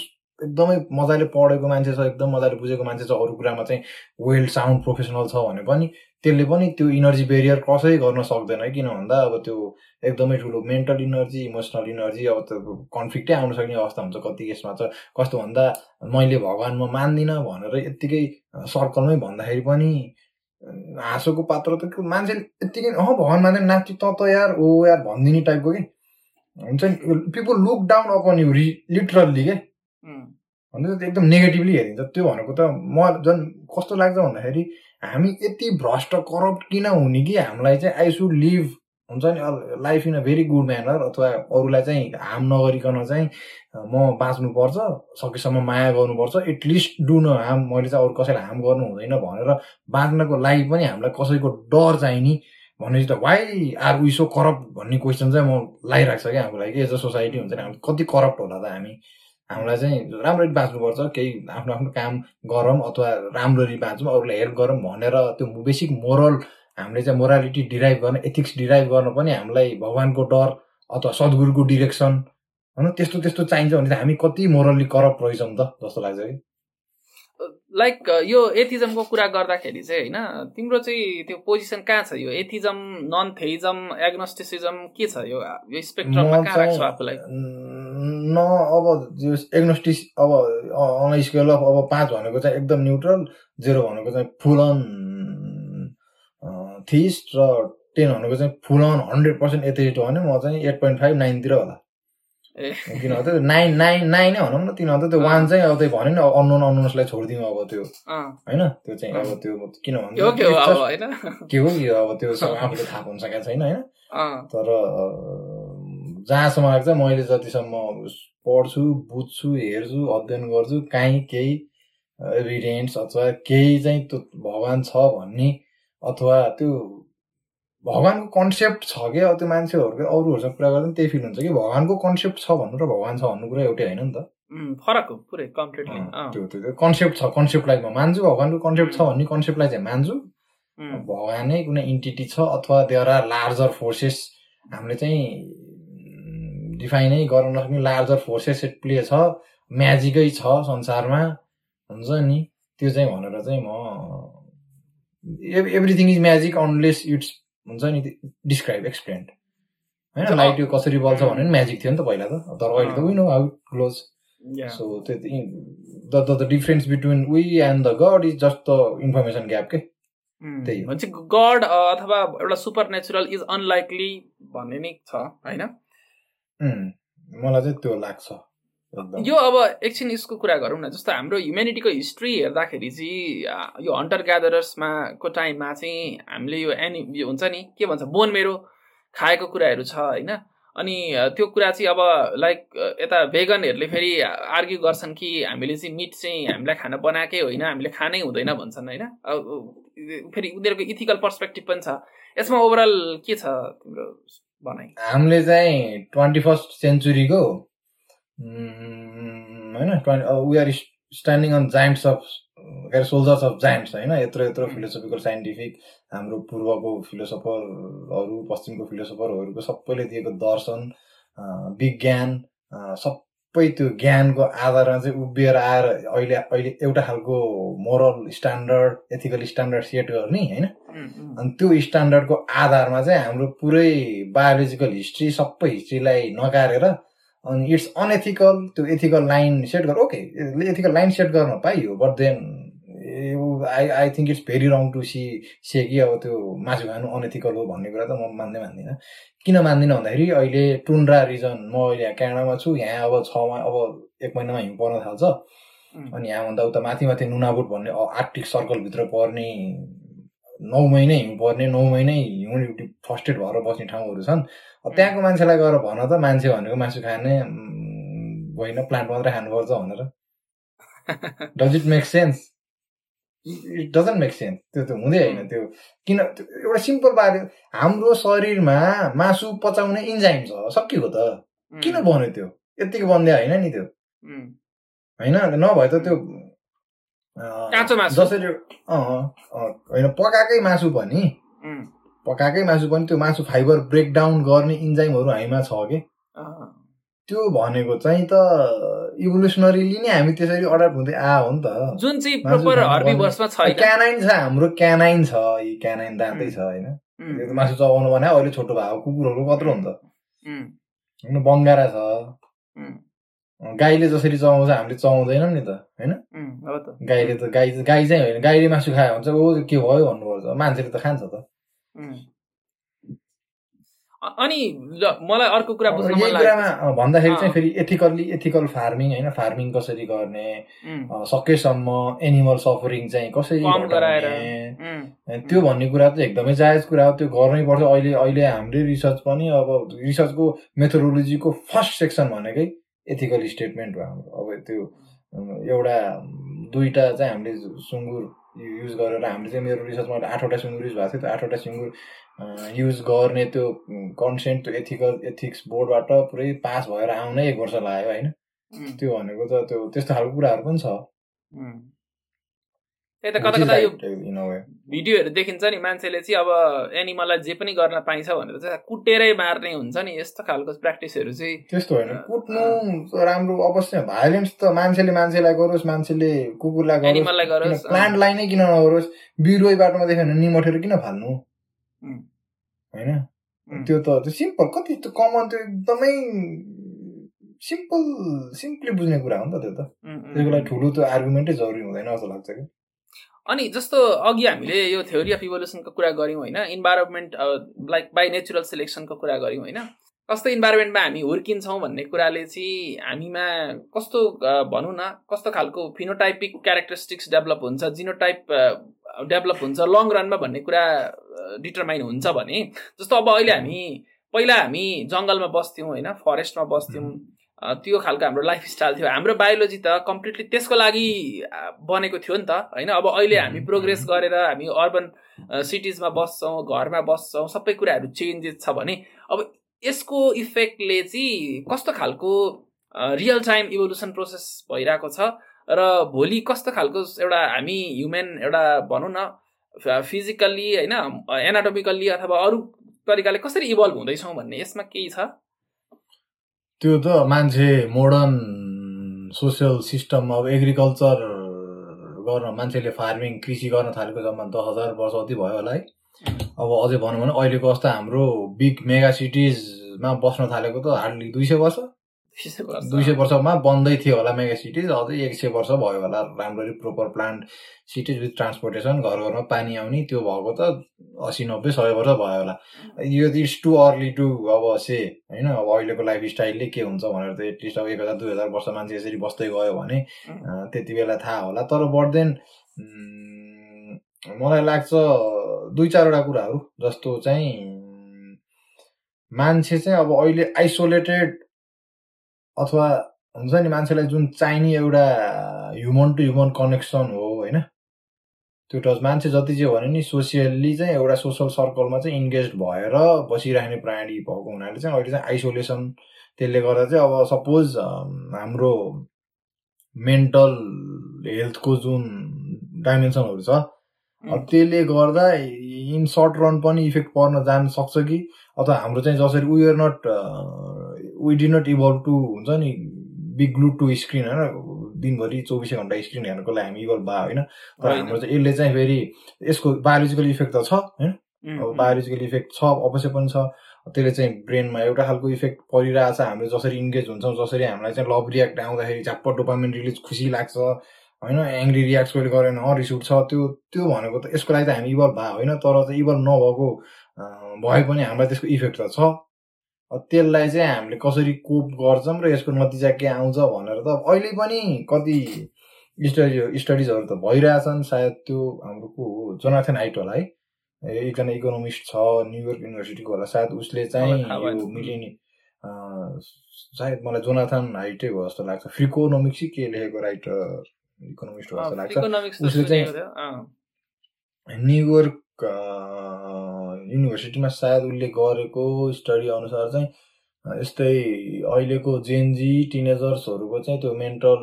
एकदमै मजाले पढेको मान्छे छ एकदम मजाले बुझेको मान्छे छ अरू कुरामा चाहिँ वेल साउन्ड प्रोफेसनल छ भने पनि त्यसले पनि त्यो इनर्जी बेरियर क्रसै गर्न सक्दैन किन भन्दा अब त्यो एकदमै ठुलो मेन्टल इनर्जी इमोसनल इनर्जी अब त्यो कन्फ्लिक्टै आउन सक्ने अवस्था हुन्छ कति यसमा छ कस्तो भन्दा मैले भगवान् म मान्दिनँ भनेर यत्तिकै सर्कलमै भन्दाखेरि पनि हाँसोको पात्र त मान्छेले यत्तिकै अँ भगवान् मान्दैन नाच्छु त त यार ओ यार भनिदिने टाइपको कि हुन्छ नि? People look down upon you literally के? उम्, भन्दा त एकदम नेगेटिभली हेरिन्छ। त्यो भनेको त म झन् कस्तो लाग्छ भन्दाखेरि हामी यति भ्रष्ट करप्ट किन हुने कि हामीलाई चाहिँ आई सुड लिभ हुन्छ नि life in a very good manner अथवा अरूलाई चाहिँ हार्म नगरिकन चाहिँ म बाँच्नुपर्छ सकेसम्म माया गर्नुपर्छ एटलिस्ट डु न हार्म मैले चाहिँ अरू कसैलाई हार्म गर्नु हुँदैन भनेर बाँच्नको लागि पनि हामीलाई कसैको डर चाहिँ नि भनेपछि त why are we so corrupt भन्ने क्वेसन चाहिँ म लगाइरहेको छ क्या हाम्रो लागि एज अ सोसाइटी हुन्छ नि हामी कति करप्ट होला त हामी। हामीलाई चाहिँ राम्ररी बाँच्नुपर्छ केही आफ्नो आफ्नो काम गरौँ अथवा राम्ररी बाँचौँ अरूलाई हेल्प गरौँ भनेर त्यो बेसिक मोरल हामीले चाहिँ मोरालिटी डिराइभ गर्न एथिक्स डिराइभ गर्न पनि हामीलाई भगवान्को डर अथवा सद्गुरुको डिरेक्सन होइन? त्यस्तो त्यस्तो चाहिन्छ भने चाहिँ हामी कति मोरल्ली करप्ट रहेछौँ त जस्तो लाग्छ कि? लाइक यो एथिजमको कुरा गर्दाखेरि चाहिँ होइन तिम्रो चाहिँ त्यो पोजिसन कहाँ छ? यो एथिजम नन थेइजम एग्नोस्टिसिजम के छ यो? यो स्पेक्ट्रममा कहाँ राख्छौ आफूलाई? न अब यो एग्नोस्टिस अब अन स्केल अफ अब पाँच भनेको चाहिँ एकदम न्युट्रल जेरो भनेको चाहिँ फुल अन थिस्ट र टेन भनेको चाहिँ full on hundred percent atheist हो भने म चाहिँ एट पोइन्ट फाइभ नाइनतिर होला। ए। किन भन्दा त्यो नाइन नाइन नाइनै भनौँ न भन्दा त्यो वान चाहिँ अब त्यो भन्यो नि अननोन अननोन्सलाई छोडिदिउँ अब त्यो। होइन? त्यो चाहिँ अब त्यो किन यो के हो भन्दा के हो कि अब त्यो सब आफूले थाहा हुन सकेको छैन होइन? तर जहाँसम्म लाग्छ मैले जतिसम्म पढ्छु बुझ्छु हेर्छु अध्ययन गर्छु काहीँ केही एभिडेन्स अथवा केही चाहिँ त्यो भगवान् छ भन्ने अथवा त्यो भगवान्को कन्सेप्ट छ कि? अब त्यो मान्छेहरूको अरूहरूसँग कुरा गर्दा पनि त्यही फिल हुन्छ कि भगवान्को कन्सेप्ट छ भन्नु र भगवान् छ भन्नु कुरा एउटै होइन नि त। फरक हो पुरै कम्प्लिटली त्यो त्यो कन्सेप्ट छ कन्सेप्टलाई म मान्छु भगवान्को कन्सेप्ट छ भन्ने कन्सेप्टलाई चाहिँ मान्छु। भगवानै कुनै इन्टिटी छ अथवा देयर आर लार्जर फोर्सेस हामीले चाहिँ डिफाइनै गर्न नसक्ने लार्जर फोर्सेस एट प्ले छ म्याजिकै छ संसारमा हुन्छ नि? त्यो चाहिँ भनेर चाहिँ म everything is magic unless it's हुन्छ नि डिस्क्राइब एक्सप्लेन्ड होइन लाइट यो कसरी बल्छ भने पनि म्याजिक थियो नि त पहिला त। तर अहिले त win how it close. So त्यो the the difference between we and the god is just the information gap के त्यही हो। गड अथवा एउटा सुपर नेचुरल इज अनलाइकली भन्ने नै छ होइन? उम्, मलाई चाहिँ त्यो लाग्छ। यो अब एकछिन यसको कुरा गरौँ न जस्तो हाम्रो ह्युमेनिटीको हिस्ट्री हेर्दाखेरि चाहिँ यो हन्टर ग्यादरर्समा को टाइममा चाहिँ हामीले यो एनि यो हुन्छ नि के भन्छ बोन मेरो खाएको कुराहरू छ होइन? अनि त्यो कुरा चाहिँ अब लाइक यता भेगनहरूले फेरि आर्ग्यु गर्छन् कि हामीले चाहिँ मिट चाहिँ हामीलाई खाना बनाएकै होइन हामीले खानै हुँदैन भन्छन् होइन? फेरि उनीहरूको इथिकल पर्सपेक्टिभ पनि छ। यसमा ओभरअल के छ तिम्रो भनाइ? हामीले चाहिँ ट्वेन्टी फर्स्ट सेन्चुरीको होइन twenty we are standing on giants of soldiers of giants होइन? यत्रो यत्रो फिलोसफिकल साइन्टिफिक हाम्रो पूर्वको फिलोसफरहरू पश्चिमको फिलोसफरहरूको सबैले दिएको दर्शन अँ, विज्ञान अँ, सबै त्यो ज्ञानको आधारमा चाहिँ उभिएर आएर अहिले अहिले एउटा खालको moral standard ethical standard set गर्ने होइन? उम्, अनि त्यो स्ट्यान्डर्डको आधारमा चाहिँ हाम्रो पुरै बायोलोजिकल हिस्ट्री सबै हिस्ट्रीलाई नकारेर अनि इट्स अनएथिकल त्यो एथिकल लाइन सेट गर ओके एथिकल लाइन सेट गर्न पाइयो but then I I think it's very wrong to see say कि अब त्यो मासु खानु अनएथिकल हो भन्ने कुरा त म मान्दै मान्दिनँ। किन मान्दिनँ भन्दाखेरि अहिले टुन्ड्रा रिजन म अहिले यहाँ क्यानाडामा छु यहाँ अब छमा अब एक महिनामा हिउँ पर्न थाल्छ। अनि यहाँभन्दा उता माथि माथि नुनाबुट भन्ने आर्कटिक सर्कलभित्र पर्ने नौ महिनै हिउँ पर्ने नौ महिनै हिउँ फर्स्टेड भएर बस्ने ठाउँहरू छन्। त्यहाँको मान्छेलाई गएर भन त मान्छे भनेको मासु खाने होइन प्लान्ट मात्रै खानुपर्छ भनेर। Does it make sense it doesn't make sense त्यो त हुँदै होइन त्यो। किन एउटा सिम्पल बारे हाम्रो शरीरमा मासु पचाउने इन्जाइम छ सकिएको त। किन बन्यो त्यो? यत्तिको बनिदिया होइन नि त्यो। होइन नभए त त्यो जसरी होइन पकाएकै मासु पनि पकाएकै मासु पनि त्यो मासु फाइबर ब्रेकडाउन गर्ने इन्जाइमहरू हामीमा छ कि? त्यो भनेको चाहिँ त इभोल्युसनरीली नै हामी त्यसरी अडाप्ट हुँदै आ हो नि त। जुन चाहिँ प्रोपर हर्बीभर्समा छैन। क्यानाइन छ हाम्रो क्यानाइन छ यी क्यानाइन दाँतै छ होइन। त्यो मासु चबाउनु भने अहिले छोटो भएको कुकुरहरू कत्रो हुन्छ होइन बङ्गारा छ। गाईले जसरी चबाउँछ हामीले चबाउँदैनौँ नि त होइन? गाईले त गाई गाई चाहिँ होइन गाईले मासु खायो भने चाहिँ ओ के भयो? भन्नुपर्छ। मान्छेले त खान्छ त। अनि ल मलाई अर्को कुरा बुझ्न मन लाग्यो भन्दाखेरि चाहिँ। फेरि एथिकल्ली एथिकल फार्मिङ होइन फार्मिङ कसरी गर्ने सकेसम्म एनिमल सफरिङ चाहिँ कसरी त्यो भन्ने कुरा चाहिँ एकदमै जायज कुरा हो त्यो गर्नै पर्छ। अहिले अहिले हाम्रै रिसर्च पनि अब रिसर्चको मेथोडोलोजीको फर्स्ट सेक्सन भनेकै एथिकल स्टेटमेन्ट हो हाम्रो। अब त्यो एउटा दुईटा चाहिँ हामीले सुँगुर युज गरेर हामीले चाहिँ मेरो रिसर्चमा आठवटा सुँगुर युज भएको थियो। त्यो आठवटा सुँगुर युज गर्ने त्यो कन्सेन्ट त्यो एथिकल एथिक्स बोर्डबाट पुरै पास भएर आउनै एक वर्ष लाग्यो होइन? त्यो भनेको त त्यो त्यस्तो खालको कुराहरू पनि छ। त्यही त कता कता यो भिडियोहरू देखिन्छ नि मान्छेले चाहिँ अब एनिमललाई जे पनि गर्न पाइन्छ भनेर चाहिँ कुटेरै मार्ने हुन्छ नि यस्तो खालको प्र्याक्टिसहरू चाहिँ। त्यस्तो होइन। कुट्नु राम्रो अवश्य भाइलेन्स त मान्छेले मान्छेलाई गरोस् मान्छेले कुकुरलाई एनिमललाई गरोस् प्लान्टलाई नै किन नगरोस् बिरुवै बाटोमा देख्यो भने निमठेर किन फाल्नु. होइन. त्यो त त्यो सिम्पल कति त्यो कमन त्यो एकदमै सिम्पल सिम्पली बुझ्ने कुरा हो नि त त्यो त। त्यसको लागि। ठुलो त्यो आर्गुमेन्टै जरुरी हुँदैन जस्तो लाग्छ कि अनि जस्तो अघि हामीले यो थ्योरी अफ इभोल्युसनको कुरा गऱ्यौँ होइन इन्भाइरोमेन्ट लाइक बाई नेचुरल सिलेक्सनको कुरा गऱ्यौँ होइन कस्तो इन्भाइरोमेन्टमा हामी हुर्किन्छौँ भन्ने कुराले चाहिँ हामीमा कस्तो भनौँ न कस्तो खालको फिनोटाइपिक क्यारेक्टरिस्टिक्स डेभलप हुन्छ जिनोटाइप डेभलप हुन्छ लङ रनमा भन्ने कुरा डिटरमाइन हुन्छ भने जस्तो अब अहिले हामी पहिला हामी जङ्गलमा बस्थ्यौँ होइन फरेस्टमा बस्थ्यौँ त्यो खालको हाम्रो लाइफस्टाइल थियो। हाम्रो बायोलोजी त कम्प्लिटली त्यसको लागि बनेको थियो नि त होइन? अब अहिले हामी प्रोग्रेस गरेर हामी अर्बन सिटिजमा बस्छौँ घरमा बस्छौँ सबै कुराहरू चेन्जेस छ भने अब यसको इफेक्टले चाहिँ कस्तो खालको रियल टाइम इभोल्युसन प्रोसेस भइरहेको छ र भोलि कस्तो खालको एउटा हामी ह्युमेन एउटा भनौँ न फिजिकल्ली होइन एनाटोमिकल्ली अथवा अरू तरिकाले कसरी इभल्भ हुँदैछौँ भन्ने यसमा केही छ? त्यो त मान्छे मोडर्न सोसियल सिस्टम अब एग्रिकल्चर गर्न मान्छेले फार्मिङ कृषि गर्न थालेको जम्मा दस हजार वर्ष जति भयो होला है। अब अझै भनौँ भने अहिलेको अवस्था हाम्रो बिग मेगा सिटिजमा बस्न थालेको त हार्डली दुई सय वर्ष। दुई सय वर्षमा बन्दै थियो होला मेगा सिटिज अझै एक सय वर्ष भयो होला राम्ररी proper plant cities with transportation घर घरमा पानी आउने त्यो भएको त असी नब्बे सय वर्ष भयो होला। यो इट्स टु अर्ली टु अब से होइन? अब अहिलेको लाइफ स्टाइलले के हुन्छ भनेर त एटलिस्ट अब एक हजार दुई हजार वर्ष मान्छे यसरी बस्दै गयो भने त्यति बेला थाहा होला। तर बढ्देन मलाई लाग्छ दुई चारवटा कुराहरू जस्तो चाहिँ मान्छे चाहिँ अब अहिले आइसोलेटेड अथवा हुन्छ नि मान्छेलाई जुन चाहिने एउटा ह्युमन टु ह्युमन कनेक्सन हो होइन? त्यो टच मान्छे जति चाहिँ भने नि सोसियल्ली चाहिँ एउटा सोसल सर्कलमा चाहिँ इन्गेज भएर बसिराख्ने प्राणी भएको हुनाले चाहिँ अहिले चाहिँ आइसोलेसन त्यसले गर्दा चाहिँ अब सपोज हाम्रो मेन्टल हेल्थको जुन डाइमेन्सनहरू छ अब त्यसले गर्दा इन सर्ट रन पनि इफेक्ट पर्न जान सक्छ कि? अथवा हाम्रो चाहिँ जसरी we are not we did not evolve to हुन्छ नि बिग ग्लु टु स्क्रिन होइन? दिनभरि चौबिसै घन्टा स्क्रिन हेर्नुको लागि हामी इभल्भ भयो होइन? तर। हाम्रो चाहिँ यसले चाहिँ फेरि यसको बायोलोजिकल इफेक्ट त छ होइन? अब बायोलोजिकल इफेक्ट छ अवश्य पनि छ। त्यसले चाहिँ ब्रेनमा एउटा खालको इफेक्ट परिरहेछ हामीले जसरी इन्गेज हुन्छौँ जसरी हामीलाई चाहिँ लभ रियाक्ट आउँदाखेरि झ्याप्प डोपामिन रिलिज खुसी लाग्छ होइन? एङ्ग्री रियाक्ट कहिले गरेन रिस उठ्छ। त्यो त्यो भनेको त यसको लागि त हामी इभल्भ भयो होइन? तर चाहिँ इभल्भ नभएको भए पनि हामीलाई त्यसको इफेक्ट त छ। त्यसलाई चाहिँ हामीले कसरी कोप गर्छौँ र यसको नतिजा के आउँछ भनेर त अहिले पनि कति स्टडी स्टडिजहरू त भइरहेछन्। सायद त्यो हाम्रो को हो? जोनाथन हाइट होला है एकजना इकोनोमिस्ट छ न्युयोर्क युनिभर्सिटीको होला। सायद उसले चाहिँ। यो मिलेनि सायद मलाई जोनाथन हाइटै हो जस्तो लाग्छ। फ्रिकोनोमिक्स कि लेखेको राइटर इकोनोमिस्ट हो जस्तो लाग्छ। उसले चाहिँ- न्युयोर्क युनिभर्सिटीमा सायद उसले गरेको स्टडी अनुसार चाहिँ यस्तै अहिलेको जेनजी टिनेजर्सहरूको चाहिँ त्यो मेन्टल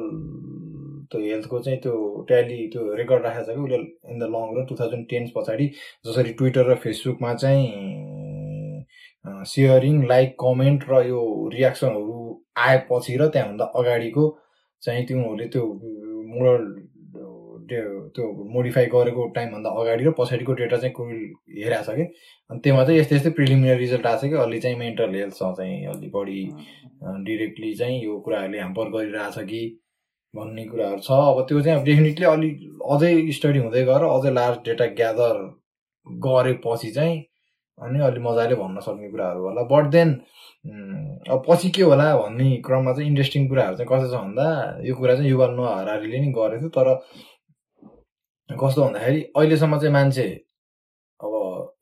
त्यो हेल्थको चाहिँ त्यो ट्याली त्यो रेकर्ड राखेको छ कि उसले in the long run two thousand ten पछाडि जसरी ट्विटर र फेसबुकमा चाहिँ सेयरिङ लाइक कमेन्ट र यो रियाक्सनहरू आएपछि र त्यहाँभन्दा अगाडिको चाहिँ तिनीहरूले त्यो मोडल त्यो त्यो मोडिफाई गरेको टाइमभन्दा अगाडि र पछाडिको डेटा चाहिँ कोही हेरेको छ कि? अनि त्यसमा चाहिँ यस्तै यस्तै प्रिलिमिनरी रिजल्ट आएको छ कि? अलि चाहिँ मेन्टल हेल्थसँग चाहिँ अलि बढी डिरेक्टली चाहिँ यो कुराहरूले ह्याम्पर गरिरहेछ कि भन्ने कुराहरू छ। अब त्यो चाहिँ अब डेफिनेटली अलि अझै स्टडी हुँदै गएर अझै लार्ज डेटा ग्यादर गरेपछि चाहिँ अनि अलि मजाले भन्न सक्ने कुराहरू होला। बट देन अब पछि के होला भन्ने क्रममा चाहिँ इन्ट्रेस्टिङ कुराहरू चाहिँ कस्तो छ भन्दा यो कुरा चाहिँ युवा नो हरारीले नि गरेको थियो तर कस्तो भन्दाखेरि अहिलेसम्म चाहिँ मान्छे अब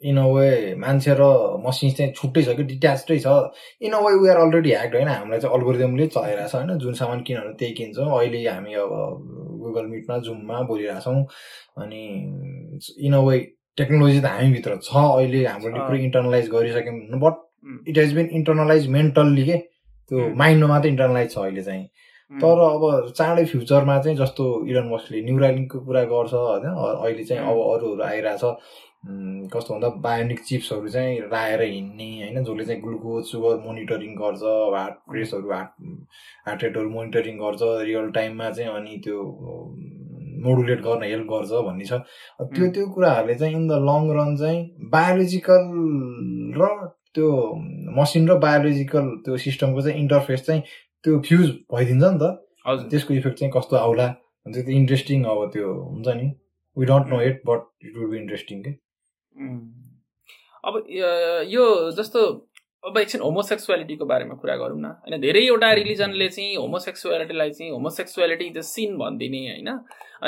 इन अ वे मान्छे र मसिन चाहिँ छुट्टै छ कि डिट्याचै छ। In a way we are already hacked होइन? हामीलाई चाहिँ अल्गोरिदमले चलाइरहेको छ होइन? जुन सामान किनभने त्यही किन्छौँ। अहिले हामी अब गुगल मिटमा जुममा बोलिरहेछौँ। अनि इन अ वे टेक्नोलोजी त हामीभित्र छ। अहिले हाम्रो पुरै internalize गरिसक्यौँ। But it has been internalize mentally के? त्यो माइन्डमा मात्रै इन्टरनलाइज छ अहिले चाहिँ। तर अब चाँडै फ्युचरमा चाहिँ जस्तो इरन मस्कले न्युरालिङ्कको कुरा गर्छ होइन? अहिले चाहिँ अब अरूहरू आइरहेछ। कस्तो भन्दा बायोनिक चिप्सहरू चाहिँ लाएर हिँड्ने होइन? जसले चाहिँ ग्लुकोज सुगर मोनिटरिङ गर्छ हार्ट प्रेसहरू हार्ट हार्ट रेटहरू मोनिटरिङ गर्छ रियल टाइममा चाहिँ अनि त्यो मोडुलेट गर्न हेल्प गर्छ भन्ने छ। त्यो त्यो कुराहरूले चाहिँ इन द लङ रन चाहिँ बायोलोजिकल र त्यो मसिन र बायोलोजिकल त्यो सिस्टमको चाहिँ इन्टरफेस चाहिँ त्यो फ्युज भइदिन्छ नि त। त्यसको इफेक्ट चाहिँ कस्तो आउला? त्यो त इन्ट्रेस्टिङ अब त्यो हुन्छ नि। We don't know it but it would be interesting के? अब यो जस्तो अब एकछिन होमोसेक्सुअलिटीको बारेमा कुरा गरौँ न। होइन धेरैवटा रिलिजनले चाहिँ होमोसेक्सुअलिटीलाई चाहिँ होमोसेक्सुअलिटी द सिन भनिदिने होइन?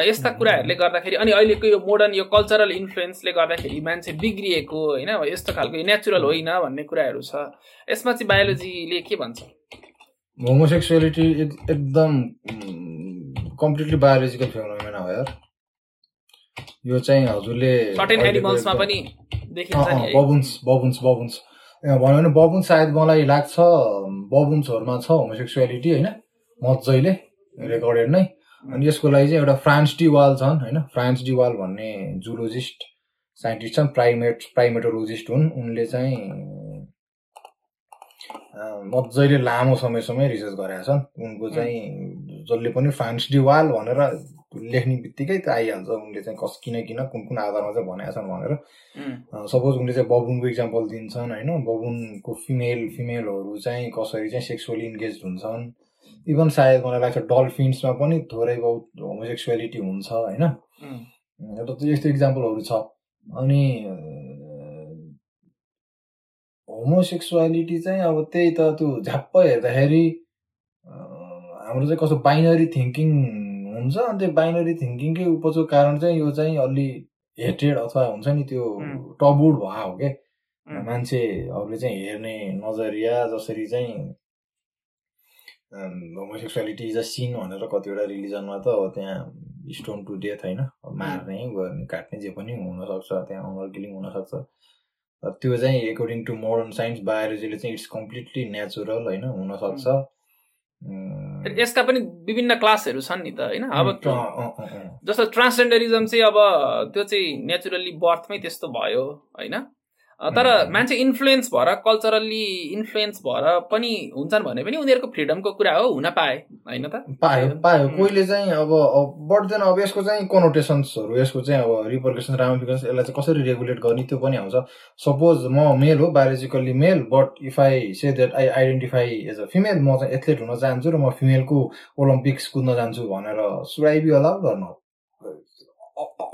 यस्ता कुराहरूले गर्दाखेरि अनि अहिलेको यो मोडर्न यो कल्चरल इन्फ्लुएन्सले गर्दाखेरि मान्छे बिग्रिएको होइन? यस्तो खालको नेचुरल होइन भन्ने कुराहरू छ। यसमा चाहिँ बायोलोजीले के भन्छ? होमोसेक्सुअलिटी एकदम कम्प्लिटली बायोलोजिकल फेनोमेना हो यार। यो चाहिँ हजुरले बबुन्स बबुन्स बबुन्स भन्यो भने बबुन्स सायद मलाई लाग्छ बबुन्सहरूमा छ होमोसेक्सुअलिटी होइन? मजैले रेकर्डेड नै। अनि यसको लागि चाहिँ एउटा फ्रान्स डिवाल छन् होइन? फ्रान्स डिवाल भन्ने जुलोजिस्ट साइन्टिस्ट छन् प्राइमेट प्राइमेटोलोजिस्ट हुन्। उनले चाहिँ मजाले लामो समयसम्म रिसर्च गरेका छन्। उनको चाहिँ जसले पनि फ्रान्स डिवाल भनेर लेख्ने बित्तिकै त आइहाल्छ। उनले चाहिँ कस किन किन कुन कुन आधारमा चाहिँ भनेका छन् भनेर। सपोज उनले चाहिँ बबुनको इक्जाम्पल दिन्छन् होइन? बबुनको फिमेल फिमेलहरू चाहिँ कसरी चाहिँ सेक्सुअली इन्गेज हुन्छन्? इभन सायद मलाई लाग्छ डल्फिन्समा पनि थोरै बहुत होमोसेक्सुअलिटी हुन्छ होइन? यस्तो इक्जाम्पलहरू छ। अनि होमोसेक्सुअलिटी चाहिँ अब त्यही त त्यो झ्याप्प हेर्दाखेरि हाम्रो चाहिँ कस्तो बाइनरी थिङ्किङ हुन्छ अनि त्यो बाइनरी थिङ्किङकै उपजको कारण चाहिँ यो चाहिँ अलि हेटेड अथवा हुन्छ नि त्यो टबुड भयो हो क्या मान्छेहरूले चाहिँ हेर्ने नजरिया जसरी चाहिँ होमोसेक्सुअलिटी इज अ सिन भनेर कतिवटा रिलिजनमा त अब त्यहाँ स्टोन टु डेथ होइन। मार्ने गर्ने काट्ने जे पनि हुनसक्छ त्यहाँ अनर किलिङ हुनसक्छ। त्यो चाहिँ एकोर्डिङ टु मोडर्न साइन्स बायोलोजीले चाहिँ इट्स कम्प्लिटली नेचुरल होइन हुनसक्छ। यसका पनि विभिन्न क्लासहरू छन् नि त होइन? अब जस्तो ट्रान्सजेन्डरिजम चाहिँ अब त्यो चाहिँ नेचुरली बर्थमै त्यस्तो भयो होइन? तर मान्छे इन्फ्लुएन्स भएर कल्चरल्ली इन्फ्लुएन्स भएर पनि हुन्छन् भने पनि उनीहरूको फ्रिडमको कुरा हो हुन पाए होइन त? पायो पायो। कोहीले चाहिँ अब बढ्दैन अब यसको चाहिँ कनोटेसन्सहरू यसको चाहिँ अब रिपर्केसन रामिफिकेसन यसलाई चाहिँ कसरी रेगुलेट गर्ने त्यो पनि आउँछ। सपोज म मेल हो biologically male but if I say that I identify as a female म चाहिँ एथलेट हुन चाहन्छु र म फिमेलको ओलम्पिक्स कुद्न जान्छु भनेर सुड आई बी अलाउड गर्न।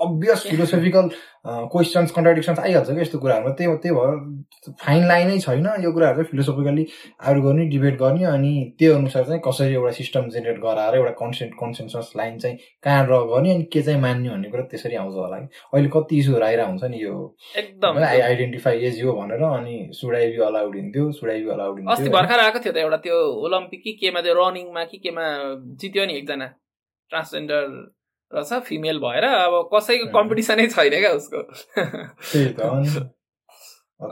अभियस फिलोसफिकल क्वेसन्स कन्ट्राडिक्सन्स आइहाल्छ क्या यस्तो कुराहरूमा? त्यही त्यही भएर फाइन लाइनै छैन यो कुराहरू चाहिँ फिलोसफिकली आउट गर्ने डिबेट गर्ने अनि त्यो अनुसार चाहिँ कसरी एउटा सिस्टम जेनेरेट गराएर एउटा कन्सेन्ट कन्सेन्सस लाइन चाहिँ कहाँ ड्र गर्ने अनि के चाहिँ मान्ने भन्ने कुरा त्यसरी आउँछ होला कि? अहिले कति इस्युहरू आइरहेको हुन्छ नि यो? एकदम आई आइडेन्टिफाई एज यो भनेर अनि सुडाइ बी अलाउड हुन्थ्यो सुडाइ बी अलाउड अस्ति भर्खर आएको थियो त एउटा त्यो ओलम्पिक कि केमा त्यो रनिङमा कि केमा जित्यो नि एकजना ट्रान्सजेन्डर रहेछ फिमेल भएर अब कसैको कम्पिटिसनै छैन क्या उसको।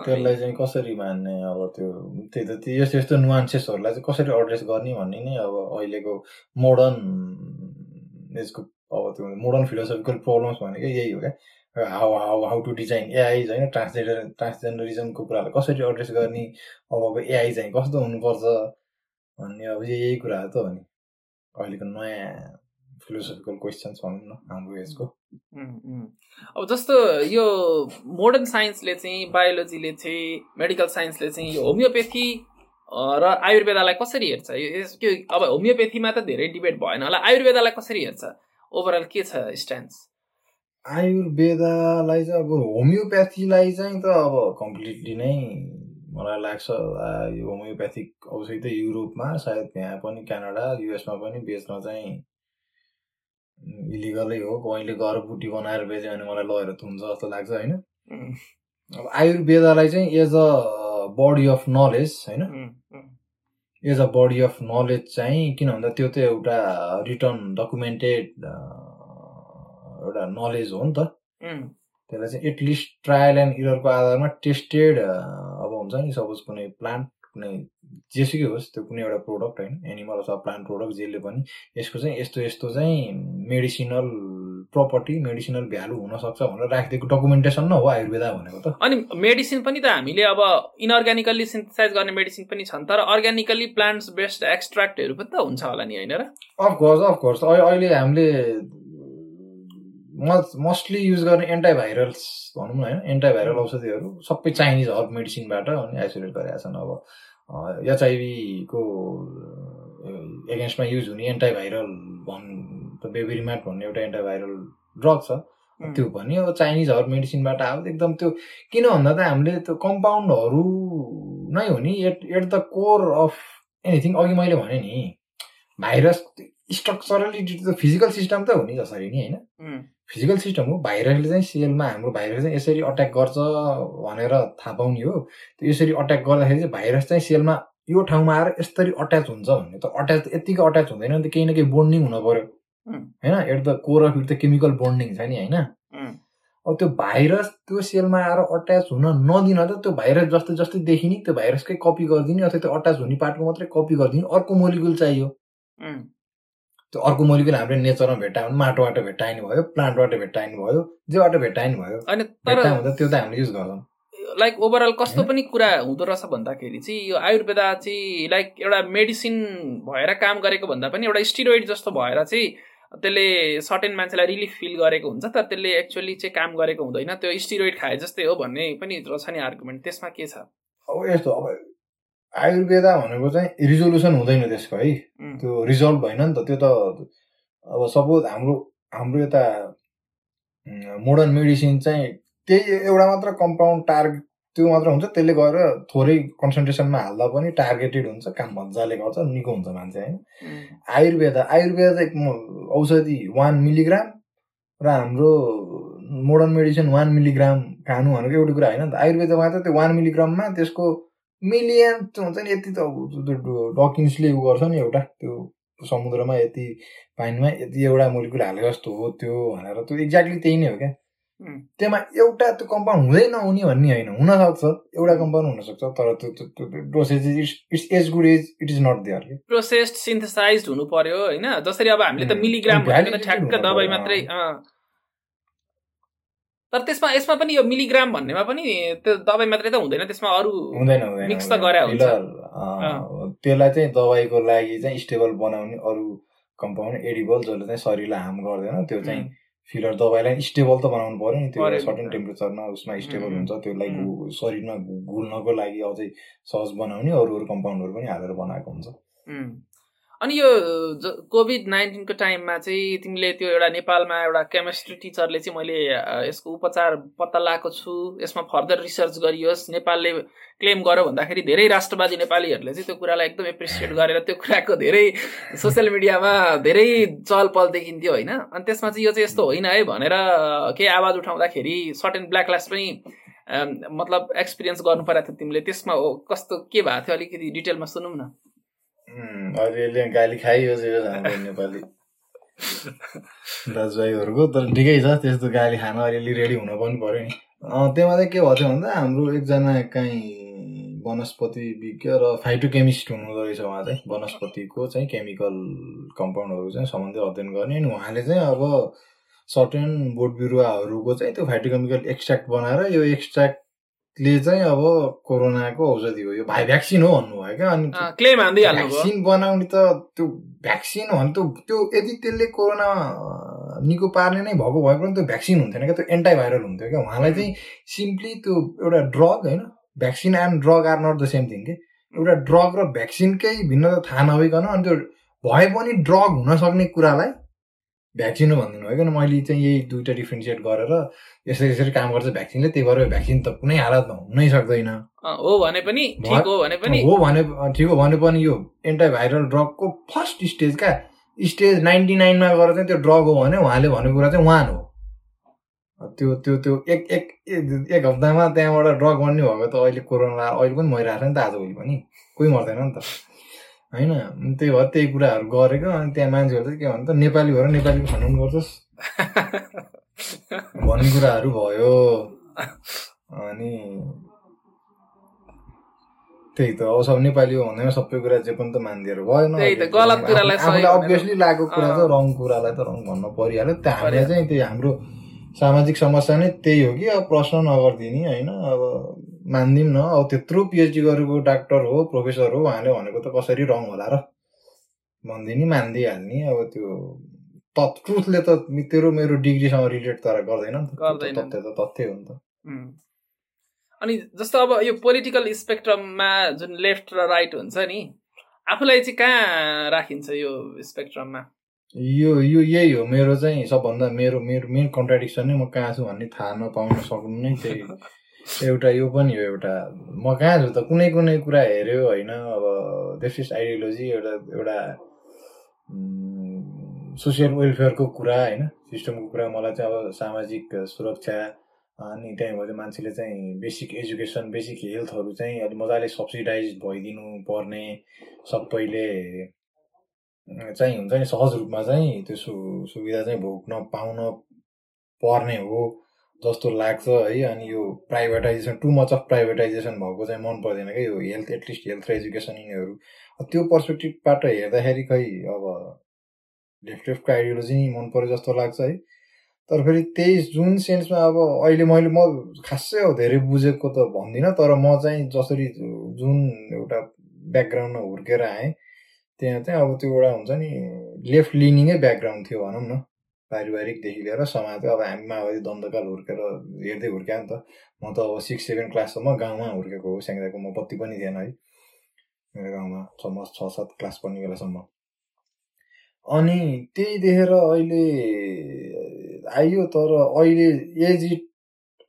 त्यसलाई चाहिँ कसरी मान्ने अब त्यो त्यही त त्यो यस्तो यस्तो नुवान्सेसहरूलाई चाहिँ कसरी एड्रेस गर्ने भन्ने नै अब अहिलेको मोडर्न यसको अब त्यो मोडर्न फिलोसफिकल प्रब्लम्स भनेको यही हो क्या। How how how to design AI होइन ट्रान्सजेन्डर ट्रान्सजेन्डरिजमको कुरालाई कसरी एड्रेस गर्ने अब अब एआई चाहिँ कस्तो हुनुपर्छ भन्ने अब यही कुराहरू त हो नि अहिलेको नयाँ फिलोसफिकल क्वेसन्स भनौँ न हाम्रो एजको अब जस्तो यो मोडर्न साइन्सले चाहिँ बायोलोजीले चाहिँ मेडिकल साइन्सले चाहिँ यो होमियोपेथी र आयुर्वेदालाई कसरी हेर्छ? यो अब होमियोपेथीमा त धेरै डिबेट भएन होला। आयुर्वेदालाई कसरी हेर्छ? ओभरअल के छ स्ट्यान्स आयुर्वेदालाई चाहिँ अब होमियोप्याथीलाई चाहिँ त अब कम्प्लिटली नै मलाई लाग्छ यो होमियोप्याथिक औषधि त युरोपमा सायद त्यहाँ पनि क्यानाडा युएसमा पनि बेच्न चाहिँ इलिगलै हो कहिले गएर बुटी बनाएर बेच्यो भने मलाई लगेर थुन्छ जस्तो लाग्छ होइन? अब आयुर्वेदालाई चाहिँ as a body of knowledge होइन? As a body of knowledge चाहिँ किन भन्दा त्यो त एउटा रिटर्न डकुमेन्टेड एउटा नलेज हो नि त। त्यसलाई चाहिँ एटलिस्ट ट्रायल एन्ड इररको आधारमा टेस्टेड अब हुन्छ नि सपोज कुनै प्लान्ट कुनै जेसुकै होस् त्यो कुनै एउटा प्रोडक्ट होइन एनिमल अथवा प्लान्ट प्रोडक्ट जसले पनि यसको चाहिँ यस्तो यस्तो चाहिँ मेडिसिनल प्रपर्टी मेडिसिनल भ्यालु हुनसक्छ भनेर राखिदिएको डकुमेन्टेसन न हो आयुर्वेदा भनेको त। अनि मेडिसिन पनि त हामीले अब इनअर्ग्यानिकल्ली सिन्थेसाइज गर्ने मेडिसिन पनि छन् तर अर्ग्यानिकल्ली प्लान्ट्स बेस्ड एक्सट्र्याक्टहरू पनि त हुन्छ होला नि होइन र? अफकोर्स अफकोर्स अहिले हामीले मोस्टली युज गर्ने एन्टाभाइरल्स भनौँ न होइन? एन्टाभाइरल औषधिहरू सबै चाइनिज हर्ब मेडिसिनबाट अनि आइसोलेट गरेका छन् अब। एचआइभीको एगेन्स्टमा युज हुने एन्टाभाइरल भन् बेबिरिमाट भन्ने एउटा एन्टाभाइरल ड्रग छ। त्यो पनि अब चाइनिज हर्ब मेडिसिनबाट आएको एकदम त्यो किन भन्दा त हामीले त्यो कम्पाउन्डहरू नै हो नि at at the core of anything अघि मैले भने नि भाइरस स्ट्रक्चरली त फिजिकल सिस्टम त हो नि जसरी नि होइन? फिजिकल सिस्टम हो भाइरसले चाहिँ सेलमा हाम्रो भाइरस चाहिँ यसरी अट्याक गर्छ भनेर थाहा पाउने हो। त्यो यसरी अट्याक गर्दाखेरि चाहिँ भाइरस चाहिँ सेलमा यो ठाउँमा आएर यसरी अट्याच हुन्छ भन्ने। त अट्याच यत्तिकै अट्याच हुँदैन नि त केही न केही बोन्डिङ हुन पर्यो उम्, होइन? At the core of it त केमिकल बोन्डिङ छ नि होइन? अब त्यो भाइरस त्यो सेलमा आएर अट्याच हुन नदिन त त्यो भाइरस जस्तै जस्तै देखिने त्यो भाइरसकै कपी गरिदिने अथवा त्यो अट्याच हुने पार्टको मात्रै कपी गरिदिने अर्को मोलिकुल चाहियो। त्यो अर्को मोलिकुल हाम्रो नेचरमा भेट्टायो भने माटोबाट भेट्टाइने भयो प्लान्टबाट भेट्टाइने भयो जेबाट भेट्टाइने भयो हुँदा त्यो त हामीले युज गर्छौँ। लाइक ओभरअल कस्तो पनि कुरा हुँदो रहेछ भन्दाखेरि चाहिँ यो आयुर्वेदा चाहिँ लाइक एउटा मेडिसिन भएर काम गरेको भन्दा पनि एउटा स्टिरोइड जस्तो भएर चाहिँ त्यसले सर्टेन मान्छेलाई रिलिफ फिल गरेको हुन्छ तर त्यसले एक्चुअली चाहिँ काम गरेको हुँदैन। त्यो स्टिरोइड खाए जस्तै हो भन्ने पनि रहेछ नि आर्गुमेन्ट त्यसमा के छ? अब यस्तो अब आयुर्वेदा भनेको चाहिँ रिजोल्युसन हुँदैन त्यसको है। त्यो रिजल्भ भएन नि त त्यो त अब सपोज हाम्रो हाम्रो यता मोडर्न मेडिसिन चाहिँ त्यही एउटा मात्र कम्पाउन्ड टार्गेट त्यो मात्र हुन्छ त्यसले गएर थोरै कन्सन्ट्रेसनमा हाल्दा पनि टार्गेटेड हुन्छ काम मजाले गर्छ निको हुन्छ मान्छे होइन। आयुर्वेदा आयुर्वेदा चाहिँ म- औषधि वान मिलिग्राम र हाम्रो मोडर्न मेडिसिन वान मिलिग्राम खानु भनेको एउटा कुरा होइन नि त। आयुर्वेदमा त त्यो वान मिलिग्राममा त्यसको मिलियन हुन्छ नि यति त डकिन्सले उ गर्छ नि एउटा। त्यो समुद्रमा यति पानीमा यति एउटा मोलिकुल हाले जस्तो हो त्यो भनेर त्यो एक्ज्याक्टली त्यही नै हो क्या। त्यसमा एउटा त्यो कम्पाउन्ड हुँदै नहुने भन्ने होइन। हुनसक्छ एउटा कम्पाउन्ड हुनसक्छ तर त्यो त्यो dosage it's as good as it is not there processed synthesize हुनु पर्यो होइन? जसरी अब हामीले त मिलिग्राम ठ्याक्क दबाई मात्रै। तर त्यसमा यसमा पनि यो मिलिग्राम भन्नेमा पनि त्यो दबाई मात्रै त हुँदैन त्यसमा अरू हुँदैन हुँदैन Mix त। गरे हुन्छ। त्यसलाई चाहिँ दबाईको लागि चाहिँ स्टेबल बनाउने अरू कम्पाउन्ड एडिबल जसले चाहिँ शरीरलाई हार्म गर्दैन त्यो चाहिँ फिलर दबाईलाई स्टेबल त बनाउनु पर्यो नि त्यो सर्टेन। टेम्परेचरमा उसमा स्टेबल हुन्छ त्यसलाई शरीरमा घुल्नको लागि अझै सहज बनाउने अरू अरू कम्पाउन्डहरू पनि हालेर बनाएको हुन्छ। अनि यो कोभिड नाइन्टिनको टाइममा चाहिँ तिमीले त्यो एउटा नेपालमा एउटा केमिस्ट्री टिचरले चाहिँ मैले यसको उपचार पत्ता लगाएको छु। यसमा फर्दर रिसर्च गरियोस्। नेपालले क्लेम गर्यो भन्दाखेरि धेरै राष्ट्रवादी नेपालीहरूले चाहिँ त्यो कुरालाई एकदम एप्रिसिएट गरेर त्यो कुराको धेरै सोसियल मिडियामा धेरै चहल पहल देखिन्थ्यो होइन? अनि त्यसमा चाहिँ यो चाहिँ यस्तो होइन है भनेर केही आवाज उठाउँदाखेरि सर्टेन ब्ल्याक लास्ट पनि मतलब एक्सपिरियन्स गर्नु परेको थियो तिमीले। त्यसमा कस्तो के भएको थियो अलिकति डिटेलमा सुनौँ न। अलिअलि गाली खाइयो हाम्रो नेपाली दाजुभाइहरूको तर ठिकै छ त्यस्तो गाली खान अलिअलि रेडी हुन पनि पर्यो नि। त्यसमा चाहिँ के भएको थियो भन्दा हाम्रो एकजना काहीँ वनस्पति विज्ञ र फाइटोकेमिस्ट हुनुहुँदो रहेछ उहाँ चाहिँ। वनस्पतिको चाहिँ केमिकल कम्पाउन्डहरू चाहिँ सम्बन्धी अध्ययन गर्ने अनि उहाँले चाहिँ अब सर्टेन बोट बिरुवाहरूको चाहिँ त्यो फाइटोकेमिकल एक्सट्र्याक्ट बनाएर यो एक्सट्र्याक्टले चाहिँ अब कोरोनाको औषधि हो। यो भाइ भ्याक्सिन हो भन्नुभयो क्या। अनि क्लेम हान्दै हाल्नुभयो भ्याक्सिन बनाउने त त्यो भ्याक्सिन हो भने त्यो त्यो यदि त्यसले कोरोना निको पार्ने नै भएको भए पनि त्यो भ्याक्सिन हुन्थेन क्या। त्यो एन्टाभाइरल हुन्थ्यो क्या। उहाँलाई चाहिँ सिम्पली त्यो एउटा ड्रग होइन vaccine and drug are not the same thing के। एउटा ड्रग र भ्याक्सिनकै भिन्नता थाहा नभइकन अनि त्यो भए पनि ड्रग हुन सक्ने कुरालाई भ्याक्सिन भनिदिनु भयो किन मैले चाहिँ यही दुइटा डिफ्रेन्सिएट गरेर यसरी यसरी काम गर्छ भ्याक्सिनले त्यही भएर भ्याक्सिन त कुनै हालतमा हुनै सक्दैन। हो भने पनि ठिक हो भने पनि। हो भने ठिक हो भने पनि यो एन्टाभाइरल ड्रगको फर्स्ट स्टेज क्या स्टेज नाइन्टी नाइनमा गएर चाहिँ त्यो ड्रग हो भने उहाँले भनेको कुरा चाहिँ वान हो। त्यो त्यो त्यो एक एक एक एक हप्तामा त्यहाँबाट ड्रग बन्ने भएको त अहिले कोरोना अहिले पनि मरिरहेको छ नि त आजभोलि पनि। कोही मर्दैन नि त। होइन? त्यही भएर त्यही कुराहरू गरेको अनि त्यहाँ मान्छेहरू चाहिँ के भन्छ त नेपाली भएर नेपालीको खण्डन गर्छस्। भन्ने कुराहरू भयो। अनि त्यही त अब सब नेपाली हो भन्दैमा सबै कुरा जे पनि त मानिदिएर भएन। त। अभियसली लागेको कुरा त रङ कुरालाई त रङ भन्न परिहाल्यो। त्यहाँ हामीलाई चाहिँ त्यही हाम्रो सामाजिक समस्या नै त्यही हो कि अब प्रश्न नगरिदिने होइन? अब मानिदिउँ न। अब त्यत्रो पिएचडी गरेको डाक्टर हो प्रोफेसर हो उहाँले भनेको त कसरी रङ होला र। भनिदिने मानिदिइहाल्ने अब त्यो त ट्रुथले त तेरो मेरो डिग्रीसँग रिलेट तर गर्दैन नि त। त। तथ्य त तथ्य हो नि त. अनि जस्तो अब यो पोलिटिकल स्पेक्ट्रममा जुन लेफ्ट र राइट हुन्छ नि आफूलाई चाहिँ कहाँ राखिन्छ यो स्पेक्ट्रममा यो यो यही हो। मेरो चाहिँ सबभन्दा मेरो मेरो मेन कन्ट्राडिक्सन नै म कहाँ छु भन्ने थाहा नपाउन सक्नु नै त्यही एउटा यो पनि हो एउटा म कहाँ त कुनै कुनै कुरा हेऱ्यो होइन अब देशिस्ट आइडियोलोजी एउटा एउटा सोसियल वेलफेयरको कुरा होइन सिस्टमको कुरा मलाई चाहिँ अब सामाजिक सुरक्षा अनि त्यहाँबाट मान्छेले चाहिँ बेसिक एजुकेसन बेसिक हेल्थहरू चाहिँ अलिक मजाले सब्सिडाइज भइदिनु पर्ने सबैले चाहिँ हुन्छ नि सहज रूपमा चाहिँ त्यो सु सुविधा चाहिँ भोग्न पाउन पर्ने हो। जस्तो लाग्छ है अनि यो privatization too much of privatization भएको चाहिँ मन पर्दैन क्या यो हेल्थ एटलिस्ट हेल्थ र एजुकेसन यिनीहरू। त्यो पर्सपेक्टिभबाट हेर्दाखेरि खै अब लेफ्ट लेफ्टको आइडियोलोजी नै मन पऱ्यो जस्तो लाग्छ है। तर फेरि त्यही जुन सेन्समा अब अहिले मैले म खासै अब धेरै बुझेको त भन्दिनँ तर म चाहिँ जसरी जुन एउटा ब्याकग्राउन्डमा हुर्केर आएँ त्यहाँ चाहिँ अब त्यो एउटा हुन्छ नि लेफ्ट लिनिङै ब्याकग्राउन्ड थियो भनौँ न। पारिवारिकदेखि लिएर समाज अब हामी माओवादी दण्डकाल हुर्केर हेर्दै हुर्क्यो नि त म त अब सिक्स सेभेन क्लाससम्म गाउँमा हुर्केको हो स्याङ्जाको म बत्ती पनि थिएन है मेरो गाउँमा छ म छ सात क्लास पढ्ने बेलासम्म अनि त्यही देखेर अहिले आइयो तर अहिले एज इट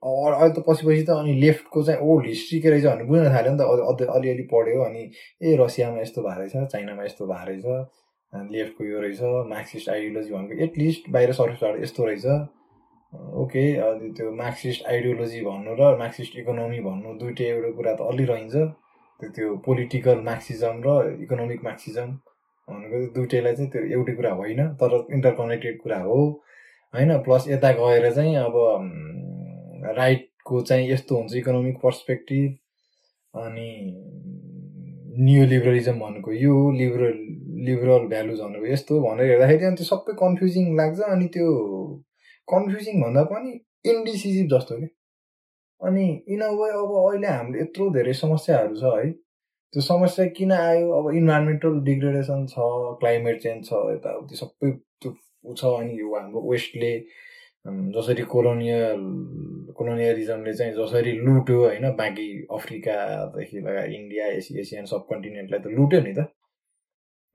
अहिले त पछि पछि त अनि लेफ्टको चाहिँ ओल्ड हिस्ट्री के रहेछ भन्ने बुझ्न थाल्यो नि त अलिअलि पढ्यो अनि ए रसियामा यस्तो भएको रहेछ चाइनामा यस्तो भएको रहेछ लेफ्टको यो रहेछ मार्क्सिस्ट आइडियोलोजी भनेको एटलिस्ट बाहिर सर्फेसबाट यस्तो रहेछ। ओके अनि त्यो मार्क्सिस्ट आइडियोलोजी भन्नु र मार्क्सिस्ट इकोनोमी भन्नु दुइटै एउटा कुरा त अलि रहन्छ। त्यो त्यो पोलिटिकल मार्क्सिजम र इकोनोमिक मार्क्सिजम भनेको दुइटैलाई चाहिँ त्यो एउटै कुरा होइन तर इन्टरकनेक्टेड कुरा हो। होइन प्लस यता गएर चाहिँ अब राइटको चाहिँ यस्तो हुन्छ इकोनोमिक पर्सपेक्टिभ अनि नियो लिबरलिजम भनेको यो लिबरल लिबरल भ्यालुज भनेको यस्तो भनेर हेर्दाखेरि अनि त्यो सबै कन्फ्युजिङ लाग्छ अनि त्यो कन्फ्युजिङ भन्दा पनि इन्डिसिजिभ जस्तो कि। अनि इन अ वे अब अहिले हाम्रो यत्रो धेरै समस्याहरू छ है। त्यो समस्या किन आयो? अब इन्भाइरोमेन्टल डिग्रेडेसन छ क्लाइमेट चेन्ज छ यताउति सबै त्यो छ अनि यो हाम्रो वेस्टले जसरी कोलोनियल कोलोनियलिजमले चाहिँ जसरी लुट्यो होइन बाँकी अफ्रिकादेखि लगाएर इन्डिया एसिया एसियन सब कन्टिनेन्टलाई त लुट्यो नि त।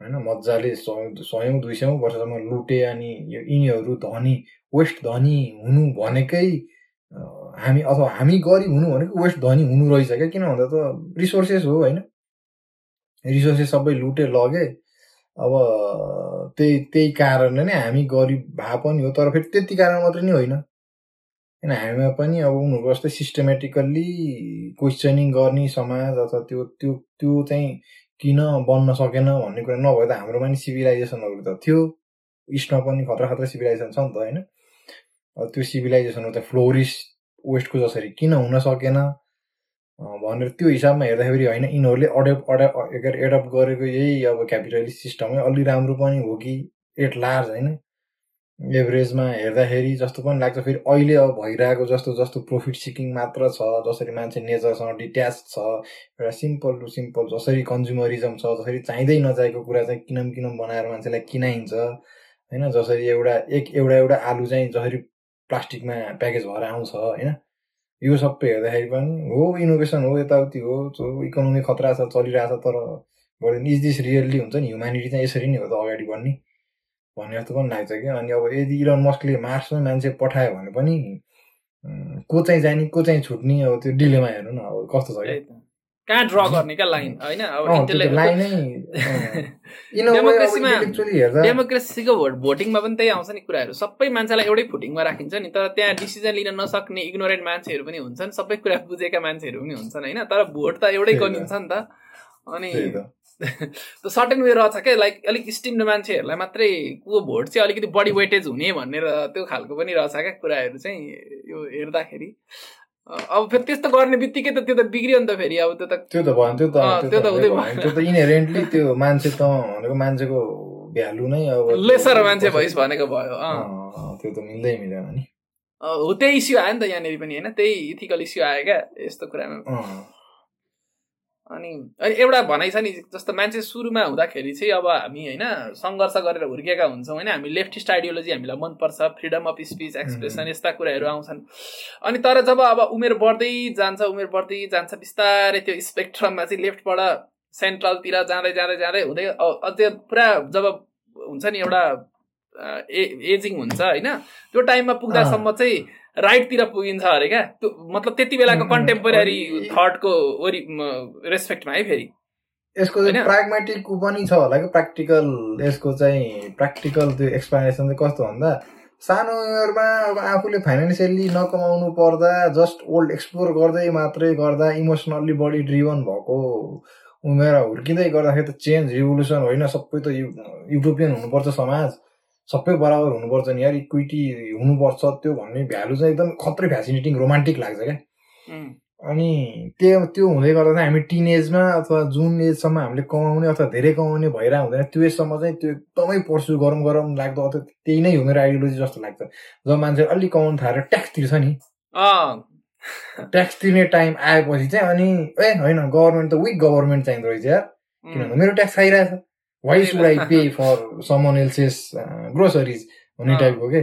होइन मजाले सय दुई सयौँ वर्षसम्म लुटे अनि यो यिनीहरू धनी वेस्ट धनी हुनु भनेकै हामी अथवा हामी गरिब हुनु भनेको वेस्ट धनी हुनु रहेछ क्या किन भन्दा त रिसोर्सेस हो होइन? रिसोर्सेस सबै लुटे लगे। अब त्यही त्यही कारणले नै हामी गरिब भए पनि हो तर फेरि त्यति कारण मात्रै नै होइन। किन हामीमा पनि अब उनीहरूको जस्तै सिस्टमेटिकल्ली क्वेसनिङ गर्ने समाज अथवा त्यो त्यो त्यो चाहिँ किन बन्न सकेन भन्ने कुरा नभए त हाम्रोमा नि सिभिलाइजेसनहरू त थियो इस्टमा पनि खतरा खतरा सिभिलाइजेसन छ नि त होइन? त्यो सिभिलाइजेसनहरू त फ्लोरिस वेस्टको जसरी किन हुन सकेन भनेर त्यो हिसाबमा हेर्दाखेरि होइन यिनीहरूले अडेप्ट अडा एडप्ट गरेको यही अब क्यापिटलिस्ट सिस्टमै अलि राम्रो पनि हो कि एट लार्ज होइन? एभरेजमा हेर्दाखेरि जस्तो पनि लाग्छ फेरि अहिले अब भइरहेको जस्तो जस्तो प्रफिट सिकिङ मात्र छ जसरी मान्छे नेचरसँग डिट्याच छ एउटा सिम्पल टु सिम्पल जसरी कन्ज्युमरिजम छ जसरी चाहिँदै नचाहेको कुरा चाहिँ किनम किनम बनाएर मान्छेलाई किनाइन्छ। होइन जसरी एउटा एक एउटा एउटा आलु चाहिँ जसरी प्लास्टिकमा प्याकेज भएर आउँछ होइन? यो सबै हेर्दाखेरि पनि हो इनोभेसन हो यताउति हो इकोनोमी खतरा छ चलिरहेछ तर इज दिस रियल्ली हुन्छ नि? ह्युम्यानिटी चाहिँ यसरी नै हो त अगाडि बढ्ने। भन्ने जस्तो पनि लाग्छ कि। अनि अब यदि इलन मस्कले मार्समा मान्छे पठायो भने पनि को चाहिँ जाने को चाहिँ छुट्ने अब त्यो डिलेमा हेर्नु न अब कस्तो छ। कहाँ ड्र गर्ने क्या लाइन होइन डेमोक्रेसीको भोट भोटिङमा पनि त्यही आउँछ नि कुराहरू। सबै मान्छेलाई एउटै फुटिङमा राखिन्छ नि तर त्यहाँ डिसिजन लिन नसक्ने इग्नोरेन्ट मान्छेहरू पनि हुन्छन्। सबै कुरा बुझेका मान्छेहरू पनि हुन्छन् होइन? तर भोट त एउटै। गनिन्छ नि त। अनि सर्टेन वे रहेछ क्या लाइक अलिक स्टिम्ड मान्छेहरूलाई मात्रै को भोट चाहिँ अलिकति बढी वेटेज हुने भनेर त्यो खालको पनि रहेछ क्या कुराहरू चाहिँ यो हेर्दाखेरि। अब फेरि त्यस्तो गर्ने बित्तिकै त त्यो त बिग्रियो नि त फेरि अब त्यो त त्यो त भयो त्यो त त्यो त हुँदै भयो। त्यो त इनहेरेन्टली त्यो मान्छे त भनेको मान्छेको भ्यालु नै अब लेसर मान्छे भइस भनेको भयो त्यो त मिल्दै मिलेन नि। हो त्यही इस्यु आयो नि त यहाँनिर पनि होइन? त्यही इथिकल इस्यु आयो क्या यस्तो कुरामा। अनि अनि एउटा भनाइ छ नि जस्तो मान्छे सुरुमा हुँदाखेरि चाहिँ अब हामी होइन सङ्घर्ष गरेर हुर्केका हुन्छौँ होइन हामी लेफ्टिस्ट आइडियोलोजी हामीलाई मनपर्छ फ्रिडम अफ स्पिच एक्सप्रेसन यस्ता कुराहरू आउँछन्। अनि तर जब अब उमेर बढ्दै जान्छ उमेर बढ्दै जान्छ बिस्तारै त्यो स्पेक्ट्रममा चाहिँ लेफ्टबाट सेन्ट्रलतिर जाँदै जाँदै जाँदै हुँदै अझै पुरा जब हुन्छ नि एउटा ए एजिङ हुन्छ होइन त्यो टाइममा पुग्दासम्म चाहिँ राइटतिर पुगिन्छ अरे क्या? त्यो मतलब त्यति बेलाको कन्टेम्पोरेरी थटको वरि रेस्पेक्टमा है फेरि। यसको चाहिँ? प्राग्मेटिक पनि छ होला कि प्र्याक्टिकल यसको चाहिँ प्र्याक्टिकल त्यो एक्सप्लेनेसन चाहिँ कस्तो भन्दा सानो उमेरमा अब आफूले फाइनेन्सियल्ली नकमाउनु पर्दा जस्ट ओल्ड एक्सप्लोर गर्दै मात्रै गर्दा इमोसनल्ली बढी ड्रिभन भएको उमेर हुर्किँदै गर्दाखेरि त चेन्ज रिभोल्युसन होइन सबै त युरोपियन हुनुपर्छ समाज। सबै बराबर हुनुपर्छ नि यार इक्विटी हुनुपर्छ त्यो भन्ने भ्यालु चाहिँ एकदम खत्रै फेसिनेटिङ रोमान्टिक लाग्छ क्या। अनि त्यो त्यो हुँदै गर्दा चाहिँ हामी टिन एजमा अथवा जुन एजसम्म हामीले कमाउने अथवा धेरै कमाउने भइरहेको हुँदैन त्यो एजसम्म चाहिँ त्यो एकदमै पर्सु गरौँ गरौँ लाग्दो अथवा त्यही नै हो मेरो आइडियोलोजी जस्तो लाग्छ। जब मान्छे अलिक कमाउनु थालेर ट्याक्स तिर्छ नि। ट्याक्स तिर्ने टाइम आएपछि चाहिँ अनि ए होइन गभर्मेन्ट त विक गभर्मेन्ट चाहिँदो रहेछ यार। किनभने मेरो tax खाइरहेछ। Why should I pay for someone else's groceries हुने अँ। टाइपको के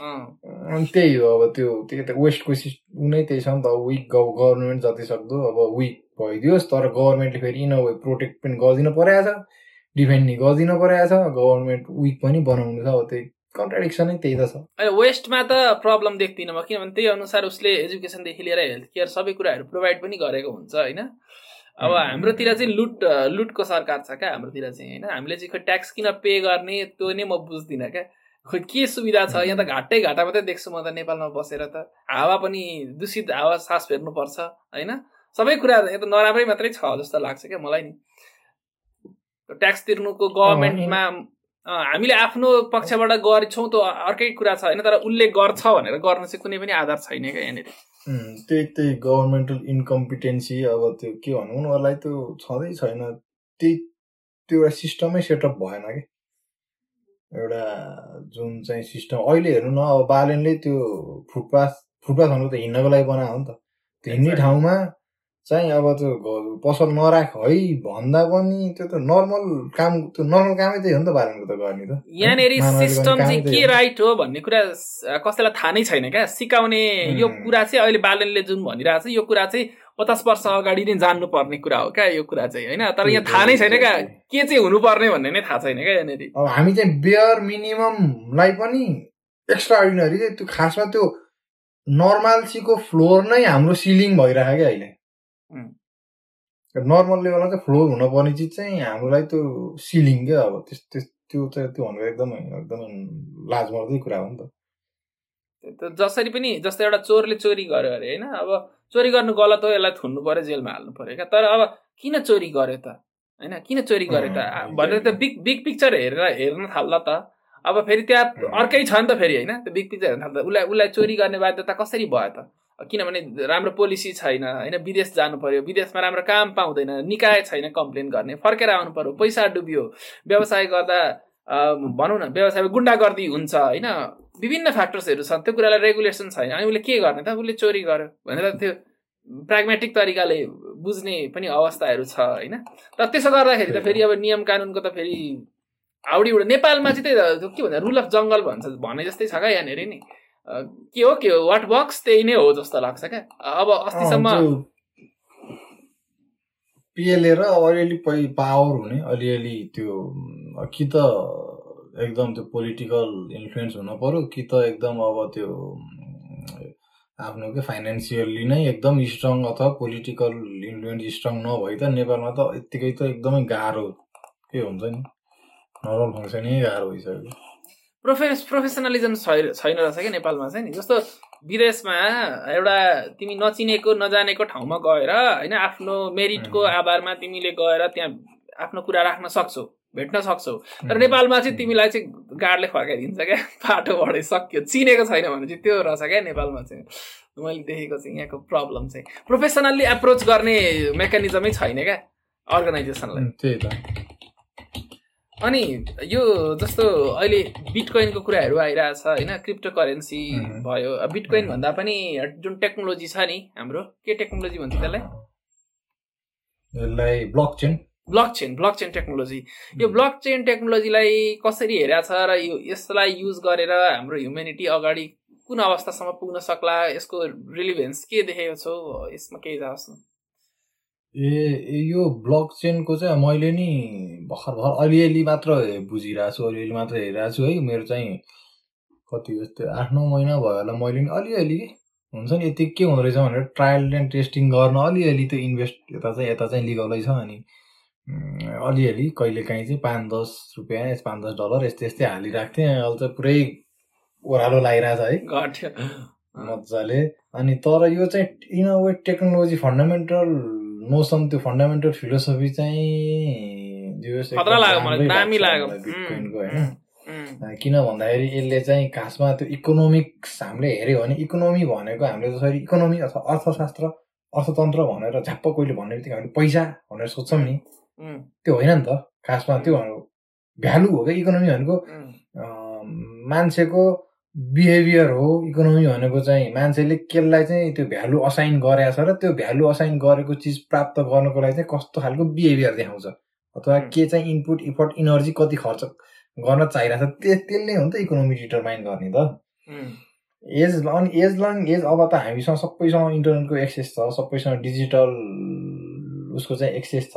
अनि त्यही हो अब त्यो त्यही त वेस्टको सिस ऊ नै त्यही छ नि त विक गभर्मेन्ट जति सक्दो अब विक भइदियोस् तर गभर्मेन्टले फेरि इन वे प्रोटेक्ट पनि गरिदिनु परेको छ डिफेन्ड नि गरिदिनु परेको छ गभर्मेन्ट विक पनि बनाउनु छ अब त्यही कन्ट्राडिक्सनै त्यही त छ। अहिले वेस्टमा त प्रब्लम देख्दिनँ म किनभने त्यही अनुसार उसले एजुकेसनदेखि लिएर हेल्थ केयर सबै कुराहरू प्रोभाइड पनि गरेको हुन्छ होइन? अब. हाम्रोतिर चाहिँ लुट लुटको सरकार छ क्या हाम्रोतिर चाहिँ होइन? हामीले चाहिँ खोइ ट्याक्स किन पे गर्ने त्यो नै म बुझ्दिनँ क्या। खोइ के सुविधा छ? यहाँ त घाटै घाटा। मात्रै देख्छु म त नेपालमा बसेर त। हावा पनि दूषित हावा सास फेर्नुपर्छ होइन? सबै कुरा यहाँ त नराम्रै मात्रै छ जस्तो लाग्छ क्या मलाई नि। ट्याक्स तिर्नुको गभर्मेन्टमा हामीले आफ्नो पक्षबाट गर्छौँ त अर्कै कुरा छ होइन? तर उसले गर्छ भनेर गर्न चाहिँ कुनै पनि आधार छैन क्या यहाँनिर। त्यही त्यही गभर्मेन्टल इन्कम्पिटेन्सी अब त्यो के भनौँ उनीहरूलाई त्यो छँदै छैन। त्यही त्यो एउटा सिस्टमै सेटअप भएन कि। एउटा जुन चाहिँ सिस्टम अहिले हेर्नु न अब बालेनले त्यो फुटपाथ फुटपाथ भनेको त हिँड्नको लागि बनाएको हो नि त। त्यो हिँड्ने. ठाउँमा चाहिँ अब त्यो पसल नराख है भन्दा पनि त्यो त नर्मल काम त्यो नर्मल कामै त्यही हो नि त बालेनको त गर्ने त यहाँनिर सिस्टम चाहिँ के। राइट हो भन्ने कुरा कसैलाई थाहा नै छैन क्या सिकाउने यो. कुरा चाहिँ अहिले बालनले जुन भनिरहेको छ यो कुरा चाहिँ पचास वर्ष अगाडि नै जान्नुपर्ने कुरा हो क्या यो कुरा चाहिँ होइन तर यहाँ थाहा नै छैन क्या के चाहिँ हुनुपर्ने भन्ने नै थाहा छैन क्या यहाँनिर अब हामी चाहिँ बेयर मिनिममलाई पनि एक्स्ट्रा अर्डिनरी त्यो खासमा त्यो नर्माल्सीको फ्लोर नै हाम्रो सिलिङ भइरहेको क्या अहिले. नर्मल लेभलमा चाहिँ फ्लोर हुनुपर्ने चिज चाहिँ हाम्रोलाई त्यो सिलिङ क्या अब त्यस त्यस त्यो चाहिँ त्यो भनेको एकदमै एकदमै लाजमर्दै कुरा हो नि त। जसरी पनि जस्तो एउटा चोरले चोरी गर्यो अरे होइन? अब चोरी गर्नु गलत हो यसलाई थुन्नु पर्यो जेलमा हाल्नु पर्यो क्या। तर अब किन चोरी गर्यो त? होइन? किन चोरी गर्यो त? भनेर त बिग बिग पिक्चर हेरेर हेर्न थाल्ला त। अब फेरि त्यहाँ। अर्कै छ नि त फेरि होइन? त्यो बिग पिक्चर हेर्न थाल्दा। उसलाई उसलाई चोरी गर्ने बाध्यता कसरी भयो त? किनभने राम्रो पोलिसी छैन होइन विदेश जानु पर्यो विदेशमा राम्रो काम पाउँदैन निकाय छैन कम्प्लेन गर्ने फर्केर आउनु पर्यो पैसा डुब्यो व्यवसाय गर्दा भनौँ न व्यवसाय गुन्डागर्दी हुन्छ होइन विभिन्न फ्याक्टर्सहरू छन् त्यो कुरालाई रेगुलेसन छैन अनि उसले के गर्ने त उसले चोरी गर्यो भनेर त्यो प्राग्मेटिक तरिकाले बुझ्ने पनि अवस्थाहरू छ होइन तर त्यसो गर्दाखेरि त फेरि अब नियम कानुनको त फेरि हाउडी उडो नेपालमा चाहिँ त्यही के भन्छ रुल अफ जङ्गल भन्छ भने जस्तै छ क्या यहाँनिर नि। के हो के हो? वाट बक्स त्यही नै हो जस्तो लाग्छ क्या? अब अस्तिसम्म पिएलए र अलिअलि पावर हुने अलिअलि त्यो कि त एकदम त्यो पोलिटिकल इन्फ्लुएन्स हुन पर्यो कि त एकदम अब त्यो आफ्नो के फाइनेन्सियल्ली नै एकदम स्ट्रङ अथवा पोलिटिकल इन्फ्लुएन्स स्ट्रङ नभई त नेपालमा त यत्तिकै त एकदमै गाह्रो के हुन्छ नि? नर्मल फङ्सनै गाह्रो भइसक्यो। प्रोफेस प्रोफेसनलिजम छैन रहेछ क्या नेपालमा चाहिँ नि? जस्तो विदेशमा एउटा तिमी नचिनेको नजानेको ठाउँमा गएर होइन आफ्नो मेरिटको. आधारमा तिमीले गएर त्यहाँ आफ्नो कुरा राख्न सक्छौ भेट्न सक्छौ। तर. नेपालमा चाहिँ तिमीलाई चाहिँ गार्डले फर्काइदिन्छ क्या बाटोबाटै सक्यो चिनेको छैन भने चाहिँ त्यो रहेछ क्या नेपालमा चाहिँ। मैले देखेको चाहिँ यहाँको प्रब्लम चाहिँ। प्रोफेसनल्ली एप्रोच गर्ने मेकानिजमै छैन क्या अर्गनाइजेसनलाई। त्यही त। अनि यो जस्तो अहिले बिटकोइनको कुराहरू आइरहेछ होइन? Crypto currency. भयो। बिटकोइन। भन्दा पनि जुन टेक्नोलोजी छ नि हाम्रो के टेक्नोलोजी भन्छ त्यसलाई? यसलाई blockchain blockchain blockchain technology. यो ब्लक चेन टेक्नोलोजीलाई कसरी हेरेको छ र यो यसलाई युज गरेर हाम्रो ह्युमेनिटी अगाडि कुन अवस्थासम्म पुग्न सक्ला यसको रिलिभेन्स के देखेको छौ? यसमा केही जाओस् न ए ए, यो ब्लक चेनको चाहिँ मैले नि भर्खर भर्खर अलिअलि मात्र बुझिरहेको छु अलिअलि मात्र हेरिरहेको छु है। मेरो चाहिँ कति जस्तो आठ नौ महिना भयो होला मैले नि अलिअलि हुन्छ नि यति के हुँदो रहेछ भनेर ट्रायल एन्ड टेस्टिङ गर्न अलिअलि त्यो इन्भेस्ट यता चाहिँ यता चाहिँ लिगलै छ अनि अलिअलि कहिले काहीँ चाहिँ पाँच दस रुपियाँ पाँच दस डलर यस्तै यस्तै हालिरहेको थिएँ अहिले चाहिँ पुरै ओह्रालो लागिरहेछ है। घट्यो। मजाले। अनि तर यो चाहिँ in a way technology fundamental notion त्यो फन्डामेन्टल फिलोसफी चाहिँ दामी लाग्यो। बिटकोइनको होइन। किन भन्दाखेरि यसले चाहिँ खासमा त्यो इकोनोमिक्स हामीले हेऱ्यो भने इकोनोमी भनेको हामीले जसरी इकोनोमी अथवा अर्थशास्त्र अर्थतन्त्र भनेर झ्याप्प कोहीले भन्ने बित्तिकै हामीले पैसा भनेर सोध्छौँ नि। त्यो होइन नि त। खासमा त्यो भ्यालु हो क्या इकोनोमी भनेको। मान्छेको बिहेभियर हो इकोनोमी भनेको चाहिँ मान्छेले केलाई चाहिँ त्यो भ्यालु असाइन गरेको छ र त्यो भ्यालु असाइन गरेको चिज प्राप्त गर्नको लागि चाहिँ कस्तो खालको बिहेभियर देखाउँछ? अथवा। के चाहिँ इनपुट इफर्ट इनर्जी कति खर्च गर्न चाहिरहेको छ त्यो त्यसले हो नि त इकोनोमी डिटरमाइन गर्ने त। एज अनि एज लङ एज अब त हामीसँग सबैसँग इन्टरनेटको एक्सेस छ सबैसँग डिजिटल उसको चाहिँ एक्सेस छ।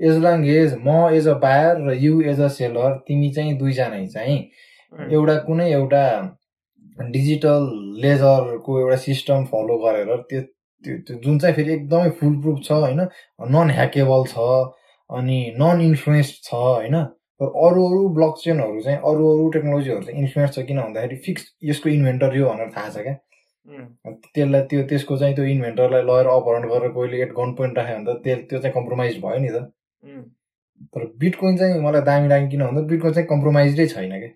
एज लङ एज म एज अ बायर र यु एज अ सेलर तिमी चाहिँ दुईजना चाहिँ एउटा कुनै एउटा डिजिटल लेजरको एउटा सिस्टम फलो गरेर त्यो त्यो त्यो जुन चाहिँ फेरि एकदमै फुल प्रुफ छ होइन? नन ह्याकेबल छ अनि नन इन्फ्लुएन्स छ होइन? तर अरू अरू ब्लक चेनहरू चाहिँ अरू अरू टेक्नोलोजीहरू चाहिँ इन्फ्लुएन्स छ किन भन्दाखेरि फिक्स यसको इन्भेन्टर यो भनेर थाहा छ क्या? त्यसलाई त्यो त्यसको चाहिँ त्यो इन्भेन्टरलाई लगेर अपहरण गरेर कोहीले एट गन पोइन्ट राख्यो भने त त्यो त्यो चाहिँ कम्प्रोमाइज भयो नि त। तर बिटकोइन चाहिँ मलाई दामी लाग्यो किन भन्दा बिटकोइन चाहिँ कम्प्रोमाइजै छैन क्या।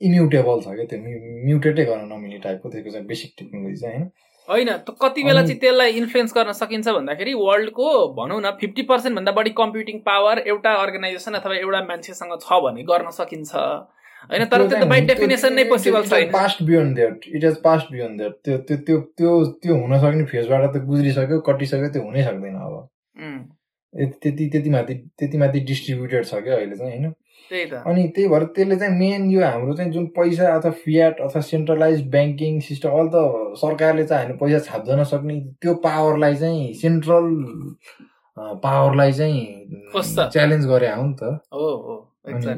इम्युटेबल छ क्या त्यो म्युटेटै गर्न नमिल्ने टाइपको त्यसको चाहिँ बेसिक टेक्नोलोजी चाहिँ होइन। होइन त कति बेला चाहिँ त्यसलाई इन्फ्लुएन्स गर्न सकिन्छ भन्दाखेरि वर्ल्डको भनौँ न फिफ्टी पर्सेन्ट भन्दा बढी कम्प्युटिङ पावर एउटा अर्गनाइजेसन अथवा एउटा मान्छेसँग छ भने गर्न सकिन्छ। होइन तर त्यो त बाई डेफिनेसन नै पोसिबल छैन। Past beyond that it is past beyond that त्यो त्यो त्यो त्यो त्यो हुन सक्ने फेजबाट त गुज्रिसक्यो कटिसक्यो त्यो हुनै सक्दैन अब। त्यति त्यति माथि त्यति माथि डिस्ट्रिब्युटेड छ क्या अहिले चाहिँ होइन? अनि त्यही भएर त्यसले चाहिँ मेन यो हाम्रो चाहिँ जुन पैसा अथवा फियाट अथवा सेन्ट्रलाइज ब्याङ्किङ सिस्टम अहिले त सरकारले चाहिँ हामीले पैसा छाप्दैन सक्ने त्यो पावरलाई चाहिँ सेन्ट्रल पावरलाई चाहिँ। च्यालेन्ज गरे हो नि त।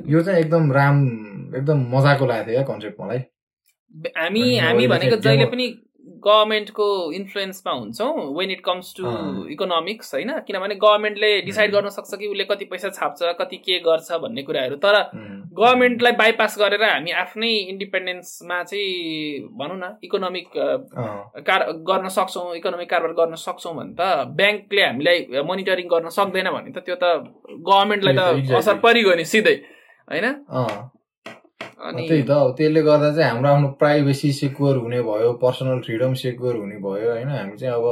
यो चाहिँ एकदम राम एकदम मजाको लागेको थियो क्या कन्सेप्ट मलाई। हामी हामी भनेको जहिले पनि गभर्मेन्टको इन्फ्लुएन्समा हुन्छौँ when it comes to. Economics होइन? किनभने गभर्मेन्टले डिसाइड गर्न सक्छ कि उसले कति पैसा छाप्छ कति के गर्छ भन्ने कुराहरू। तर गभर्मेन्टलाई बाइपास गरेर हामी आफ्नै इन्डिपेन्डेन्समा चाहिँ भनौँ न इकोनोमिक कार गर्न सक्छौँ इकोनोमिक कारोबार गर्न सक्छौँ भने त ब्याङ्कले हामीलाई मोनिटरिङ गर्न सक्दैन भने त त्यो त गभर्मेन्टलाई त. असर परिगयो नि सिधै होइन? त्यही त त्यसले गर्दा चाहिँ हाम्रो आफ्नो प्राइभेसी सेक्योर हुने भयो पर्सनल फ्रिडम सेक्योर हुने भयो होइन? हामी चाहिँ अब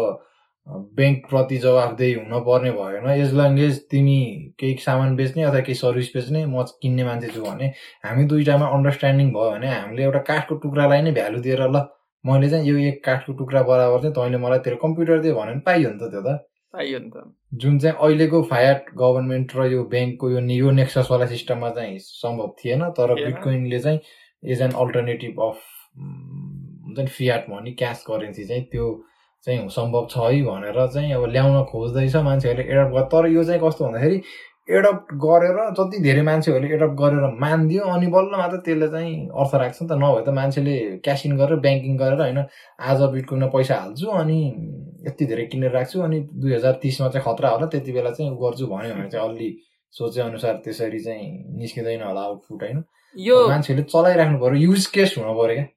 ब्याङ्क प्रति जवाफदेही हुन पर्ने भएन एज लङ एज तिमी केही सामान बेच्ने अथवा केही सर्भिस बेच्ने म किन्ने मान्छे छु भने हामी दुइटामा अन्डरस्ट्यान्डिङ भयो भने हामीले एउटा काठको टुक्रालाई नै भ्यालु दिएर ल मैले चाहिँ यो एक काठको टुक्रा बराबर चाहिँ तैँले मलाई तेरो कम्प्युटर दियो भने पनि पाइयो नि त त्यो त। पाइयो नि त जुन चाहिँ अहिलेको फायट गभर्मेन्ट र यो ब्याङ्कको यो यो नेक्ससवाला सिस्टममा चाहिँ सम्भव थिएन तर। बिटकोइनले चाहिँ एज एन अल्टरनेटिभ अफ हुन्छ नि फियाट मनी क्यास करेन्सी चाहिँ त्यो चाहिँ सम्भव छ है भनेर चाहिँ अब ल्याउन खोज्दैछ मान्छेहरूले एडप्ट गर तर यो चाहिँ कस्तो भन्दाखेरि एडप्ट गरेर जति धेरै मान्छेहरूले एडप्ट गरेर मानिदियो अनि बल्ल मात्र त्यसले चाहिँ अर्थ राख्छ नि त नभए त मान्छेले क्यास इन गरेर ब्याङ्किङ गरेर होइन आज बिटकोइनमा पैसा हाल्छु अनि यति धेरै किनेर राख्छु अनि दुई हजार तिसमा चाहिँ खतरा होला त्यति बेला चाहिँ गर्छु भन्यो भने चाहिँ अलि सोचे अनुसार त्यसरी चाहिँ निस्किँदैन होला आउटपुट होइन। यो मान्छेले चलाइराख्नु पर्यो युज केस हुनु पर्यो क्या।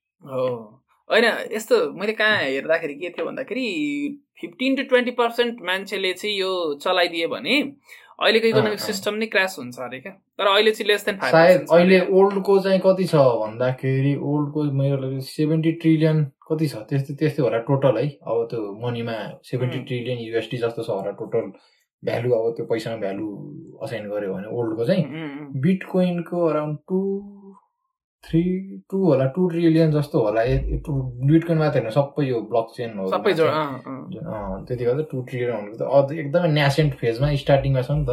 होइन यस्तो मैले कहाँ हेर्दाखेरि के थियो भन्दाखेरि फिफ्टिन टु ट्वेन्टी पर्सेन्ट मान्छेले चाहिँ यो चलाइदियो भने अहिलेको इकोनोमिक। सिस्टम नै क्रास हुन्छ अरे क्या। तर अहिले चाहिँ लेस देन सायद अहिले ओल्डको चाहिँ कति छ भन्दाखेरि ओल्डको मेरो सेभेन्टी ट्रिलियन कति छ? त्यस्तै त्यस्तै होला टोटल है। अब त्यो मनीमा सेभेन्टी. ट्रिलियन युएसडी जस्तो छ होला टोटल भ्यालु अब त्यो पैसामा भ्यालु असाइन गर्यो भने ओल्डको चाहिँ बिटकोइनको अराउन्ड टु थ्री टू होला टु ट्रिलियन जस्तो होला बिटकोइन मात्र होइन सबै यो ब्लक चेन हो सबै त्यति गर्दा टु ट्रिलियन भनेको त अझ एकदमै न्यासेन्ट फेजमा स्टार्टिङमा छ नि त।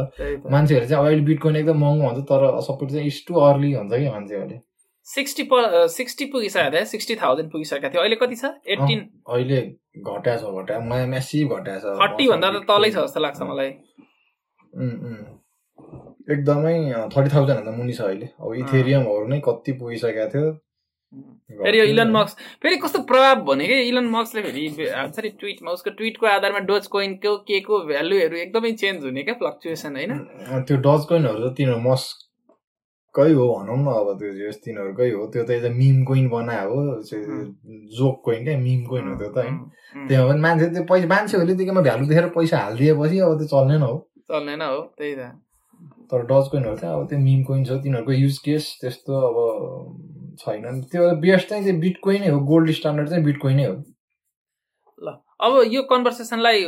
मान्छेहरू चाहिँ अहिले बिटकोइन एकदम महँगो हुन्छ तर सबै चाहिँ इस टु अर्ली हुन्छ कि मान्छेहरूले। सिक्सटी प सिक्सटी पुगिसकेको थियो सिक्सटी थाउजन्ड पुगिसकेको थियो। अहिले कति छ? एट्टिन। अहिले घट्या छ घट्या मा म्यासिभ घट्या छ। थर्टी भन्दा त तलै छ जस्तो लाग्छ मलाई। एकदमै थर्टी थाउजन्ड भन्दा मुनि छ अहिले। अब इथेरियमहरू नै कति पुगिसकेको थियो। फेरि यो इलन मक्स फेरि कस्तो प्रभाव भने कि इलन मक्सले फेरि नि ट्विटमा उसको ट्विटको आधारमा डोज कोइनको के को भ्यालुहरू एकदमै चेन्ज हुने क्या फ्लक्चुएसन होइन? त्यो डज कोइनहरू त तिनीहरू मस्कै हो भनौँ न अब त्यो जे तिनीहरूकै हो। त्यो त एउटा मिम कोइन बनायो हो जोक कोइन क्या मिम कोइन हो त्यो त होइन? त्यहाँ पनि मान्छे त्यो पैसा मान्छेहरूले त्यसमा भ्यालु देखेर पैसा हालिदिएपछि अब त्यो चल्नेन हो। चल्नेन हो त्यही त। तर डज कोइनहरू चाहिँ अब त्यो मिम कोइन छ तिनीहरूको युज केस त्यस्तो अब छैन। त्यो बेस्ट चाहिँ त्यो बिटकोइनै हो गोल्ड स्ट्यान्डर्ड चाहिँ बिटकोइनै हो। ल अब यो कन्भर्सेसनलाई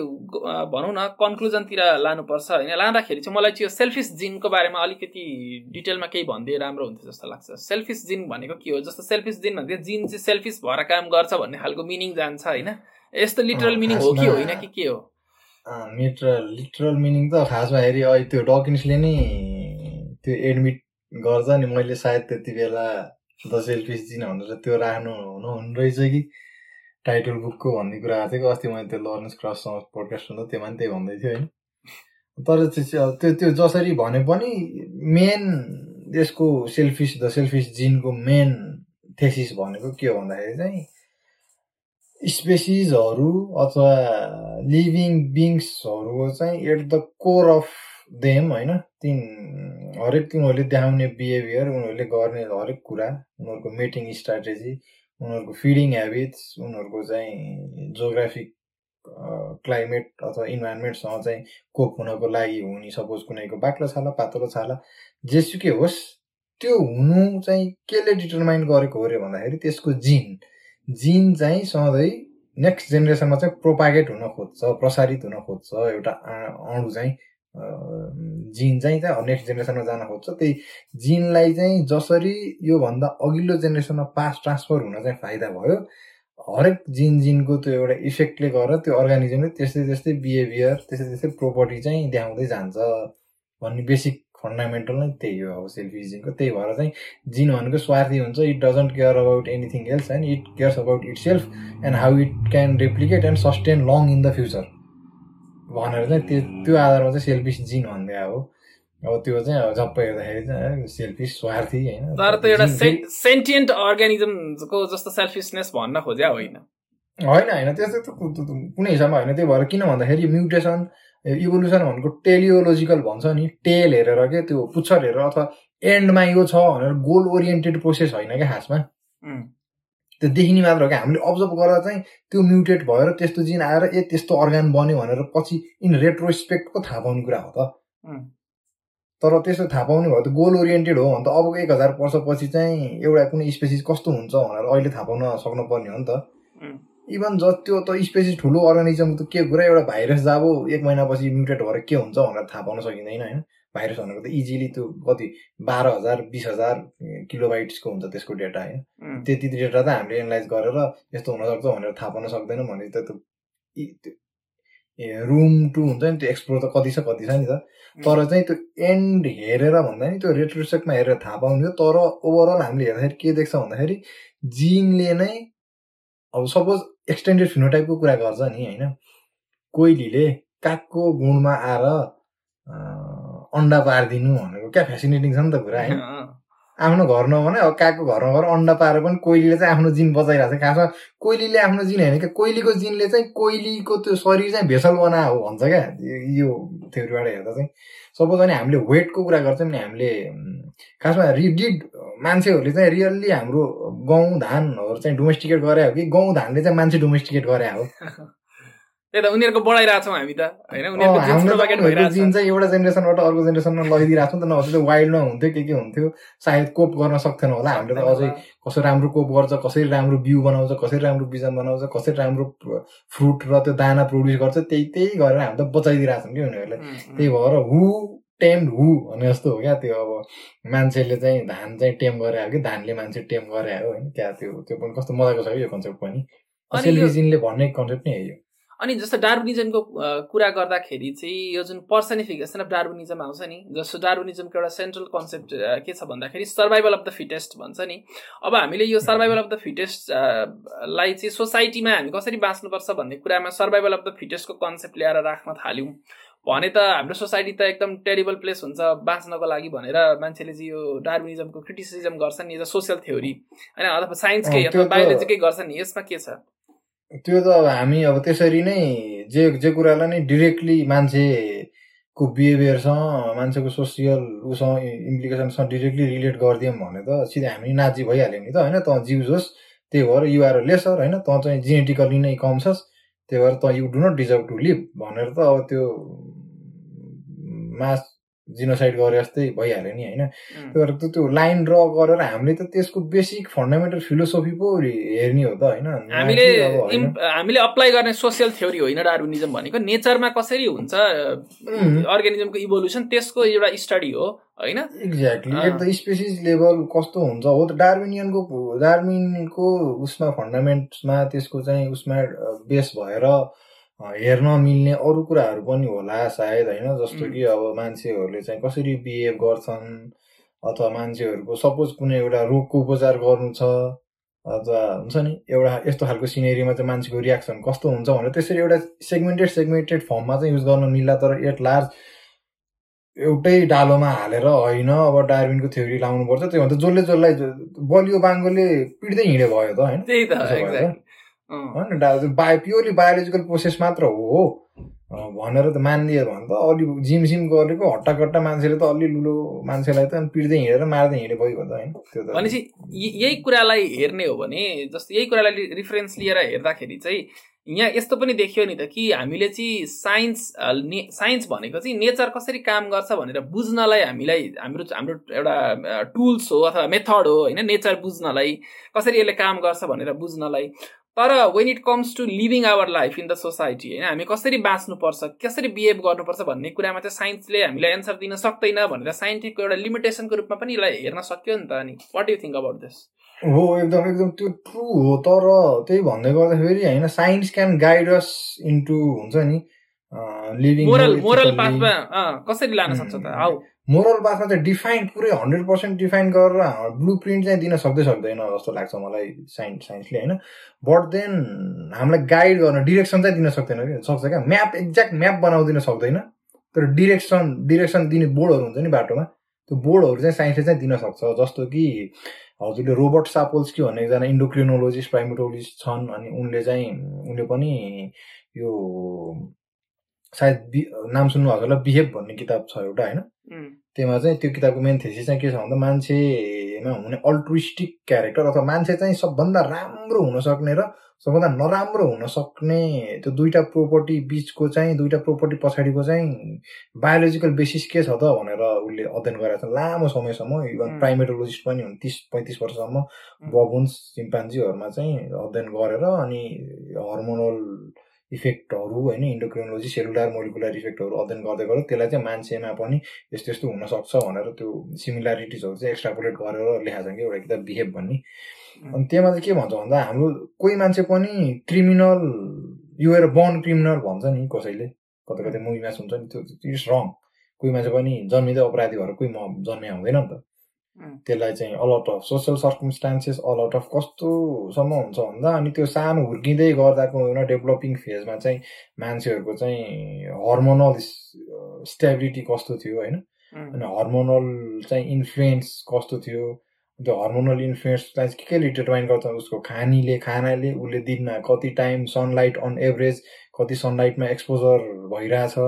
भनौँ न कन्क्लुजनतिर लानुपर्छ होइन। लाँदाखेरि चाहिँ मलाई चाहिँ यो सेल्फिस जिनको बारेमा अलिकति डिटेलमा केही भनिदिए राम्रो हुन्थ्यो जस्तो लाग्छ। सेल्फिस जिन भनेको के हो? जस्तो सेल्फिस जिन भनेको जिन चाहिँ सेल्फिस भएर काम गर्छ भन्ने खालको मिनिङ जान्छ होइन। यस्तो लिटरल मिनिङ हो कि होइन कि के हो? लिटरल लिटरल मिनिङ त खासमा हेरी अहिले त्यो डकिन्सले नै त्यो एडमिट गर्छ नि। मैले सायद त्यति बेला द सेल्फिस जिन भनेर त्यो राख्नु हुनु रहेछ कि? टाइटल बुकको भन्ने कुरा आएको थियो कि? अस्ति मैले त्यो लरेन्स क्रससँग पोडकास्ट हुँदा त्योमा पनि त्यही भन्दै थियो होइन। तर त्यो त्यो जसरी भने पनि मेन यसको सेल्फिस द सेल्फिस जिनको मेन थेसिस भनेको के हो भन्दाखेरि चाहिँ स्पेसिसहरू अथवा लिभिङ बिङ्सहरूको चाहिँ at the core of them होइन? तिन हरेक उनीहरूले देखाउने बिहेभियर उनीहरूले गर्ने हरेक कुरा उनीहरूको मेटिङ स्ट्राटेजी उनीहरूको फिडिङ हेबिट्स उनीहरूको चाहिँ जोग्राफिक क्लाइमेट अथवा इन्भाइरोमेन्टसँग चाहिँ कोप हुनको लागि हुने सपोज कुनैको बाक्लो छाला पातलो छाला जेसुकै होस् त्यो हुनु चाहिँ केले डिटरमाइन गरेको हो अरे भन्दाखेरि त्यसको जिन जिन चाहिँ सधैँ नेक्स्ट जेनेरेसनमा चाहिँ प्रोपागेट हुन खोज्छ प्रसारित हुन खोज्छ एउटा अणु चाहिँ जिन चाहिँ चाहिँ नेक्स्ट जेनेरेसनमा जान खोज्छ त्यही जिनलाई चाहिँ जसरी योभन्दा अघिल्लो जेनेरेसनमा पास ट्रान्सफर हुन चाहिँ फाइदा भयो। हरेक जिन जिनको त्यो एउटा इफेक्टले गरेर त्यो अर्गानिजमले त्यस्तै त्यस्तै बिहेभियर त्यस्तै त्यस्तै प्रोपर्टी चाहिँ देखाउँदै जान्छ भन्ने बेसिक फन्डामेन्टल नै त्यही हो अब सेल्फी जिनको त्यही भएर चाहिँ जिन भनेको स्वार्थी हुन्छ it doesn't care about anything else and it cares about itself and how it can replicate and sustain long in the future भनेर चाहिँ त्यो त्यो आधारमा चाहिँ सेल्फिस जिन भन्दै हो। अब त्यो चाहिँ अब झप्पै हेर्दाखेरि चाहिँ सेल्फिस स्वार्थी होइन। तर त एउटा सेन्टिएन्ट अर्ग्यानिजमको जस्तो सेल्फिसनेस भन्न खोज्या होइन। होइन होइन त्यस्तो त कुनै हिसाबमा होइन। त्यही भएर किन भन्दाखेरि म्युटेसन इभोल्युसन भनेको टेलियोलोजिकल भन्छ नि। टेल हेरेर के त्यो पुच्छर हेरेर अथवा एन्डमा यो छ भनेर गोल ओरिएन्टेड प्रोसेस होइन क्या खासमा। त्यो देखिने मात्र हो क्या। हामीले अब्जर्भ गरेर चाहिँ त्यो म्युटेट भएर त्यस्तो जिन आएर ए त्यस्तो अर्गान बन्यो भनेर पछि इन रेट्रोस्पेक्ट पो थाहा पाउने कुरा हो त। तर त्यस्तो थाहा पाउने भयो त गोल ओरिएन्टेड हो भने त अब एक हजार वर्षपछि चाहिँ एउटा कुनै स्पेसिस कस्तो हुन्छ भनेर अहिले थाहा पाउन सक्नुपर्ने हो नि त। इभन ज त्यो त स्पेसिस ठुलो अर्गानिजम त के कुरा एउटा भाइरस जब एक महिनापछि म्युटेट भएर के हुन्छ भनेर थाहा पाउन सकिँदैन होइन? भाइरस भनेको त इजिली त्यो कति बाह्र हजार बिस हजार किलोबाइट्सको हुन्छ त्यसको डेटा होइन? त्यति डेटा त हामीले एनालाइज गरेर यस्तो हुनसक्छ भनेर थाहा पाउन सक्दैनौँ भने त त्यो रुम टू हुन्छ नि त्यो एक्सप्लोर त कति छ कति छ नि त। तर चाहिँ त्यो एन्ड हेरेर भन्दा नि त्यो रेट्रोसेक्टमा हेरेर थाहा पाउने तर ओभरअल हामीले हेर्दाखेरि के देख्छ भन्दाखेरि जिनले नै अब सपोज एक्सटेन्डेड फिनोटाइपको कुरा गर्छ नि होइन? कोइलीले कागको गुणमा आएर अन्डा पारिदिनु भनेको क्या? फेसिनेटिङ छ नि त कुरा होइन? आफ्नो घर नभने अब कागको घरमा गएर अन्डा पारेर पनि कोइलीले चाहिँ आफ्नो जिन बचाइरहेको छ। खासमा कोइलीले आफ्नो जिन होइन क्या कोइलीको जिनले चाहिँ कोइलीको त्यो शरीर चाहिँ भेसल बना हो भन्छ क्या। यो- थ्योरीबाट हेर्दा चाहिँ सपोज अनि हामीले वेटको कुरा गर्छौँ नि हामीले खासमा रिडिड मान्छेहरूले चाहिँ रियल्ली हाम्रो गहुँ धानहरू चाहिँ डोमेस्टिकेट गरे हो कि गहुँ धानले चाहिँ मान्छे डोमेस्टिकेट गरे हो। त्यही त उनीहरूको बढाइरहेको छौँ हामी त। होइन जिन चाहिँ एउटा जेनेरेसनबाट अर्को जेनेरेसनमा लगिदिरहेको छ त नभए त्यो वाइल्डमा हुन्थ्यो के के हुन्थ्यो। सायद कोप गर्न सक्थेन होला। हामीले त अझै कसरी राम्रो कोप गर्छ कसरी राम्रो बिउ बनाउँछ कसरी राम्रो बिजन बनाउँछ कसरी राम्रो फ्रुट र त्यो दाना प्रड्युस गर्छ त्यही त्यही गरेर हामी त बचाइदिरहेको छौँ कि उनीहरूले। उम्, उम्। त्यही भएर हु टेम्ड हु भने जस्तो हो क्या त्यो अब। मान्छेले चाहिँ धान चाहिँ टेम गरे हो कि? धानले मान्छे टेम गरे हो होइन? क्या त्यो त्यो पनि कस्तो मजाको छ यो कन्सेप्ट पनि। सेल्फिजिनले भन्ने कन्सेप्ट नै हो यो। अनि जस्तो डार्विनिजमको अ, कुरा गर्दाखेरि चाहिँ यो जुन पर्सनिफिकेसन अफ डार्विनिजम आउँछ नि जस्तो डार्विनिजमको एउटा सेन्ट्रल कन्सेप्ट के छ भन्दाखेरि सर्भाइभल अफ द फिटेस्ट भन्छ नि। अब हामीले यो सर्भाइभल अफ द फिटेस्ट लाई चाहिँ सोसाइटीमा हामी कसरी बाँच्नुपर्छ भन्ने कुरामा सर्भाइभल अफ द फिटेस्टको कन्सेप्ट ल्याएर राख्न थाल्यौँ। भने त हाम्रो सोसाइटी त एकदम टेरिबल प्लेस हुन्छ बाँच्नको लागि भनेर मान्छेले चाहिँ यो डार्विनिजमको क्रिटिसिजम गर्छन् नि सोसियल थ्योरी होइन अथवा साइन्सकै अँ, अथवा बायोलोजीकै गर्छन् नि यसमा के छ? त्यो त अब हामी अब त्यसरी नै जे जे कुरालाई नै डिरेक्टली मान्छेको बिहेभियरसँग मान्छेको सोसियल उसँग इम्प्लिकेसनसँग डिरेक्टली रिलेट गरिदियौँ भने त सिधै हामी नाची भइहाल्यौँ नि त होइन? त जिउस होस् त्यही भएर युआर लेसर होइन? त चाहिँ जेनेटिकली नै कम छस् त्यही भएर त you do not deserve to live भनेर त अब त्यो मास जिनोसाइड गरे जस्तै भइहाल्यो नि होइन. त्यही भएर त त्यो लाइन ड्र गरेर हामीले त त्यसको बेसिक फन्डामेन्टल फिलोसफी पो हेर्ने हो त होइन? हामीले हामीले अप्लाई गर्ने सोसियल थ्योरी होइन डार्विनिजम भनेको। नेचरमा कसरी हुन्छ. अर्गानिजमको इभोल्युसन त्यसको एउटा स्टडी हो होइन? Exactly. At the species level कस्तो हुन्छ? हो त डार्विनियनको डार्विनको उसमा फन्डामेन्ट्समा त्यसको चाहिँ उसमा बेस भएर हेर्न मिल्ने अरू कुराहरू पनि होला सायद होइन? जस्तो. कि अब मान्छेहरूले चाहिँ कसरी बिहेभ गर्छन् अथवा मान्छेहरूको सपोज कुनै एउटा रोगको उपचार गर्नु छ अथवा हुन्छ नि एउटा यस्तो खालको सिनेरीमा चाहिँ मान्छेको रियाक्सन कस्तो हुन्छ भनेर त्यसरी एउटा सेगमेन्टेड सेगमेन्टेड फर्ममा चाहिँ युज गर्न मिल्ला तर एट लार्ज एउटै डालोमा हालेर होइन अब डार्विनको थ्योरी लाउनुपर्छ त्यो भन्दा जसले जसलाई बलियो बाङ्गोले पिट्दै हिँडे भयो त होइन? होइन डा बायो प्योरली बायोलोजिकल प्रोसेस मात्र हो भनेर त मानिदियो भने त अलि जिम सिम गरेको हट्टाकट्टा मान्छेले त अलि लुलो मान्छेलाई त पिट्दै हिँडेर मार्दै हिँडे भयो त होइन त्यो त। भनेपछि यही कुरालाई हेर्ने हो भने जस्तो यही कुरालाई रिफरेन्स लिएर हेर्दाखेरि चाहिँ यहाँ यस्तो पनि देखियो नि त कि हामीले चाहिँ साइन्स ने- साइन्स भनेको चाहिँ नेचर कसरी काम गर्छ भनेर बुझ्नलाई हामीलाई हाम्रो हाम्रो एउटा टुल्स हो अथवा मेथड हो होइन नेचर बुझ्नलाई कसरी यसले काम गर्छ भनेर बुझ्नलाई। तर when it comes to living our life in the society होइन हामी कसरी बाँच्नुपर्छ कसरी बिहेभ गर्नुपर्छ भन्ने कुरामा चाहिँ साइन्सले हामीलाई एन्सर दिन सक्दैन भनेर साइन्टिफिकको एउटा लिमिटेसनको रूपमा पनि यसलाई हेर्न सक्यो नि त अनि what you think about this हो एकदम एकदम त्यो ट्रु हो तर त्यही भन्दै गर्दाखेरि होइन science can guide us into हुन्छ नि लिभिङ मोरल मोरल पाथमा कसरी लान सक्छ त? Hmm. मोरल पाथमा चाहिँ डिफाइन पुरै हन्ड्रेड पर्सेन्ट डिफाइन गरेर ब्लु प्रिन्ट चाहिँ दिन सक्दै सक्दैन जस्तो लाग्छ मलाई साइन्स साइन्सले होइन? बट देन हामीलाई गाइड गर्न डिरेक्सन चाहिँ दिन सक्दैन कि? सक्छ क्या? म्याप एक्ज्याक्ट म्याप बनाउदिन सक्दैन। तर डिरेक्सन डिरेक्सन दिने बोर्डहरू हुन्छ नि बाटोमा। त्यो बोर्डहरू चाहिँ साइन्सले चाहिँ दिन सक्छ। जस्तो कि हजुरले रोबर्ट सापोल्स्की भन्ने एकजना इन्डोक्रिनोलोजिस्ट प्राइमेटोलोजिस्ट छन् अनि उनले चाहिँ उनले पनि यो सायद बि नाम सुन्नु हजुरलाई बिहेभ भन्ने किताब छ एउटा होइन त्यसमा चाहिँ त्यो किताबको मेन थेसिस चाहिँ के छ भन्दा मान्छेमा हुने अल्ट्रुइस्टिक क्यारेक्टर अथवा मान्छे चाहिँ सबभन्दा राम्रो हुन सक्ने र सबभन्दा नराम्रो हुन सक्ने त्यो दुईटा प्रोपर्टी बिचको चाहिँ दुईटा प्रोपर्टी पछाडिको चाहिँ बायोलोजिकल बेसिस के छ त भनेर उसले अध्ययन गरेको छ लामो समयसम्म इभन. प्राइमेटोलोजिस्ट पनि हुन् तिस पैँतिस वर्षसम्म. बबुन्स चिम्पान्जीहरूमा चाहिँ अध्ययन गरेर अनि हर्मोनल इफेक्टहरू होइन इन्डोक्रिनोलोजी सेलुलर मोलिकुलर इफेक्टहरू अध्ययन गर्दै गर्दा त्यसलाई चाहिँ मान्छेमा पनि यस्तो यस्तो हुनसक्छ भनेर त्यो सिमिल्यारिटिजहरू चाहिँ एक्स्ट्रापुलेट गरेर लेखाएको छ कि एउटा किताब बिहेभ भन्ने। अनि त्यसमा चाहिँ के भन्छ भन्दा हाम्रो कोही मान्छे पनि क्रिमिनल युएर बर्न क्रिमिनल भन्छ नि कसैले। कता कतै मुभीमा सुन्छ नि त्यो इट्स रङ कोही मान्छे पनि जन्मिँदै अपराधी भएर कोही म जन्मे हुँदैन नि त. त्यसलाई चाहिँ all out of social circumstances all out of कस्तोसम्म हुन्छ भन्दा अनि त्यो सानो हुर्किँदै गर्दाको एउटा डेभलपिङ फेजमा चाहिँ मान्छेहरूको चाहिँ हर्मोनल स्टेबिलिटी कस्तो थियो होइन? उम्, अनि हर्मोनल चाहिँ इन्फ्लुएन्स कस्तो थियो? त्यो हर्मोनल इन्फ्लुएन्सलाई के केले डिटर्माइन गर्छ? उसको खानीले खानाले उसले दिनमा कति टाइम सनलाइट अन एभरेज कति सनलाइटमा एक्सपोजर भइरहेछ?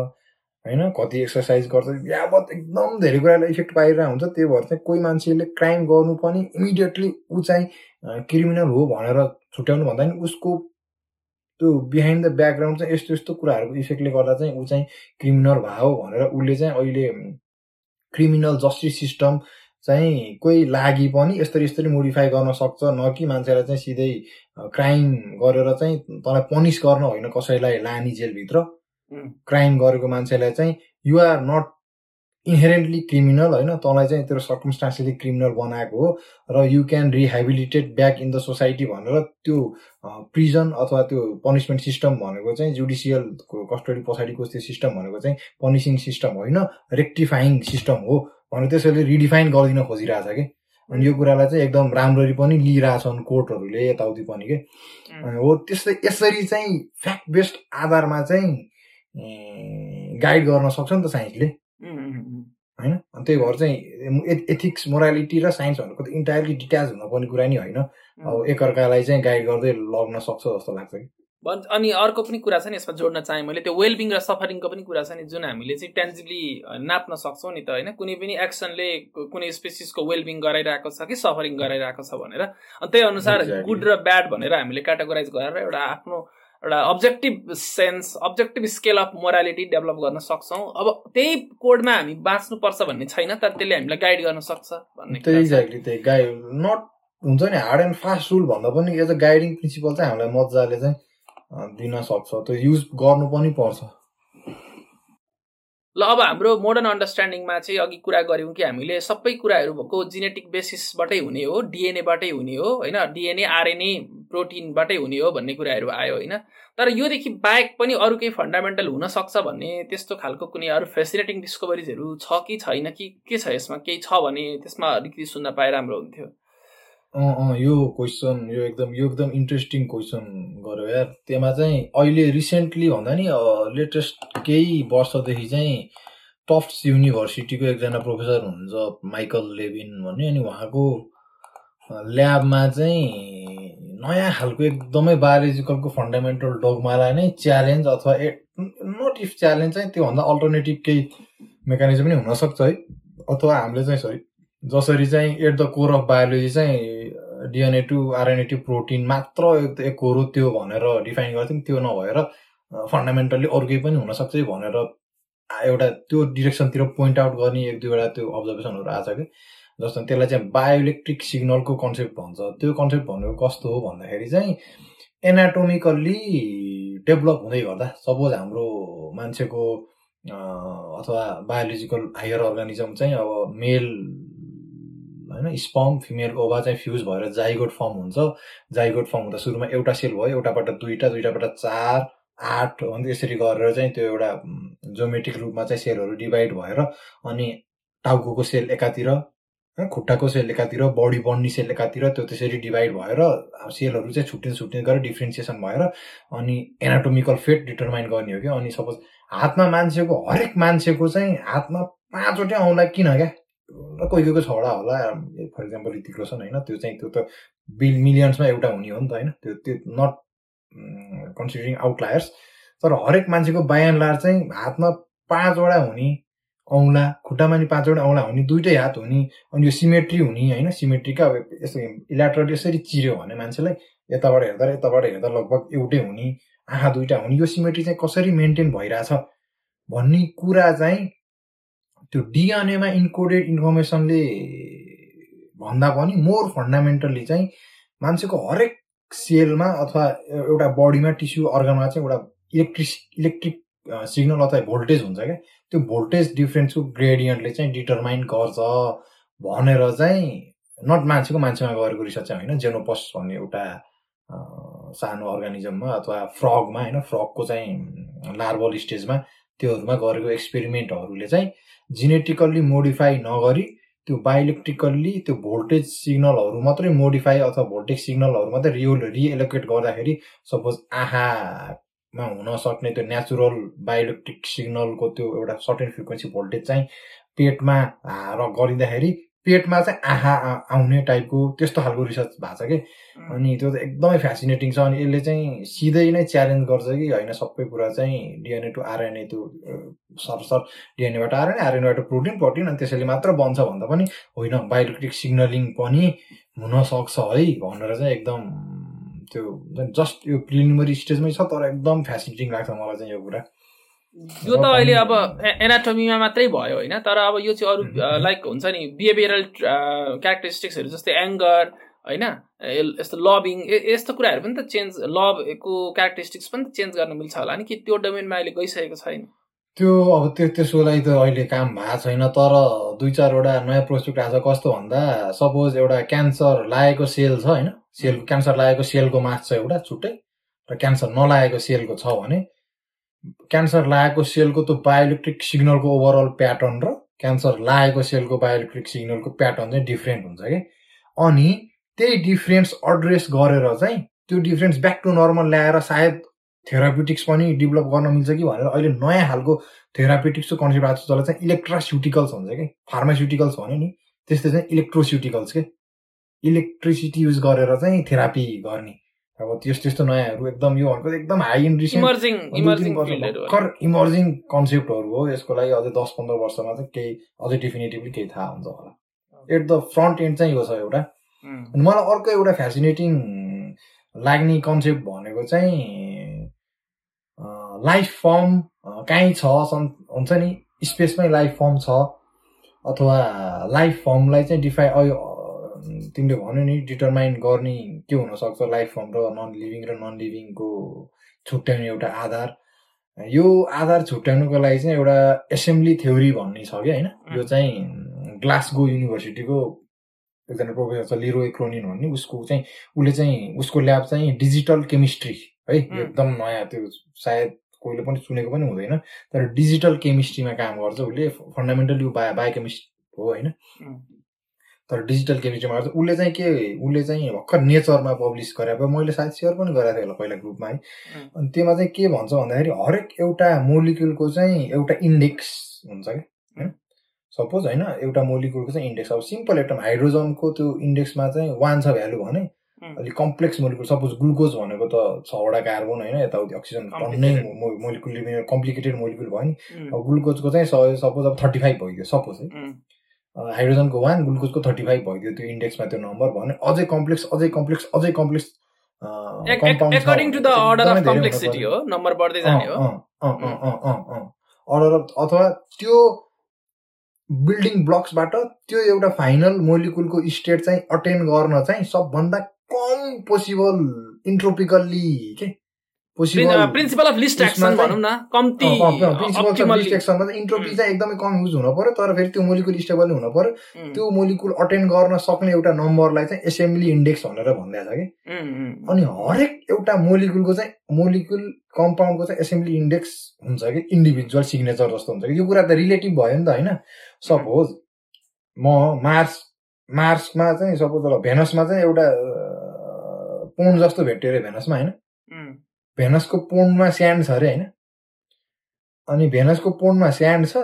होइन कति एक्सर्साइज गर्छ यावत एकदम धेरै कुरालाई इफेक्ट पाइरहेको हुन्छ। त्यही भएर चाहिँ कोही मान्छेले क्राइम गर्नु पनि इमिडिएटली ऊ चाहिँ क्रिमिनल हो भनेर छुट्याउनु भन्दा नि उसको त्यो बिहाइन्ड द ब्याकग्राउन्ड चाहिँ यस्तो यस्तो कुराहरूको इफेक्टले गर्दा चाहिँ ऊ चाहिँ क्रिमिनल भयो भनेर उसले चाहिँ अहिले क्रिमिनल जस्टिस सिस्टम चाहिँ कोही लागि पनि यसरी यसरी मोडिफाई गर्न सक्छ न कि मान्छेलाई चाहिँ सिधै क्राइम गरेर चाहिँ तँलाई पनिस गर्न होइन कसैलाई लाने जेलभित्र। क्राइम गरेको मान्छेलाई चाहिँ युआर नट इन्हेरेन्टली क्रिमिनल होइन? तँलाई चाहिँ तेरो सर्कमस्टान्सले क्रिमिनल बनाएको हो र you can rehabilitate back in the society भनेर त्यो प्रिजन अथवा त्यो पनिसमेन्ट सिस्टम भनेको चाहिँ जुडिसियलको कस्टडी पछाडिको त्यो सिस्टम भनेको चाहिँ पनिसिङ सिस्टम होइन? रेक्टिफाइङ सिस्टम हो भनेर त्यसैले रिडिफाइन गरिदिन खोजिरहेछ कि? अनि यो कुरालाई चाहिँ एकदम राम्ररी पनि लिइरहेछन् कोर्टहरूले यताउति पनि के? हो त्यस्तै यसरी चाहिँ फ्याक्ट बेस्ड आधारमा चाहिँ गाइड गर्न सक्छ नि त साइन्सले। होइन? अनि त्यही भएर चाहिँ एथिक्स मोरालिटी र साइन्स भनेको त इन्टायरली डिट्याच हुनुपर्ने कुरा नि होइन। अब एकअर्कालाई चाहिँ गाइड गर्दै लग्न सक्छ जस्तो लाग्छ कि। अनि अर्को पनि कुरा छ नि यसमा जोड्न चाहेँ मैले त्यो वेलबिङ र सफरिङको पनि कुरा छ नि जुन हामीले चाहिँ टेन्जिबली नाप्न सक्छौँ नि त होइन? कुनै पनि एक्सनले कुनै स्पेसिसको वेलबिङ गराइरहेको छ कि सफरिङ गराइरहेको छ भनेर। अनि त्यही अनुसार. गुड र ब्याड भनेर हामीले क्याटेगोराइज गरेर एउटा आफ्नो एउटा objective sense objective scale of morality develop गर्न सक्छौँ अब त्यही कोडमा हामी बाँच्नुपर्छ भन्ने छैन तर त्यसले हामीलाई गाइड गर्न सक्छ भन्ने। एक्ज्याक्टली त्यही गाइड नट हुन्छ नि हार्ड एन्ड फास्ट रुल भन्दा पनि एज अ गाइडिङ प्रिन्सिपल चाहिँ हामीलाई मजाले चाहिँ दिन सक्छ त्यो युज गर्नु पनि पर्छ ल अब हाम्रो मोडर्न अन्डरस्ट्यान्डिङमा चाहिँ अघि कुरा गऱ्यौँ कि हामीले सबै कुराहरू भएको जेनेटिक बेसिसबाटै हुने हो डिएनएबाटै हुने हो होइन? डिएनए आरएनए प्रोटिनबाटै हुने हो भन्ने कुराहरू आयो होइन? तर योदेखि बाहेक पनि अरू केही फन्डामेन्टल हुनसक्छ भन्ने त्यस्तो खालको कुनै अरू फेसिनेटिङ डिस्कभरिजहरू छ कि छैन? कि के छ यसमा? केही छ भने त्यसमा अलिकति सुन्न पाए राम्रो हुन्थ्यो। अँ अँ यो क्वेसन यो एकदम यो एकदम इन्ट्रेस्टिङ क्वेसन गर्यो यार। त्यसमा चाहिँ अहिले रिसेन्टली भन्दा नि लेटेस्ट केही वर्षदेखि चाहिँ टफ्ट्स युनिभर्सिटीको एकजना प्रोफेसर हुनुहुन्छ माइकल लेभिन भन्ने अनि उहाँको ल्याबमा चाहिँ नयाँ खालको एकदमै बायोलोजिकलको फन्डामेन्टल डोगमालाई नै च्यालेन्ज अथवा ए नट इफ च्यालेन्ज चाहिँ त्योभन्दा अल्टरनेटिभ केही मेकानिजम पनि हुनसक्छ है। अथवा हामीले चाहिँ सरी जसरी चाहिँ at the core of biology चाहिँ DNA to RNA to protein मात्र एक हो त्यो भनेर डिफाइन गर्थ्यौँ त्यो नभएर फन्डामेन्टल्ली अरू केही पनि हुनसक्छ भनेर एउटा त्यो डिरेक्सनतिर पोइन्ट आउट गर्ने एक दुईवटा त्यो अब्जर्भेसनहरू आएको छ कि। जस्तो त्यसलाई चाहिँ बायोइलेक्ट्रिक सिग्नलको कन्सेप्ट भन्छ। त्यो कन्सेप्ट भनेको कस्तो हो भन्दाखेरि चाहिँ एनाटोमिकल्ली डेभलप हुँदै गर्दा सपोज हाम्रो मान्छेको अथवा बायोलोजिकल हायर अर्गानिजम चाहिँ अब मेल होइन स्पम फिमेल ओभा चाहिँ फ्युज भएर जाइगोट फर्म हुन्छ। जाइगोट फर्म हुँदा सुरुमा एउटा सेल भयो एउटाबाट दुईवटा दुईवटाबाट चार आठ अन्त यसरी गरेर चाहिँ त्यो एउटा जोमेट्रिक रूपमा चाहिँ सेलहरू डिभाइड भएर अनि टाउको सेल एकातिर खुट्टाको सेल एकातिर बडी बन्ने सेल एकातिर त्यो त्यसरी डिभाइड भएर सेलहरू चाहिँ छुट्टिन छुट्टिन गरेर डिफ्रेन्सिएसन भएर अनि एनाटोमिकल फेट डिटरमाइन गर्ने हो क्या अनि सपोज हातमा मान्छेको हरेक मान्छेको चाहिँ हातमा पाँचवटै औँला किन क्या? कोही कोहीको छवटा होला फर इक्जाम्पल ऋतिक रोशन होइन त्यो चाहिँ त्यो त बिल मिलियन्समा एउटा हुने हो नि त होइन। त्यो त्यो नट कन्सिडरिङ आउटलायर्स तर हरेक मान्छेको बायान लार चाहिँ हातमा पाँचवटा हुने औँला खुट्टामा नि पाँचवटा औँला हुने दुइटै हात हुने अनि यो सिमेट्री हुने होइन। सिमेट्रीका अब यस्तो इलाट्रल यसरी चिर्यो भने मान्छेलाई यताबाट हेर्दा र यताबाट हेर्दा लगभग एउटै हुने आँखा दुइटा हुने। यो सिमेट्री चाहिँ कसरी मेन्टेन भइरहेछ भन्ने कुरा चाहिँ त्यो डिएनएमा इन्कोडेड इन्फर्मेसनले भन्दा पनि मोर फन्डामेन्टल्ली चाहिँ मान्छेको हरेक सेलमा अथवा एउटा बडीमा टिस्यु अर्गनमा चाहिँ एउटा इलेक्ट्रिस इलेक्ट्रिक सिग्नल अथवा भोल्टेज हुन्छ क्या। त्यो भोल्टेज डिफ्रेन्सको ग्रेडियन्टले चाहिँ डिटरमाइन गर्छ भनेर चाहिँ नट मान्छेको मान्छेमा गरेको रिसर्च चाहिँ होइन। जेनोपस भन्ने एउटा सानो अर्गानिजममा अथवा फ्रगमा होइन। फ्रगको चाहिँ लार्बल स्टेजमा त्योहरूमा गरेको एक्सपेरिमेन्टहरूले चाहिँ जेनेटिकल्ली मोडिफाई नगरी त्यो बायोइलेक्ट्रिकल्ली त्यो भोल्टेज सिग्नलहरू मात्रै मोडिफाई अथवा भोल्टेज सिग्नलहरू मात्रै रियो रिएलोकेट गर्दाखेरि सपोज आँखामा हुन सक्ने त्यो नेचुरल बायोइलेक्ट्रिक सिग्नलको त्यो एउटा सर्टेन फ्रिक्वेन्सी भोल्टेज चाहिँ पेटमा र गरिँदाखेरि पेटमा चाहिँ आहा आउने टाइपको त्यस्तो खालको रिसर्च भएको छ कि। अनि त्यो त एकदमै फेसिनेटिङ छ अनि यसले चाहिँ सिधै नै च्यालेन्ज गर्छ कि होइन सबै कुरा चाहिँ डिएनए टु आरएनए त्यो अ, सर सर डिएनएबाट आरएनए आरएनएबाट प्रोटिन प्रोटिन अनि त्यसैले मात्र बन्छ भन्दा पनि होइन बायोइलेक्ट्रिक सिग्नलिङ पनि हुनसक्छ है भनेर चाहिँ एकदम त्यो जस्ट यो प्रिलिमिनरी स्टेजमै छ तर एकदम फेसिनेटिङ लाग्छ मलाई चाहिँ यो कुरा। यो त अहिले अब एनाटोमीमा मात्रै भयो होइन तर अब यो चाहिँ अरू. लाइक हुन्छ नि बिहेभियरल क्यारेक्टरिस्टिक्सहरू जस्तै एङ्गर होइन यस्तो लबिङ यस्तो कुराहरू पनि त चेन्ज लबको क्यारेक्टरिस्टिक्स पनि त चेन्ज गर्न मिल्छ होला नि कि त्यो डोमेनमा अहिले गइसकेको छैन? त्यो अब त्यो त्यसको लागि त अहिले काम भएको छैन तर दुई चारवटा नयाँ प्रोजेक्ट आएको छ कस्तो भन्दा सपोज एउटा क्यान्सर लागेको सेल छ होइन? सेल क्यान्सर लागेको सेलको मास छ एउटा छुट्टै र क्यान्सर नलागेको सेलको छ भने क्यान्सर लागेको सेलको त्यो बायोइलेक्ट्रिक सिग्नलको ओभरअल प्याटर्न र क्यान्सर लागेको सेलको बायोइलेक्ट्रिक सिग्नलको प्याटर्न चाहिँ डिफ्रेन्ट हुन्छ कि? अनि त्यही डिफ्रेन्स एड्रेस गरेर चाहिँ त्यो डिफ्रेन्स ब्याक टु नर्मल ल्याएर सायद थेरापिटिक्स पनि डेभलप गर्न मिल्छ कि भनेर अहिले नयाँ खालको थेरापिटिक्सको कन्सेप्ट आएको छ जसलाई चाहिँ इलेक्ट्रास्युटिकल्स भन्छ कि? फार्मास्युटिकल्स भन्यो नि। त्यस्तै चाहिँ इलेक्ट्रोस्युटिकल्स के? इलेक्ट्रिसिटी युज गरेर चाहिँ थेरापी गर्ने। अब त्यस्तो त्यस्तो नयाँहरू एकदम यो भनेको एकदम हाई एन्ड भर्खर इमर्जिङ कन्सेप्टहरू हो यसको लागि अझै दस पन्ध्र वर्षमा चाहिँ केही अझै डेफिनेटिभली केही थाहा हुन्छ होला। एट द फ्रन्ट एन्ड चाहिँ यो छ एउटा। अनि मलाई अर्को एउटा फेसिनेटिङ लाग्ने कन्सेप्ट भनेको चाहिँ लाइफ फर्म कहीँ छ हुन्छ नि? स्पेसमै लाइफ फर्म छ। अथवा लाइफ फर्मलाई चाहिँ डिफाइ तिमीले भन्यो नि डिटरमाइन गर्ने के हुनसक्छ लाइफ फर्म र नन लिभिङ र नन लिभिङको छुट्याउने एउटा आधार। यो आधार छुट्याउनुको लागि चाहिँ एउटा एसेम्ब्ली थ्योरी भन्ने छ कि होइन? यो चाहिँ ग्लासगो युनिभर्सिटीको एकजना प्रोफेसर छ लिरो क्रोनिन भन्ने उसको चाहिँ उसले चाहिँ उसको ल्याब चाहिँ डिजिटल केमिस्ट्री है. एकदम नयाँ त्यो सायद कोहीले पनि सुनेको पनि हुँदैन। तर डिजिटल केमिस्ट्रीमा काम गर्छ उसले फन्डामेन्टल यो बायो बायोकेमिस्ट हो होइन. तर डिजिटल केमिस्ट्रीमा गर्छ उसले चाहिँ के उसले चाहिँ भर्खर नेचरमा पब्लिस गरेको मैले सायद सेयर पनि गरेको थिएँ होला पहिला ग्रुपमा है. अनि त्यसमा चाहिँ के भन्छ भन्दाखेरि हरेक एउटा मोलिक्युलको चाहिँ एउटा इन्डेक्स हुन्छ क्या होइन सपोज होइन एउटा मोलिक्युलको चाहिँ इन्डेक्स अब सिम्पल एकदम हाइड्रोजनको त्यो इन्डेक्समा चाहिँ वान छ भ्यालु भने. अलिक कम्प्लेक्स मोलिकुल सपोज ग्लुकोज भनेको त छवटा कार्बन होइन यताउति अक्सिजन टन्नै. मोलिकुल कम्प्लिकेटेड मोलिकुल भयो नि। अब ग्लुकोजको चाहिँ सपोज अब थर्टी फाइभ भइदियो सपोज है हाइड्रोजनको वान ग्लुकोजको थर्टी फाइभ भइदियो त्यो इन्डेक्समा त्यो नम्बर भने अझै कम्प्लेक्स अझै कम्प्लेक्स अझै कम्प्लेक्स अर्डर अफ अथवा त्यो बिल्डिङ ब्लक्सबाट त्यो एउटा फाइनल मोलिकुलको स्टेट चाहिँ अटेन्ड गर्न चाहिँ सबभन्दा कम पोसिबल इन्ट्रोपिकल्ली के? प्रिन्सिपल अफ लिस्ट त्यसमा एक्सन चाहिँ- भनौँ न कम्ती प्रिन्सिपल optimally- डिस्ट्रेक्सनमा चाहिँ इन्ट्रोपी चाहिँ एकदमै कम युज हुन पर्यो तर फेरि त्यो मोलिकुल स्टेबल हुन उम्, त्यो मोलिकुल अटेन्ड गर्न सक्ने एउटा नम्बरलाई चाहिँ एसेम्ब्ली इन्डेक्स भनेर भनिदिएको छ कि अनि हरेक एउटा मोलिकुलको चाहिँ मोलिकुल कम्पाउन्डको चाहिँ एसेम्ब्ली इन्डेक्स हुन्छ कि इन्डिभिजुअल सिग्नेचर जस्तो हुन्छ कि यो कुरा त रिलेटिभ भयो नि त होइन सपोज म मार्स मार्समा चाहिँ सपोज भेनसमा चाहिँ एउटा पोन्ड जस्तो भेट्यो अरे भेनसमा होइन भेनसको पोन्डमा स्यान्ड छ अरे होइन? अनि भेनसको पोन्डमा स्यान्ड छ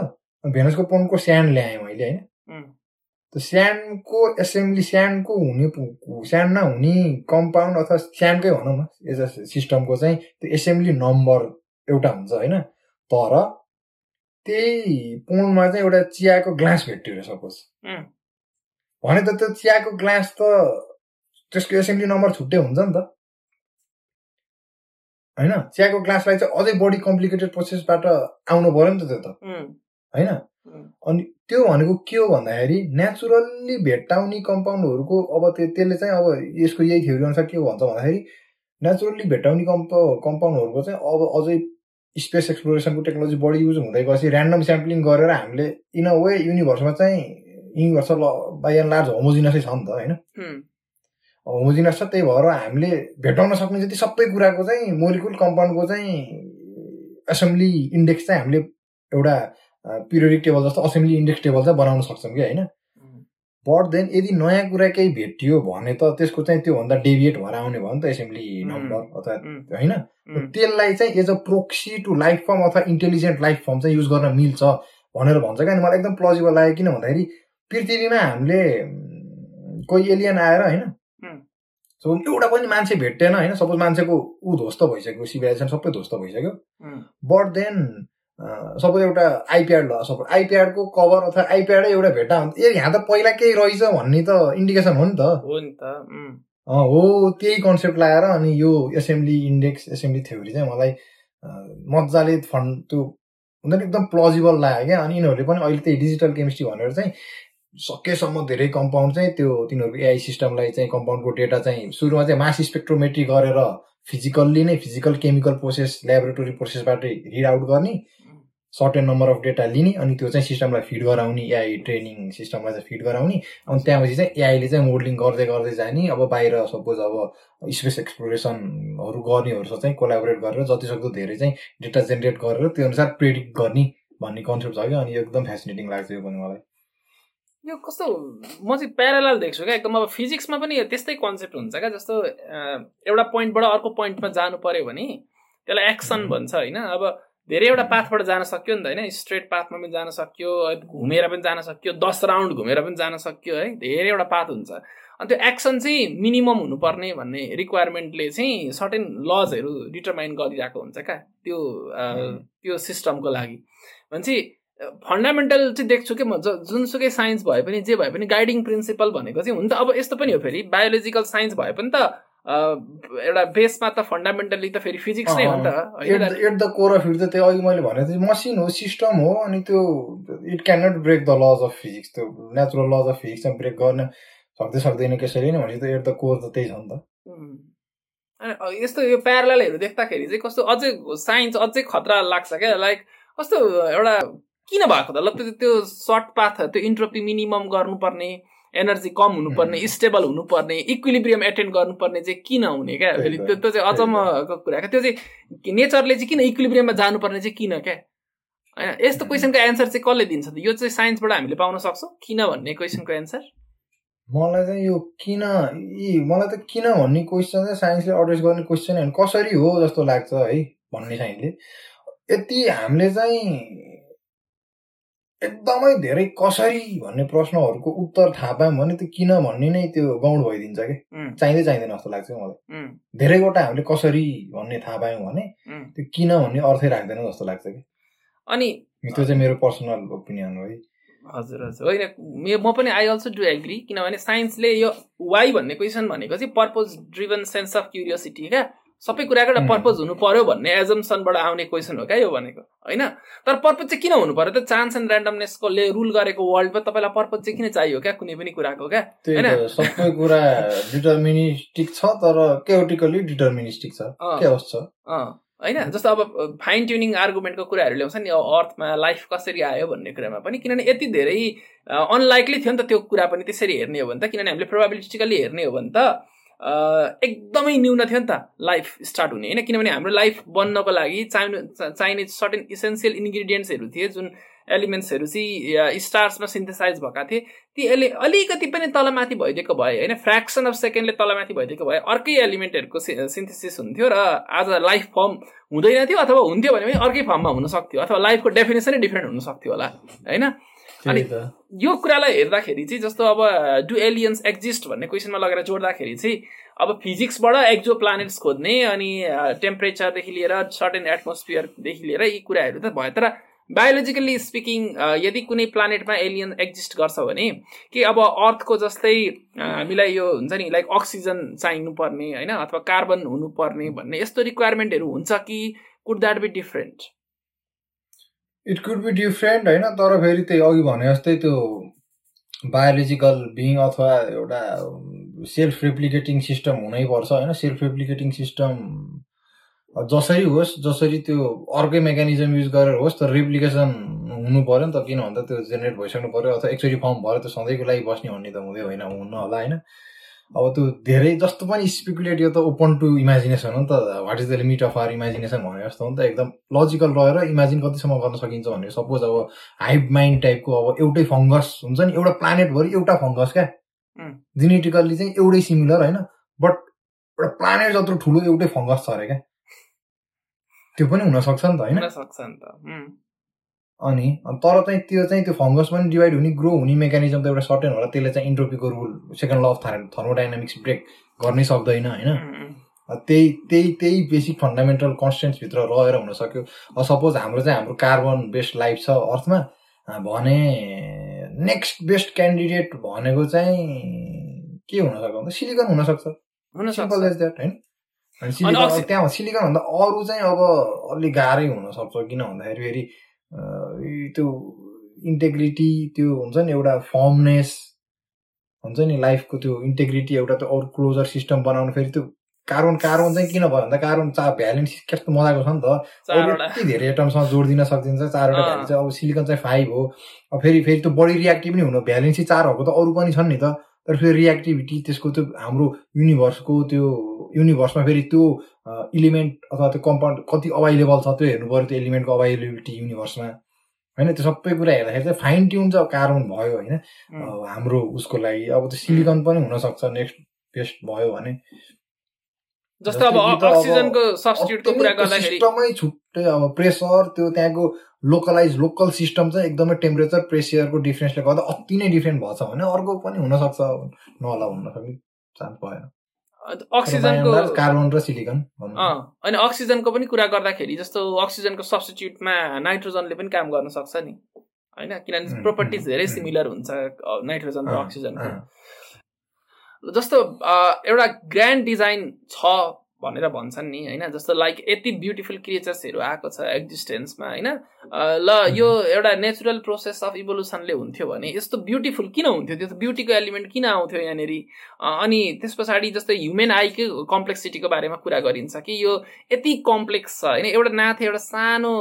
भेनसको पोन्डको स्यान्ड ल्याएँ मैले होइन। त्यो स्यान्डको एसेम्ब्ली स्यान्डको हुने स्यान्डमा हुने कम्पाउन्ड अथवा स्यान्डकै भनौँ न एज अ सिस्टमको चाहिँ त्यो एसेम्ब्ली नम्बर एउटा हुन्छ होइन। तर त्यही पोन्डमा चाहिँ एउटा चियाको ग्लास भेट्यो अरे सपोज। भने त त्यो चियाको ग्लास त त्यसको एसेम्ब्ली नम्बर छुट्टै हुन्छ नि त। होइन? चियाको ग्लासलाई चाहिँ अझै बढी कम्प्लिकेटेड प्रोसेसबाट आउनु पऱ्यो नि त त्यो त। होइन? अनि त्यो भनेको के हो भन्दाखेरि नेचुरल्ली भेट्टाउने कम्पाउन्डहरूको अब त्यो त्यसले चाहिँ अब यसको यही थ्योरी अनुसार के हो भन्छ भन्दाखेरि नेचुरल्ली भेट्टाउने कम्प कम्पाउन्डहरूको चाहिँ अब अझै स्पेस एक्सप्लोरेसनको टेक्नोलोजी बढी युज हुँदै गएपछि ऱ्यान्डम स्याम्पलिङ गरेर हामीले इन अ वे युनिभर्समा चाहिँ युनिभर्सल बाई एन्ड लार्ज होमोजिनसै छ नि त होइन? उम्, होमोजिनस छ त्यही भएर हामीले भेटाउन सक्ने जति सबै कुराको चाहिँ मोलिकुल कम्पाउन्डको चाहिँ एसेम्ब्ली इन्डेक्स चाहिँ हामीले एउटा पिरियडिक टेबल जस्तो असेम्ब्ली इन्डेक्स टेबल चाहिँ बनाउन सक्छौँ कि होइन? बट देन यदि नयाँ कुरा केही भेटियो भने त त्यसको चाहिँ त्योभन्दा डेभिएट भएर आउने भयो नि त एसेम्ब्ली. नम्बर अथवा होइन? त्यसलाई चाहिँ as a proxy to life form अथवा इन्टेलिजेन्ट लाइफ फर्म चाहिँ युज गर्न मिल्छ भनेर भन्छ क्या। मलाई एकदम प्लजिबल लाग्यो किन भन्दाखेरि पृथ्वीमा हामीले कोही एलियन आएर होइन. सो एउटा पनि मान्छे भेटेन होइन? सपोज मान्छेको ऊ ध्वस्त भइसक्यो सिभिलाइजेसन सबै ध्वस्त भइसक्यो. बट देन सपोज एउटा आइप्याड ल सपोज आइप्याडको कभर अथवा आइप्याडै एउटा भेटा भने ए यहाँ त पहिला केही रहेछ भन्ने त इन्डिकेसन हो नि त। हो नि त हो त्यही कन्सेप्ट लगाएर अनि यो एसेम्ब्ली इन्डेक्स एसेम्ब्ली थ्योरी चाहिँ मलाई मजाले फन्ड त्यो हुन्छ नि एकदम प्लजिबल लाग्यो क्या। अनि यिनीहरूले पनि अहिले त्यही डिजिटल केमिस्ट्री भनेर चाहिँ सकेसम्म धेरै कम्पाउन्ड चाहिँ त्यो तिनीहरूको एआई सिस्टमलाई चाहिँ कम्पाउन्डको डेटा चाहिँ सुरुमा चाहिँ मास स्पेक्ट्रोमेट्री गरेर फिजिकल्ली नै फिजिकल केमिकल प्रोसेस ल्याबोरेटोरी प्रोसेसबाटै रिड आउट गर्ने सर्टेन नम्बर अफ डेटा लिने अनि त्यो चाहिँ सिस्टमलाई फिड गराउने एआई ट्रेनिङ सिस्टमलाई चाहिँ फिड गराउने। अनि त्यहाँपछि चाहिँ एआईले चाहिँ मोडलिङ गर्दै गर्दै जाने। अब बाहिर सपोज अब स्पेस एक्सप्लोरेसनहरू गर्नेहरूसँग चाहिँ कोलाबोरेट गरेर जतिसक्दो धेरै चाहिँ डेटा जेनेरेट गरेर त्यो अनुसार प्रेडिक्ट गर्ने भन्ने कन्सेप्ट छ क्या। अनि एकदम फेसिनेटिङ लाग्छ यो पनि मलाई। यो कस्तो म चाहिँ प्यारालाल देख्छु क्या। एकदम अब फिजिक्समा पनि त्यस्तै कन्सेप्ट हुन्छ क्या जस्तो एउटा पोइन्टबाट अर्को पोइन्टमा जानु पर्यो भने त्यसलाई एक्सन भन्छ होइन? अब धेरैवटा पाथबाट जान सक्यो नि त होइन? स्ट्रेट पाथमा पनि जान सक्यो घुमेर पनि जान सक्यो दस राउन्ड घुमेर पनि जान सक्यो है? धेरैवटा पाथ हुन्छ। अनि त्यो एक्सन चाहिँ मिनिमम हुनुपर्ने भन्ने रिक्वायरमेन्टले चाहिँ सर्टेन लजहरू डिटरमाइन गरिरहेको हुन्छ क्या त्यो। त्यो सिस्टमको लागि। भनेपछि फन्डामेन्टल चाहिँ देख्छु कि म ज- जुनसुकै साइन्स भए पनि जे भए पनि गाइडिङ प्रिन्सिपल भनेको चाहिँ हुन त अब यस्तो पनि हो फेरि बायोलोजिकल साइन्स भए पनि त एउटा बेसमा त फन्डामेन्टल्ली त फेरि फिजिक्स नै हो नि त। At the core of it त त्यो अघि मैले भने चाहिँ मसिन हो सिस्टम हो अनि त्यो it can not break the laws of physics त्यो नेचुरल लज अफ फिजिक्समा ब्रेक गर्न सक्दै सक्दैन कसैले नै भनेपछि त एट द कोर त त्यही छ नि त। यस्तो यो प्यारलहरू देख्दाखेरि चाहिँ कस्तो अझै साइन्स अझै खतरा लाग्छ क्या लाइक कस्तो एउटा किन भएको त ल त्यो त्यो सर्ट पाथ त्यो इन्ट्रोपी मिनिमम गर्नुपर्ने एनर्जी कम हुनुपर्ने। स्टेबल हुनुपर्ने इक्विलिब्रियम एटेन्ड गर्नुपर्ने चाहिँ किन हुने क्या? त्यो त्यो चाहिँ अचम्मको कुरा क्या? त्यो चाहिँ नेचरले चाहिँ किन इक्विलिब्रियममा जानुपर्ने चाहिँ किन क्या? होइन यस्तो। क्वेसनको एन्सर चाहिँ कसले दिन्छ त? यो चाहिँ साइन्सबाट हामीले पाउन सक्छौँ। किन भन्ने क्वेसनको एन्सर मलाई चाहिँ यो किन यी मलाई त किन भन्ने क्वेसन चाहिँ साइन्सले एड्रेस गर्ने क्वेसन कसरी हो जस्तो लाग्छ है भन्ने साइन्सले यति हामीले चाहिँ एकदमै धेरै कसरी भन्ने प्रश्नहरूको उत्तर थाहा पायौँ भने त्यो किन भन्ने नै त्यो गाउड भइदिन्छ कि? चाहिँदै चाहिँदैन जस्तो लाग्छ मलाई? धेरैवटा हामीले कसरी भन्ने थाहा पायौँ भने। त्यो किन भन्ने अर्थै राख्दैन जस्तो लाग्छ कि? अनि त्यो चाहिँ मेरो पर्सनल ओपिनियन हो है। हजुर हजुर। होइन म पनि आई अल्सो डु एग्री किनभने साइन्सले यो वाइ भन्ने क्वेसन भनेको चाहिँ purpose driven sense of curiosity क्या? सबै कुराको एउटा. पर्पज हुनु पर्यो भन्ने एजम्सनबाट आउने क्वेसन हो क्या यो भनेको होइन? तर पर्पज चाहिँ किन हुनु पर्यो? त चान्स एन्ड ऱ्यान्डमनेसकोले रुल गरेको वर्ल्डमा तपाईँलाई पर्पज चाहिँ किन चाहियो क्या कुनै पनि कुराको क्या? होइन? सबै कुरा डिटर्मिनिस्टिक छ तर केओटिकली डिटर्मिनिस्टिक छ। होइन? जस्तो अब फाइन ट्युनिङ आर्गुमेन्टको कुराहरू ल्याउँछ नि अब अर्थमा लाइफ कसरी आयो भन्ने कुरामा पनि किनभने यति धेरै अनलाइकली थियो नि त त्यो कुरा पनि त्यसरी हेर्ने हो भने त किनभने हामीले प्रोभाबिलिस्टिकली हेर्ने हो भने त एकदमै न्यून थियो नि त लाइफ स्टार्ट हुने। होइन किनभने हाम्रो लाइफ बन्नको लागि चाहिने चाहिने सर्टेन इसेन्सियल इन्ग्रिडियन्ट्सहरू थिए जुन एलिमेन्ट्सहरू चाहिँ स्टार्समा सिन्थेसाइज भएका थिए ती एलि अलिकति पनि तलमाथि भइदिएको भए होइन फ्रेक्सन अफ सेकेन्डले तलमाथि भइदिएको भए अर्कै एलिमेन्टहरूको सिन्थेसिस हुन्थ्यो र आज लाइफ फर्म हुँदैन थियो अथवा हुन्थ्यो भने पनि अर्कै फर्ममा हुन सक्थ्यो अथवा लाइफको डेफिनेसनै डिफ्रेन्ट हुन सक्थ्यो होला होइन? त। यो कुरालाई हेर्दाखेरि चाहिँ जस्तो अब डु एलियन्स एक्जिस्ट भन्ने क्वेसनमा लगेर जोड्दाखेरि चाहिँ अब फिजिक्सबाट एक्जो प्लानेट्स खोज्ने अनि टेम्परेचरदेखि लिएर सर्टेन एटमोस्फियरदेखि लिएर यी कुराहरू त भयो। तर बायोलोजिकल्ली स्पिकिङ यदि कुनै प्लानेटमा एलियन एक्जिस्ट गर्छ भने कि अब अर्थको जस्तै अ, हामीलाई यो हुन्छ नि लाइक अक्सिजन चाहिनु पर्ने होइन अथवा कार्बन हुनुपर्ने भन्ने यस्तो रिक्वायरमेन्टहरू हुन्छ कि could that be different it could be different होइन तर फेरि त्यही अघि भने जस्तै त्यो बायोलोजिकल बिङ अथवा एउटा सेल्फ रेप्लिकेटिङ सिस्टम हुनैपर्छ होइन। सेल्फ रेप्लिकेटिङ सिस्टम जसरी होस् जसरी त्यो अर्कै मेकानिजम युज गरेर होस् तर रेप्लिकेसन हुनु पऱ्यो नि त। किन भन्दा त्यो जेनेरेट भइसक्नु पऱ्यो अथवा एकचोटि फर्म भयो त्यो सधैँको लागि बस्ने भन्ने त हुँदै होइन हुन्न होला होइन। अब त्यो धेरै जस्तो पनि स्पेकुलेट यो त ओपन टु इमेजिनेसन हो नि त what is the limit of our imagination भने जस्तो हो नि त एकदम लजिकल रहेर इमेजिन कतिसम्म गर्न सकिन्छ भने सपोज अब हाइभ माइन्ड टाइपको अब एउटै फङ्गस हुन्छ नि एउटा प्लानेटभरि एउटा फङ्गस क्या. जेनेटिकल्ली चाहिँ एउटै सिमिलर होइन बट एउटा प्लानेट जत्रो ठुलो एउटै फङ्गस छ अरे क्या। त्यो पनि हुनसक्छ नि त होइन? अनि तर चाहिँ त्यो चाहिँ त्यो फङ्गस पनि डिभाइड हुने ग्रो हुने मेकानिजम त एउटा सर्टेन होला। त्यसले चाहिँ इन्ट्रोपीको rule second law of thermodynamics break गर्नै सक्दैन होइन? त्यही त्यही त्यही बेसिक फन्डामेन्टल कन्सटेन्ट्सभित्र रहेर हुनसक्यो सपोज हाम्रो चाहिँ हाम्रो कार्बन बेस्ड लाइफ छ अर्थमा भने नेक्स्ट बेस्ट क्यान्डिडेट भनेको चाहिँ के हुनसक्छ भन्दा सिलिकन हुनसक्छ सिम्पल एज द्याट होइन? सिलिकन त्यहाँ सिलिकन भन्दा अरू चाहिँ अब अलिक गाह्रै हुनसक्छ किन भन्दाखेरि फेरि त्यो इन्टेग्रिटी त्यो हुन्छ नि एउटा फर्मनेस हुन्छ नि लाइफको त्यो इन्टेग्रिटी एउटा त्यो अरू क्लोजर सिस्टम बनाउनु फेरि त्यो कार्बन कार्बन चाहिँ किन भयो भन्दा कार्बन चा भ्यालेन्स कस्तो मजाको छ नि त। यति धेरै एटमसँग जोडिदिन सकिन्छ चारवटा भ्यालेन्स अब सिलिकन चाहिँ फाइभ हो। अब फेरि फेरि त्यो बढी रियाक्टिभ पनि हुनु भ्यालेन्सी चार भएको त अरू पनि छन् नि त। तर फेरि रियाक्टिभिटी त्यसको त्यो हाम्रो युनिभर्सको त्यो युनिभर्समा फेरि त्यो इलिमेन्ट अथवा त्यो कम्पाउन्ड कति अभाइलेबल छ त्यो हेर्नु पऱ्यो त्यो एलिमेन्टको अभाइलेबिलिटी युनिभर्समा होइन त्यो सबै कुरा हेर्दाखेरि चाहिँ फाइन ट्युन चाहिँ कार्बन भयो होइन। हाम्रो उसको लागि अब त्यो सिलिकन पनि हुनसक्छ नेक्स्ट बेस्ट भयो भने। जस्तो अब अक्सिजनको सब्स्टिट्युटको कुरा गर्दाखेरि सिस्टमै छुट्टै अब प्रेसर त्यो त्यहाँको लोकलाइज लोकल सिस्टम चाहिँ एकदमै टेम्परेचर प्रेसरको डिफ्रेन्सले गर्दा अति नै डिफ्रेन्ट भएको छ भने अर्को पनि हुनसक्छ नहोला हुन सक्ने चान्स भएन अक्सिजनको कार्बन र सिलिकन अनि अक्सिजनको पनि कुरा गर्दाखेरि जस्तो अक्सिजनको सब्सटिट्युटमा नाइट्रोजनले पनि काम गर्न सक्छ नि। होइन? किनभने प्रोपर्टिज धेरै सिमिलर हुन्छ नाइट्रोजन र अक्सिजनको जस्तो एउटा ग्रान्ड डिजाइन छ भनेर भन्छन् नि होइन? जस्तो लाइक यति ब्युटिफुल क्रिएचर्सहरू आएको छ एक्जिस्टेन्समा होइन? ल यो एउटा नेचुरल प्रोसेस अफ इभोल्युसनले हुन्थ्यो भने यस्तो ब्युटिफुल किन हुन्थ्यो? त्यो ब्युटीको एलिमेन्ट किन आउँथ्यो यहाँनिर? अनि त्यस पछाडि जस्तो ह्युमेन आईकै कम्प्लेक्सिटीको बारेमा कुरा गरिन्छ कि यो यति कम्प्लेक्स छ होइन? एउटा नाथे एउटा सानो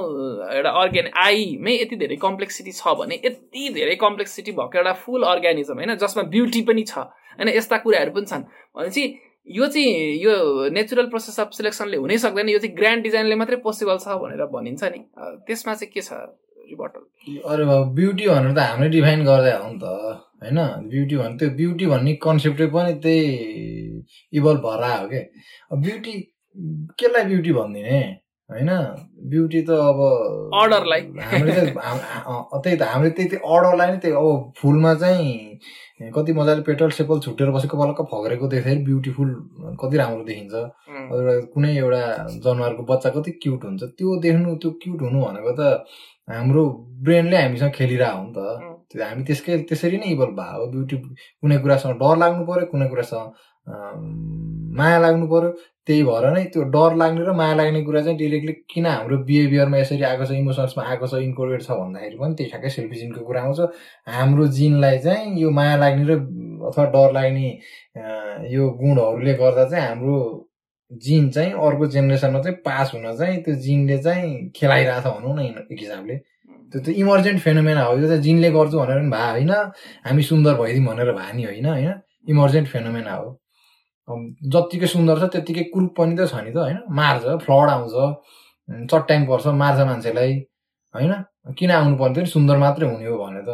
एउटा अर्ग्यान आईमै यति धेरै कम्प्लेक्सिटी छ भने यति धेरै कम्प्लेक्सिटी भएको एउटा फुल अर्ग्यानिजम होइन? जसमा ब्युटी पनि छ होइन? यस्ता कुराहरू पनि छन्। भनेपछि यो चाहिँ यो नेचुरल प्रोसेस अफ सिलेक्सनले हुनै सक्दैन यो चाहिँ ग्रान्ड डिजाइनले मात्रै पोसिबल छ भनेर भनिन्छ नि। त्यसमा चाहिँ के छ रिबटल अरे ब्युटी भनेर त हामीले डिफाइन गर्दै हो नि त होइन? ब्युटी भने त्यो ब्युटी भन्ने कन्सेप्टै पनि त्यही इभल्भ भएर आयो क्या ब्युटी केलाई ब्युटी भनिदिने होइन? ब्युटी त अब अर्डरलाई हामीले त्यही त हामीले त्यही अर्डरलाई नै त्यही अब फुलमा चाहिँ कति मजाले पेट्रोल सेपल छुटेर बसेको पलक्क फग्रेको देख्दाखेरि ब्युटिफुल कति राम्रो देखिन्छ। एउटा कुनै एउटा जनावरको बच्चा कति क्युट हुन्छ त्यो देख्नु त्यो क्युट हुनु भनेको त हाम्रो ब्रेनले हामीसँग खेलिरहेको हो नि त। हामी त्यसकै त्यसरी नै इभल्भ भयो ब्युटी कुनै कुरासँग डर लाग्नु पऱ्यो कुनै कुरासँग माया लाग्नु पऱ्यो त्यही भएर नै त्यो डर लाग्ने र माया लाग्ने कुरा चाहिँ डिरेक्टली किन हाम्रो बिहेभियरमा यसरी आएको छ इमोसन्समा आएको छ इन्कोर्डेड छ भन्दाखेरि पनि त्यही ठ्याक्कै सेल्फी जिनको कुरा आउँछ। हाम्रो जिनलाई चाहिँ यो माया लाग्ने र अथवा डर लाग्ने यो गुणहरूले गर्दा चाहिँ हाम्रो जिन चाहिँ अर्को जेनेरेसनमा चाहिँ पास हुन चाहिँ त्यो जिनले चाहिँ खेलाइरहेछ भनौँ न एक हिसाबले। त्यो त इमर्जेन्ट फेनोमेना हो। यो चाहिँ जिनले गर्छु भनेर पनि भए होइन। हामी सुन्दर भइदिउँ भनेर भए नि होइन होइन? इमर्जेन्ट फेनोमेना हो। जत्तिकै सुन्दर छ त्यत्तिकै कुरूप पनि त छ नि त होइन? मार्छ फ्लड आउँछ चट्याङ पर्छ मार्छ मान्छेलाई होइन? किन आउनु पर्ने थियो सुन्दर मात्रै हुने हो भने त।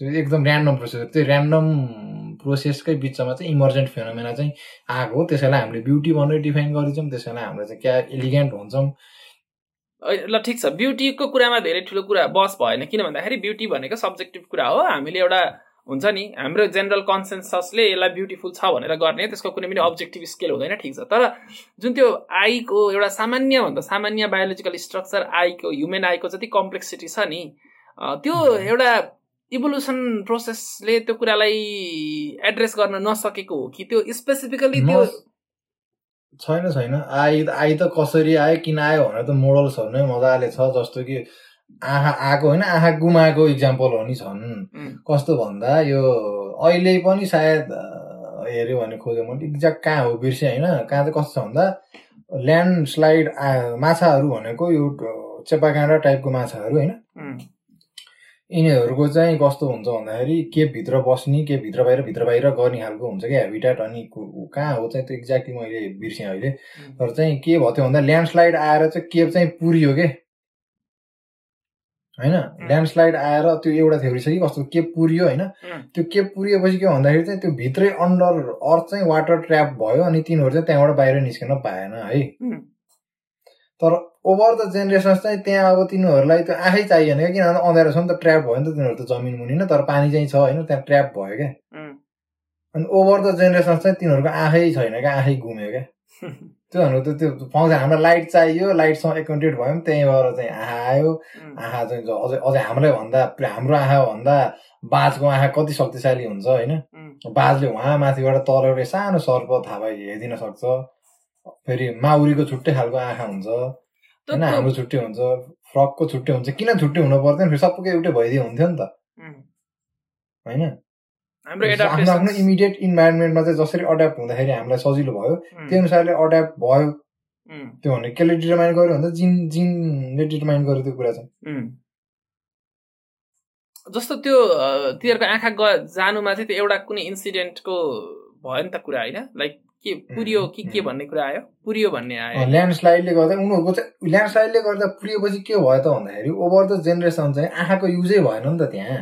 एकदम ऱ्यान्डम प्रोसेस त्यो ऱ्यान्डम प्रोसेसकै बिचमा चाहिँ इमर्जेन्ट फेनोमेना चाहिँ आएको हो। त्यसैलाई हामीले ब्युटी भनेर डिफाइन गरिदिन्छौँ त्यसैलाई हाम्रो चाहिँ क्या एलिगेन्ट हुन्छौँ। ल ठिक छ। ब्युटीको कुरामा धेरै ठुलो कुरा बस भएन। किन भन्दाखेरि ब्युटी भनेको सब्जेक्टिभ कुरा हो। हामीले एउटा हुन्छ नि? हाम्रो जेनरल कन्सेन्ससले यसलाई ब्युटिफुल छ भनेर गर्ने त्यसको कुनै पनि अब्जेक्टिभ स्केल हुँदैन ठिक छ। तर जुन त्यो आईको एउटा सामान्यभन्दा सामान्य बायोलोजिकल स्ट्रक्चर आईको ह्युमन आईको जति कम्प्लेक्सिटी छ नि त्यो एउटा इभोल्युसन प्रोसेसले त्यो कुरालाई एड्रेस गर्न नसकेको हो कि त्यो स्पेसिफिकली त्यो छैन छैन। आई आई त कसरी आयो किन आयो भनेर त मोडल्सहरू नै मजाले छ जस्तो कि आँखा आएको होइन आँखा गुमाएको इक्जाम्पलहरू नि छन् कस्तो भन्दा यो अहिले पनि सायद हेऱ्यो भने खोज्यो भने एक्ज्याक्ट कहाँ हो बिर्सेँ होइन। कहाँ चाहिँ कस्तो छ भन्दा ल्यान्डस्लाइड माछाहरू भनेको यो चेपाकाँडा टाइपको माछाहरू होइन। यिनीहरूको चाहिँ कस्तो हुन्छ भन्दाखेरि केपभित्र बस्ने केपभित्र बाहिर भित्र बाहिर गर्ने खालको हुन्छ क्या हेबिटाट अनि कहाँ हो चाहिँ त्यो एक्ज्याक्टली मैले बिर्सेँ अहिले। तर चाहिँ के भयो त्यो भन्दा ल्यान्डस्लाइड आएर चाहिँ केप चाहिँ पुरियो के? होइन? ल्यान्डस्लाइड आएर त्यो एउटा थ्योरी छ कि कस्तो? के पुरियो होइन? त्यो के पुरिएपछि के भन्दाखेरि चाहिँ त्यो भित्रै अन्डर अर्थ चाहिँ वाटर ट्र्याप भयो अनि तिनीहरू चाहिँ त्यहाँबाट बाहिर निस्कन पाएन है। तर ओभर द जेनेरेसन्स चाहिँ त्यहाँ अब तिनीहरूलाई त्यो आँखै चाहिएन क्या किनभने अँध्यारो छ नि त ट्र्याप भयो नि त तिनीहरू त जमिन मुनि नै तर पानी चाहिँ छ होइन? त्यहाँ ट्र्याप भयो क्या। अनि ओभर द जेनेरेसन्स चाहिँ तिनीहरूको आँखै छैन क्या आँखै घुम्यो क्या। त्यो भनेको त त्यो पाउँछ हामीलाई लाइट चाहियो लाइटसँग एकाउन्टेड भयो त्यहीँ भएर चाहिँ आँखा आयो। आँखा चाहिँ अझै अझै हामीलाई भन्दा हाम्रो आँखा भन्दा बाजको आँखा कति शक्तिशाली हुन्छ होइन? बाजले उहाँ माथिबाट एउटा सानो सर्प थाहा भयो हेरिदिन सक्छ। फेरि माउरीको छुट्टै खालको आँखा हुन्छ। होइन हाम्रो छुट्टै हुन्छ फ्रकको छुट्टै हुन्छ किन छुट्टै हुनु पर्दैन फेरि सबैको एउटै भइदियो हुन्थ्यो नि त। होइन? हाम्रो आफ्नो इमिडिएट इन्भाइरोमेन्टमा चाहिँ जसरी अड्याप्ट हुँदाखेरि हामीलाई सजिलो भयो त्यो अनुसारले अड्याप्ट भयो। त्यो भने केले डिटर्माइन गर्यो भन्दा जिन जिनले डिटर्माइन गर्यो त्यो कुरा चाहिँ। जस्तो त्यो तिनीहरूको आँखा ग जानुमा चाहिँ त्यो एउटा कुनै इन्सिडेन्टको भयो नि त कुरा होइन? लाइक के पुरियो कि के भन्ने कुरा आयो? पुरियो भन्ने आयो। ल्यान्डस्लाइडले गर्दा उनीहरूको चाहिँ ल्यान्डस्लाइडले गर्दा पुरिएपछि के भयो त भन्दाखेरि ओभर द जेनेरेसन चाहिँ आँखाको युजै भएन नि त त्यहाँ।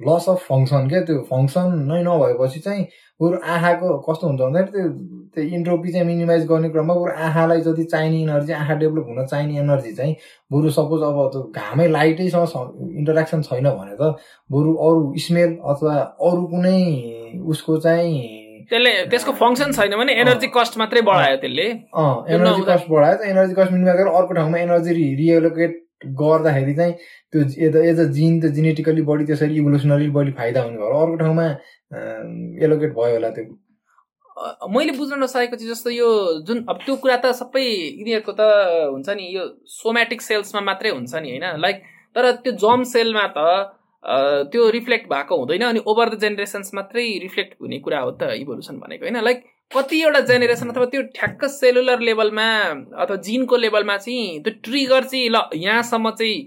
लस अफ फङ्सन क्या? त्यो फङ्सन नै नभएपछि चाहिँ बरु आँखाको कस्तो हुन्छ भन्दाखेरि त्यो त्यो इन्ट्रोपी चाहिँ मिनिमाइज गर्ने क्रममा बरु आँखालाई जति चाहिने एनर्जी आँखा डेभलप हुन चाहिने एनर्जी चाहिँ बरु सपोज अब त्यो घामै लाइटैसँग इन्टरेक्सन छैन भने त बरु अरू स्मेल अथवा अरू कुनै उसको चाहिँ त्यसले त्यसको फङ्सन छैन भने एनर्जी कस्ट मात्रै बढायो त्यसले। एनर्जी कस्ट बढायो त एनर्जी कस्ट मिनिमाइज गरेर अर्को ठाउँमा एनर्जी रिएलोकेट गर्दाखेरि चाहिँ त्यो एज एज अ जिन त जेनेटिकली बढी त्यसरी इभोल्युसनली बढी फाइदा हुने भएर अर्को ठाउँमा एलोकेट भयो होला त्यो। मैले बुझ्न नसकेको चाहिँ जस्तो यो जुन अब त्यो कुरा त सबै यिनीहरूको त हुन्छ नि यो सोमेटिक सेल्समा मात्रै हुन्छ नि होइन? लाइक तर त्यो जम सेलमा त त्यो रिफ्लेक्ट भएको हुँदैन अनि ओभर द जेनेरेसन्स मात्रै रिफ्लेक्ट हुने कुरा हो त इभोल्युसन भनेको होइन? लाइक कतिवटा जेनेरेसन अथवा त्यो ठ्याक्क सेलुलर लेभलमा अथवा जिनको लेभलमा चाहिँ त्यो ट्रिगर चाहिँ ल यहाँसम्म चाहिँ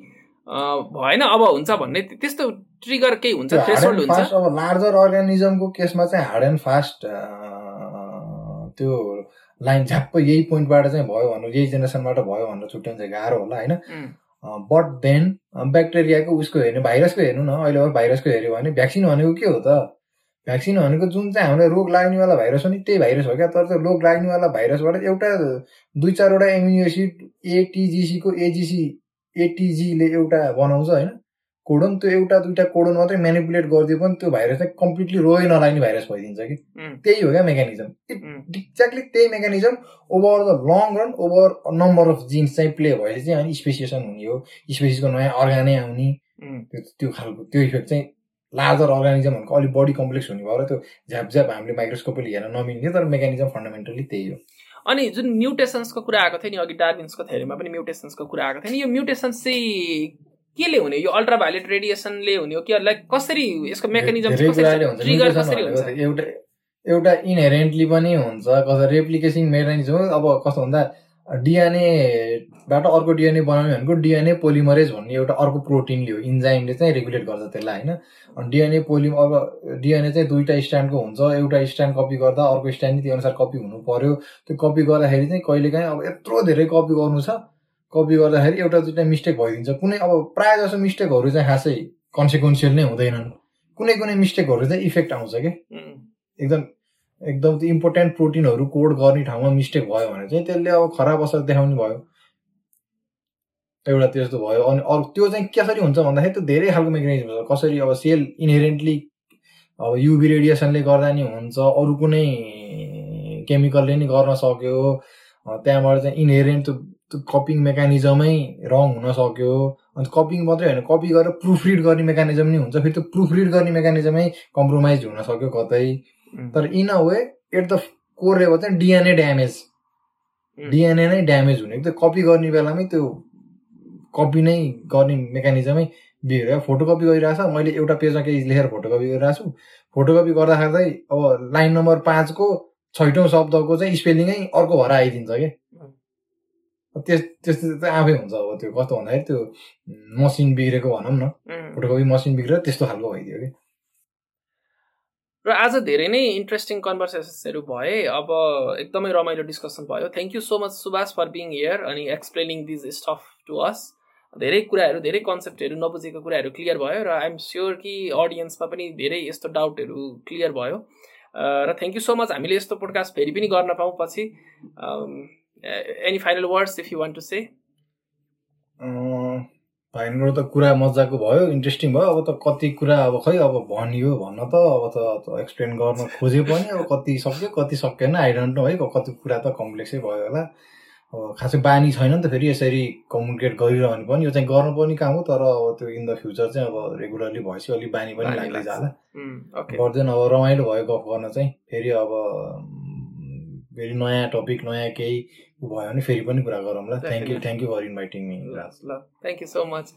भएन अब हुन्छ भन्ने त्यस्तो ट्रिगर केही हुन्छ थ्रेसोल्ड हुन्छ? अब लार्जर अर्गानिजमको केसमा चाहिँ हार्ड एन्ड फास्ट त्यो लाइन झ्याप्प यही पोइन्टबाट चाहिँ भयो भनेर यही जेनेरेसनबाट भयो भनेर छुट्याउनु चाहिँ गाह्रो होला होइन? बट देन ब्याक्टेरियाको उसको हेर्ने भाइरसको हेर्नु न अहिले भाइरसको हेऱ्यो भने भ्याक्सिन भनेको के हो त? भ्याक्सिन भनेको जुन चाहिँ हामीलाई रोग लाग्नेवाला भाइरस हो नि त्यही भाइरस हो क्या। तर त्यो रोग लाग्नेवाला भाइरसबाट एउटा दुई चारवटा एमिनो एसिड एटिजिसीको एजिसी एटिजीले एउटा बनाउँछ होइन। कोडन त्यो एउटा दुइटा कोडन मात्रै मेनिपुलेट गरिदियो पनि त्यो भाइरस चाहिँ कम्प्लिटली रोगै नलाग्ने भाइरस भइदिन्छ कि। त्यही हो क्या मेकानिजम एक्ज्याक्टली त्यही mechanism over the long run over number of genes चाहिँ प्ले भएपछि चाहिँ अनि स्पेसिएसन हुने हो। स्पेसिसको नयाँ अर्गानै आउने। त्यो खालको त्यो इफेक्ट चाहिँ लार्जर अर्गानिजमहरूको अलिक बढी कम्प्लेक्स हुने भएर त्यो झ्याप झ्याप हामीले माइक्रोस्कोपले हेर्न नमिल्ने तर मेकानिजम फन्डामेन्टली त्यही हो। अनि जुन म्युटेसन्सको कुरा आएको थियो नि अघि डार्विन्सको थ्योरीमा पनि म्युटेसन्सको कुरा आएको थियो नि यो म्युटेसन्स चाहिँ केले हुने? यो अल्ट्राभायोलेट रेडिएसनले हुने हो कि लाइक कसरी यसको मेकानिजम कसरी भनेको एउटा एउटा इनहेरेन्टली पनि हुन्छ कसै रेप्लिकेसिङ मेकानिजम अब कस्तो भन्दा डिएनएबाट अर्को डिएनए बनाउने भनेको डिएनए पोलिमरेज भन्ने एउटा अर्को प्रोटिनले हो। इन्जाइमले चाहिँ रेगुलेट गर्छ त्यसलाई होइन? अनि डिएनए पोलिम अब डिएनए चाहिँ दुईवटा स्ट्यान्डको हुन्छ। एउटा स्ट्यान्ड कपी गर्दा अर्को स्ट्यान्ड त्यो अनुसार कपी हुनु पर्यो। त्यो कपी गर्दाखेरि चाहिँ कहिलेकाहीँ अब यत्रो धेरै कपी गर्नु छ। कपी गर्दाखेरि एउटा दुइटा मिस्टेक भइदिन्छ। कुनै अब प्रायः जसो मिस्टेकहरू चाहिँ खासै कन्सिक्वेन्सियल नै हुँदैनन्। कुनै कुनै मिस्टेकहरू चाहिँ इफेक्ट आउँछ कि? एकदम एकदम त्यो इम्पोर्टेन्ट प्रोटिनहरू कोड गर्ने ठाउँमा मिस्टेक भयो भने चाहिँ त्यसले अब खराब असर देखाउने भयो। एउटा त्यस्तो भयो। अनि अरू त्यो चाहिँ कसरी हुन्छ भन्दाखेरि त्यो धेरै खालको मेकानिजम छ। कसरी अब सेल इनहेरेन्टली अब युभी रेडिएसनले गर्दा नि हुन्छ अरू कुनै केमिकलले नि गर्न सक्यो। त्यहाँबाट चाहिँ इनहेरेन्ट त्यो त्यो कपिङ मेकानिजमै रङ हुन सक्यो। अन्त कपिङ मात्रै होइन कपी गरेर प्रुफ रिड गर्ने मेकानिजम नि हुन्छ। फेरि त्यो प्रुफ रिड गर्ने मेकानिजमै कम्प्रोमाइज हुन सक्यो कतै। तर in a way at the core level चाहिँ डिएनए ड्यामेज डिएनए नै ड्यामेज हुने। त्यो कपी गर्ने बेलामै त्यो कपी नै गर्ने मेकानिजमै बिग्रियो फोटोकपी गरिरहेछ। मैले एउटा पेजमा केही लेखेर फोटोकपी गरिरहेको छु फोटोकपी गर्दा गर्दै अब लाइन नम्बर पाँचको छैटौँ शब्दको चाहिँ स्पेलिङै अर्को भएर आइदिन्छ कि? त्यस त्यस्तो चाहिँ आफै हुन्छ अब त्यो। कस्तो भन्दाखेरि त्यो मसिन बिग्रेको भनौँ न। फोटोकपी मसिन बिग्रेर त्यस्तो खालको भइदियो कि? र आज धेरै नै इन्ट्रेस्टिङ कन्भर्सेसन्सहरू भए। अब एकदमै रमाइलो डिस्कसन भयो। Thank you so much Subhash for being here अनि explaining this stuff to us धेरै कुराहरू धेरै कन्सेप्टहरू नबुझेको कुराहरू क्लियर भयो र आइएम स्योर कि अडियन्समा पनि धेरै यस्तो डाउटहरू क्लियर भयो। र थ्याङ्क यू सो मच हामीले यस्तो पोडकास्ट फेरि पनि गर्न पाऊँ पछि। Any final words if you want to say भाइनबाट त कुरा मजाको भयो इन्ट्रेस्टिङ भयो। अब त कति कुरा अब खै अब भनियो भन्न त अब त एक्सप्लेन गर्न खोजे पनि अब कति सक्यो कति सकेन आइडन्ट है कति कुरा त कम्प्लेक्सै भयो होला। खासै बानी छैन नि त फेरि यसरी कम्युनिकेट गरिरहनु पनि यो चाहिँ गर्नुपर्ने काम हो तर अब त्यो इन द फ्युचर चाहिँ अब रेगुलरली भएपछि अलिक बानी पनि लाग्दै। जाला गर्दैन अब रमाइलो भयो गफ गर्न चाहिँ। फेरि अब फेरि नयाँ टपिक नयाँ केही भयो भने फेरि पनि कुरा गरौँला। Thank you. Thank you for inviting me ल थ्याङ्क यू सो मच